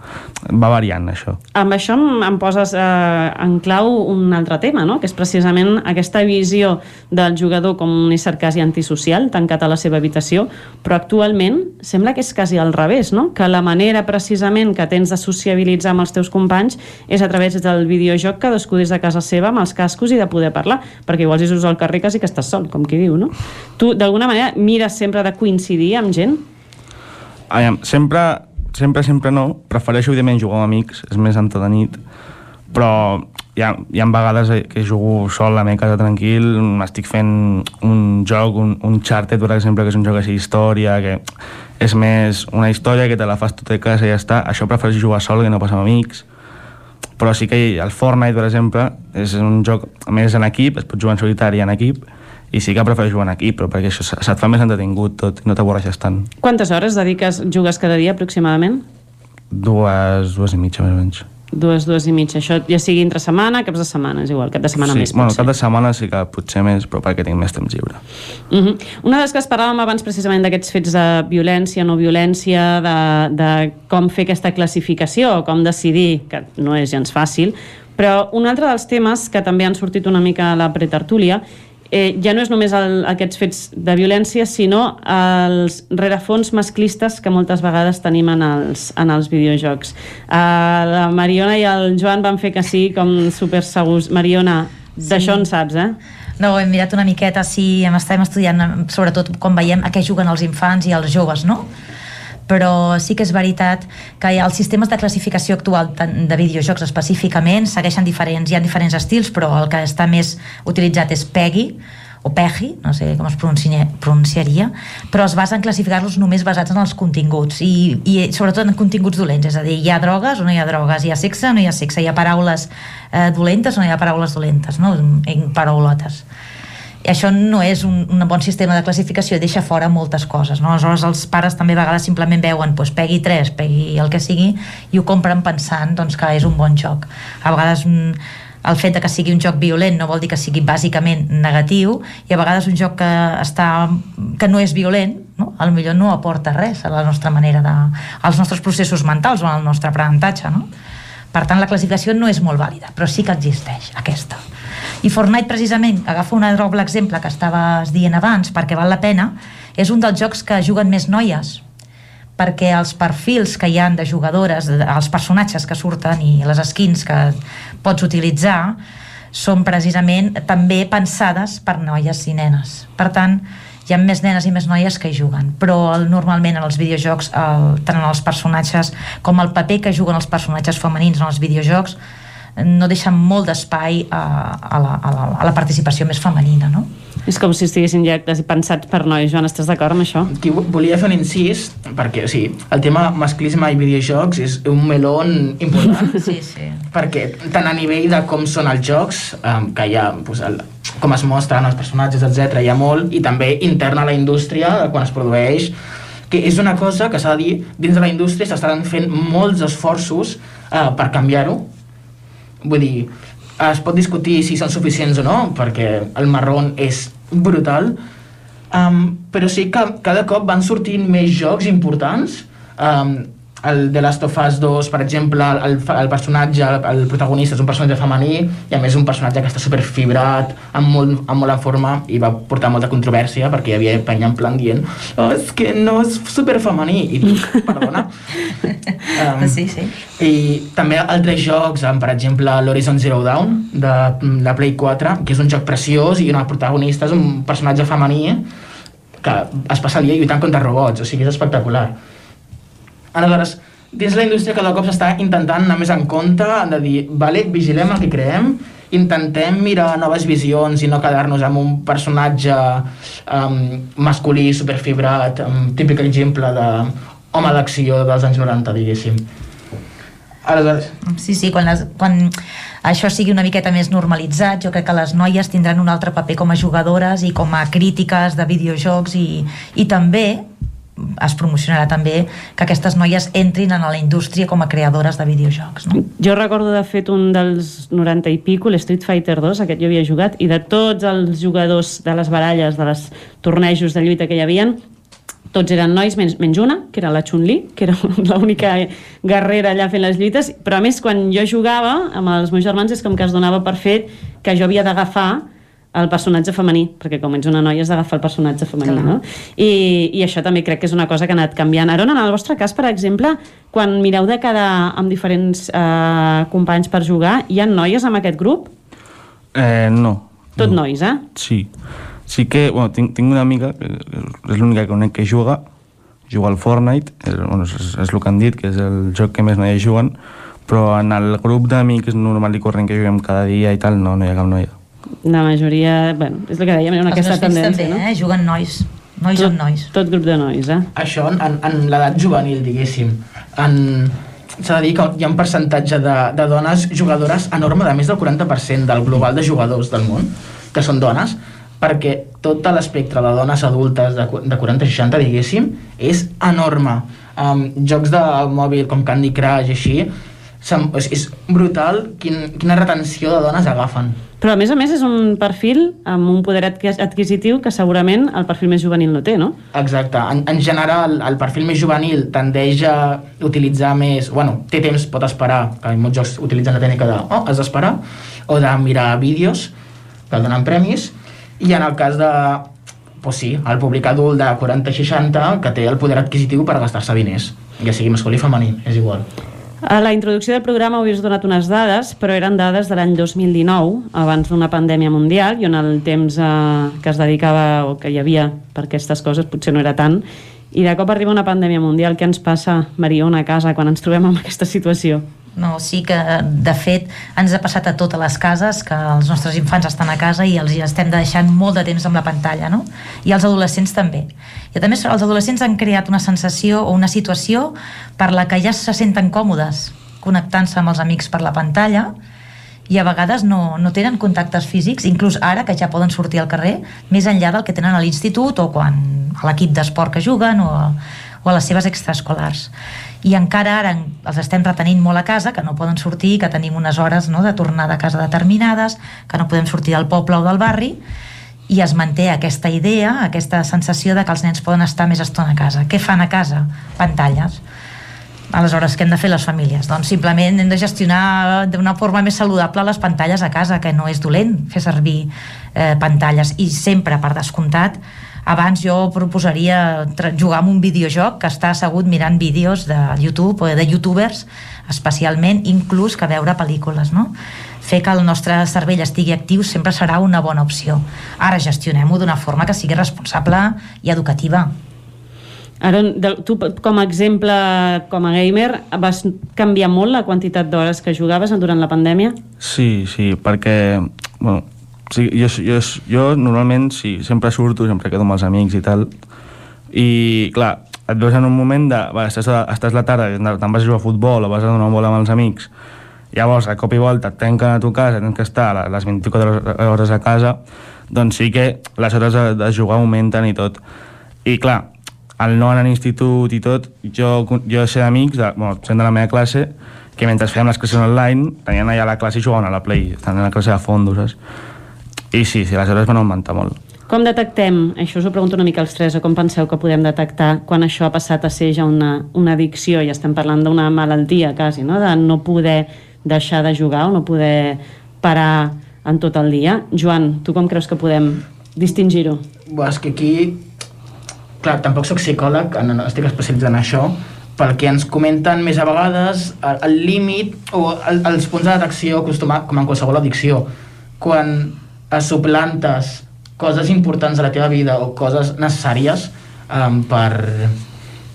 Va variant, això. Amb això em, em poses eh, en clau un altre tema, no? que és precisament aquesta visió del jugador com un ésser quasi antisocial, tancat a la seva habitació, però actualment sembla que és quasi al revés, no? que la manera precisament que tens de sociabilitzar amb els teus companys és a través del videojoc cadascú des de casa seva amb els cascos i de poder parlar, perquè igual si surts al carrer quasi que estàs sol, com qui diu, no? Tu, d'alguna manera, mires sempre de coincidir amb gent? Aviam, sempre, sempre, sempre no. Prefereixo, evidentment, jugar amb amics, és més entretenit, però hi ha, hi ha vegades que jugo sol a la meva casa tranquil, m'estic fent un joc, un, un Charted, per exemple, que és un joc així història, que és més una història que te la fas tu a casa i ja està. Això prefereixo jugar sol que no pas amb amics. Però sí que el Fortnite, per exemple, és un joc més en equip, es pot jugar en solitari en equip, i sí que prefereixo jugar en equip, però perquè això se- se't fa més entretingut tot, no t'avorreixes tant. Quantes hores dediques, jugues cada dia aproximadament? Dues, dues i mitja, més o menys. Dues, dues i mitja. Això ja sigui entre setmana, caps de setmana, és igual, cap de setmana sí, més bueno, potser. cap de setmana sí que potser més, però perquè tinc més temps lliure. Uh -huh. Una de les que es parlàvem abans precisament d'aquests fets de violència, no violència, de, de com fer aquesta classificació, com decidir, que no és gens fàcil, però un altre dels temes que també han sortit una mica a la pretertúlia eh, ja no és només el, aquests fets de violència, sinó els rerefons masclistes que moltes vegades tenim en els, en els videojocs. Uh, la Mariona i el Joan van fer que sí, com super segurs. Mariona, d'això en saps, eh? No, hem mirat una miqueta, sí, hem estem estudiant, sobretot quan veiem a què juguen els infants i els joves, no? Però sí que és veritat que els sistemes de classificació actual de videojocs específicament segueixen diferents, hi ha diferents estils però el que està més utilitzat és PEGI o PEGI, no sé com es pronuncia, pronunciaria, però es basa en classificar-los només basats en els continguts i, i sobretot en continguts dolents, és a dir, hi ha drogues o no hi ha drogues, hi ha sexe o no hi ha sexe, hi ha paraules eh, dolentes o no hi ha paraules dolentes, no? en paraulotes i això no és un, un bon sistema de classificació deixa fora moltes coses no? aleshores els pares també a vegades simplement veuen doncs, pegui 3, pegui el que sigui i ho compren pensant doncs, que és un bon joc a vegades mm, el fet de que sigui un joc violent no vol dir que sigui bàsicament negatiu i a vegades un joc que, està, que no és violent no? a lo millor no aporta res a la nostra manera de, als nostres processos mentals o al nostre aprenentatge no? per tant la classificació no és molt vàlida però sí que existeix aquesta i Fortnite precisament agafa un doble exemple que estaves dient abans perquè val la pena és un dels jocs que juguen més noies perquè els perfils que hi han de jugadores, els personatges que surten i les skins que pots utilitzar són precisament també pensades per noies i nenes. Per tant, hi ha més nenes i més noies que hi juguen, però el, normalment en els videojocs, el, tant en els personatges com el paper que juguen els personatges femenins en els videojocs, no deixen molt d'espai a, a, la, a, la, a la participació més femenina, no? És com si estiguessin ja pensats per nois. Joan, estàs d'acord amb això? Aquí vo- volia fer un incís, perquè o sigui, el tema masclisme i videojocs és un melón important. <laughs> Sí, sí. perquè tant a nivell de com són els jocs, um, que hi ha pues, el, com es mostren els personatges, etc hi ha molt, i també interna a la indústria, quan es produeix, que és una cosa que s'ha de dir, dins de la indústria s'estan fent molts esforços uh, per canviar-ho. Vull dir, es pot discutir si són suficients o no, perquè el marrón és brutal, um, però sí que cada cop van sortint més jocs importants, um, el The Last of Us 2, per exemple, el, el personatge, el, el protagonista és un personatge femení i a més un personatge que està super fibrat, amb molt, amb molt en forma i va portar molta controvèrsia perquè hi havia penya en plan dient oh, és que no és super femení i tu, perdona. <laughs> Um, Sí, sí. i també altres jocs, um, per exemple l'Horizon Zero Dawn de, de Play 4 que és un joc preciós i una protagonista és un personatge femení que es passa el dia lluitant contra robots o sigui, és espectacular Aleshores, dins la indústria cada cop s'està intentant anar més en compte de dir, vale, vigilem el que creem, intentem mirar noves visions i no quedar-nos amb un personatge um, masculí superfibrat, um, típic exemple de home d'acció dels anys 90, diguéssim. Aleshores, Sí, sí, quan, les, quan això sigui una miqueta més normalitzat, jo crec que les noies tindran un altre paper com a jugadores i com a crítiques de videojocs i, i també es promocionarà també que aquestes noies entrin en la indústria com a creadores de videojocs. No? Jo recordo de fet un dels 90 i pico, l'Street Fighter 2, aquest jo havia jugat, i de tots els jugadors de les baralles, de les tornejos de lluita que hi havien, tots eren nois, menys, menys una, que era la Chun-Li, que era <laughs> l'única guerrera allà fent les lluites, però a més quan jo jugava amb els meus germans és com que es donava per fet que jo havia d'agafar el personatge femení, perquè com ets una noia has d'agafar el personatge femení, Clar. no? I, I això també crec que és una cosa que ha anat canviant. Arona, en el vostre cas, per exemple, quan mireu de quedar amb diferents eh, companys per jugar, hi ha noies amb aquest grup? Eh, no. Tot nois, eh? Sí. Sí que, bueno, tinc, tinc una amiga, que és l'única que conec que juga, juga al Fortnite, és, bueno, és, és el que han dit, que és el joc que més noies juguen, però en el grup d'amics normal i corrent que juguem cada dia i tal, no, no hi ha cap noia. La majoria, bueno, és el que dèiem, Els aquesta tendència, també, no? eh? juguen nois, nois tot, amb nois. Tot grup de nois, eh? això en, en, en l'edat juvenil, diguéssim. En, s'ha de dir que hi ha un percentatge de, de dones jugadores enorme de més del 40% del global de jugadors del món que són dones perquè tot l'espectre de dones adultes de, de 40-60 diguéssim és enorme um, jocs de mòbil com Candy Crush i així és, és brutal quin, quina retenció de dones agafen Però a més a més és un perfil amb un poder adqui- adquisitiu que segurament el perfil més juvenil no té, no? Exacte. En, en general, el perfil més juvenil tendeix a utilitzar més... Bueno, té temps, pot esperar, que en molts jocs utilitzen la tècnica de oh, has d'esperar, o de mirar vídeos que donen premis, i en el cas de pues sí, el públic adult de 40-60 que té el poder adquisitiu per gastar-se diners, ja sigui masculí o femení, és igual. A la introducció del programa havies donat unes dades, però eren dades de l'any 2019, abans d'una pandèmia mundial, i on el temps eh, que es dedicava o que hi havia per aquestes coses potser no era tant, i de cop arriba una pandèmia mundial. Què ens passa, Mariona, a casa, quan ens trobem en aquesta situació? No, sí que, de fet, ens ha passat a totes les cases que els nostres infants estan a casa i els hi estem deixant molt de temps amb la pantalla, no? I els adolescents també. I també els adolescents han creat una sensació o una situació per la que ja se senten còmodes connectant-se amb els amics per la pantalla i a vegades no, no tenen contactes físics, inclús ara que ja poden sortir al carrer, més enllà del que tenen a l'institut o quan a l'equip d'esport que juguen o a, o a les seves extraescolars i encara ara els estem retenint molt a casa, que no poden sortir, que tenim unes hores no, de tornada a casa determinades, que no podem sortir del poble o del barri, i es manté aquesta idea, aquesta sensació de que els nens poden estar més estona a casa. Què fan a casa? Pantalles. Aleshores, què hem de fer les famílies? Doncs simplement hem de gestionar d'una forma més saludable les pantalles a casa, que no és dolent fer servir eh, pantalles. I sempre, per descomptat, abans jo proposaria jugar amb un videojoc que està assegut mirant vídeos de YouTube o de youtubers especialment, inclús que veure pel·lícules no? fer que el nostre cervell estigui actiu sempre serà una bona opció ara gestionem-ho d'una forma que sigui responsable i educativa Aaron, de- tu com a exemple, com a gamer, vas canviar molt la quantitat d'hores que jugaves durant la pandèmia? Sí, sí, perquè... Bueno, sí, jo, jo, jo normalment sí, sempre surto, sempre quedo amb els amics i tal, i clar, et veus en un moment de... Va, estàs, a, estàs la tarda, te'n vas a jugar a futbol o vas a donar un amb els amics, llavors a cop i volta et tanquen a tu casa, tens que estar a les 24 hores a casa, doncs sí que les hores de, de jugar augmenten i tot. I clar, al no anar a l'institut i tot, jo, jo sé d'amics, bueno, gent de la meva classe, que mentre fèiem les classes online, tenien allà la classe i jugaven a la Play, a la classe de fondo, saps? I sí, sí, les hores van augmentar molt. Com detectem, això us ho pregunto una mica als tres, o com penseu que podem detectar quan això ha passat a ser ja una, una addicció, i estem parlant d'una malaltia quasi, no? de no poder deixar de jugar o no poder parar en tot el dia. Joan, tu com creus que podem distingir-ho? És que aquí clar, tampoc sóc psicòleg, no, no estic especialitzat en això, pel que ens comenten més a vegades el límit o el, els punts de detecció acostuma, com en qualsevol addicció quan suplantes coses importants de la teva vida o coses necessàries um, per,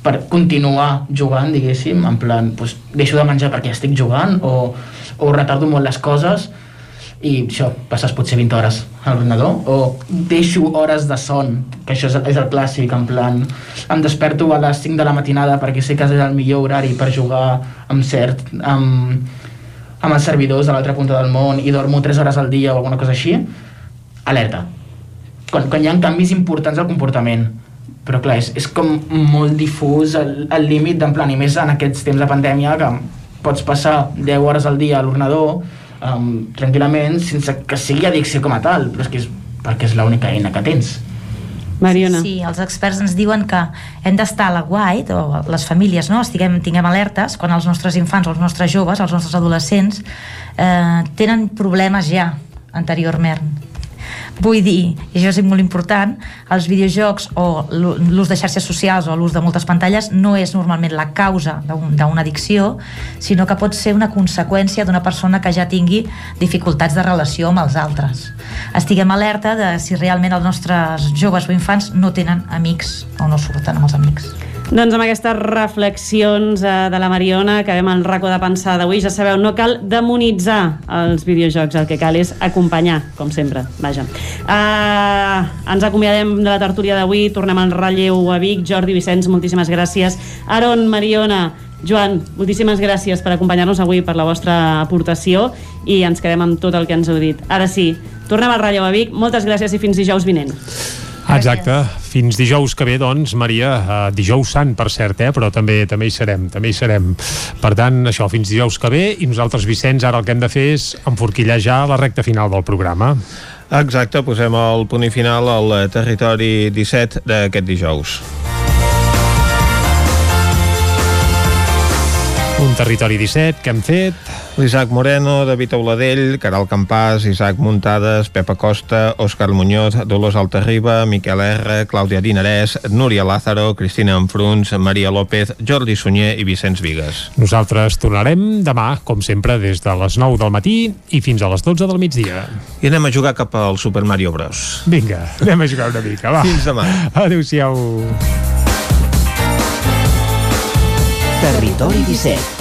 per continuar jugant, diguéssim, en plan, pues, deixo de menjar perquè estic jugant o, o retardo molt les coses i això, passes potser 20 hores a l'ordinador o deixo hores de son que això és, és el clàssic en plan, em desperto a les 5 de la matinada perquè sé que és el millor horari per jugar amb cert amb, amb els servidors a l'altra punta del món i dormo 3 hores al dia o alguna cosa així alerta. Quan, quan hi ha canvis importants al comportament. Però clar, és, és com molt difús el, el límit d'en plan, i més en aquests temps de pandèmia que pots passar 10 hores al dia a l'ordinador um, tranquil·lament sense que sigui addicció com a tal però és que és perquè és l'única eina que tens Mariona. Sí, els experts ens diuen que hem d'estar a la guait, o les famílies, no? Estiguem, tinguem alertes quan els nostres infants, els nostres joves, els nostres adolescents eh, tenen problemes ja anteriorment. Vull dir, i això és molt important, els videojocs o l'ús de xarxes socials o l'ús de moltes pantalles no és normalment la causa d'un- d'una addicció, sinó que pot ser una conseqüència d'una persona que ja tingui dificultats de relació amb els altres. Estiguem alerta de si realment els nostres joves o infants no tenen amics o no surten amb els amics. Doncs amb aquestes reflexions eh, de la Mariona acabem el racó de pensar d'avui. Ja sabeu, no cal demonitzar els videojocs, el que cal és acompanyar, com sempre. Vaja. Uh, ens acomiadem de la tertúlia d'avui, tornem al relleu a Vic. Jordi Vicenç, moltíssimes gràcies. Aaron, Mariona, Joan, moltíssimes gràcies per acompanyar-nos avui per la vostra aportació i ens quedem amb tot el que ens heu dit. Ara sí, tornem al Ràdio a Vic. Moltes gràcies i fins dijous vinent. Exacte. Fins dijous que ve, doncs, Maria, uh, dijous sant, per cert, eh? però també també hi serem, també hi serem. Per tant, això, fins dijous que ve, i nosaltres, Vicenç, ara el que hem de fer és enforquillar ja la recta final del programa. Exacte, posem el punt i final al territori 17 d'aquest dijous. Un territori 17 que hem fet... L'Isaac Moreno, David Auladell, Caral Campàs, Isaac Muntades, Pepa Costa, Òscar Muñoz, Dolors Altarriba, Miquel R, Clàudia Dinarès, Núria Lázaro, Cristina Enfruns, Maria López, Jordi Sunyer i Vicenç Vigues. Nosaltres tornarem demà, com sempre, des de les 9 del matí i fins a les 12 del migdia. I anem a jugar cap al Super Mario Bros. Vinga, anem a jugar una mica, va. Fins demà. Adéu-siau. Territori 17,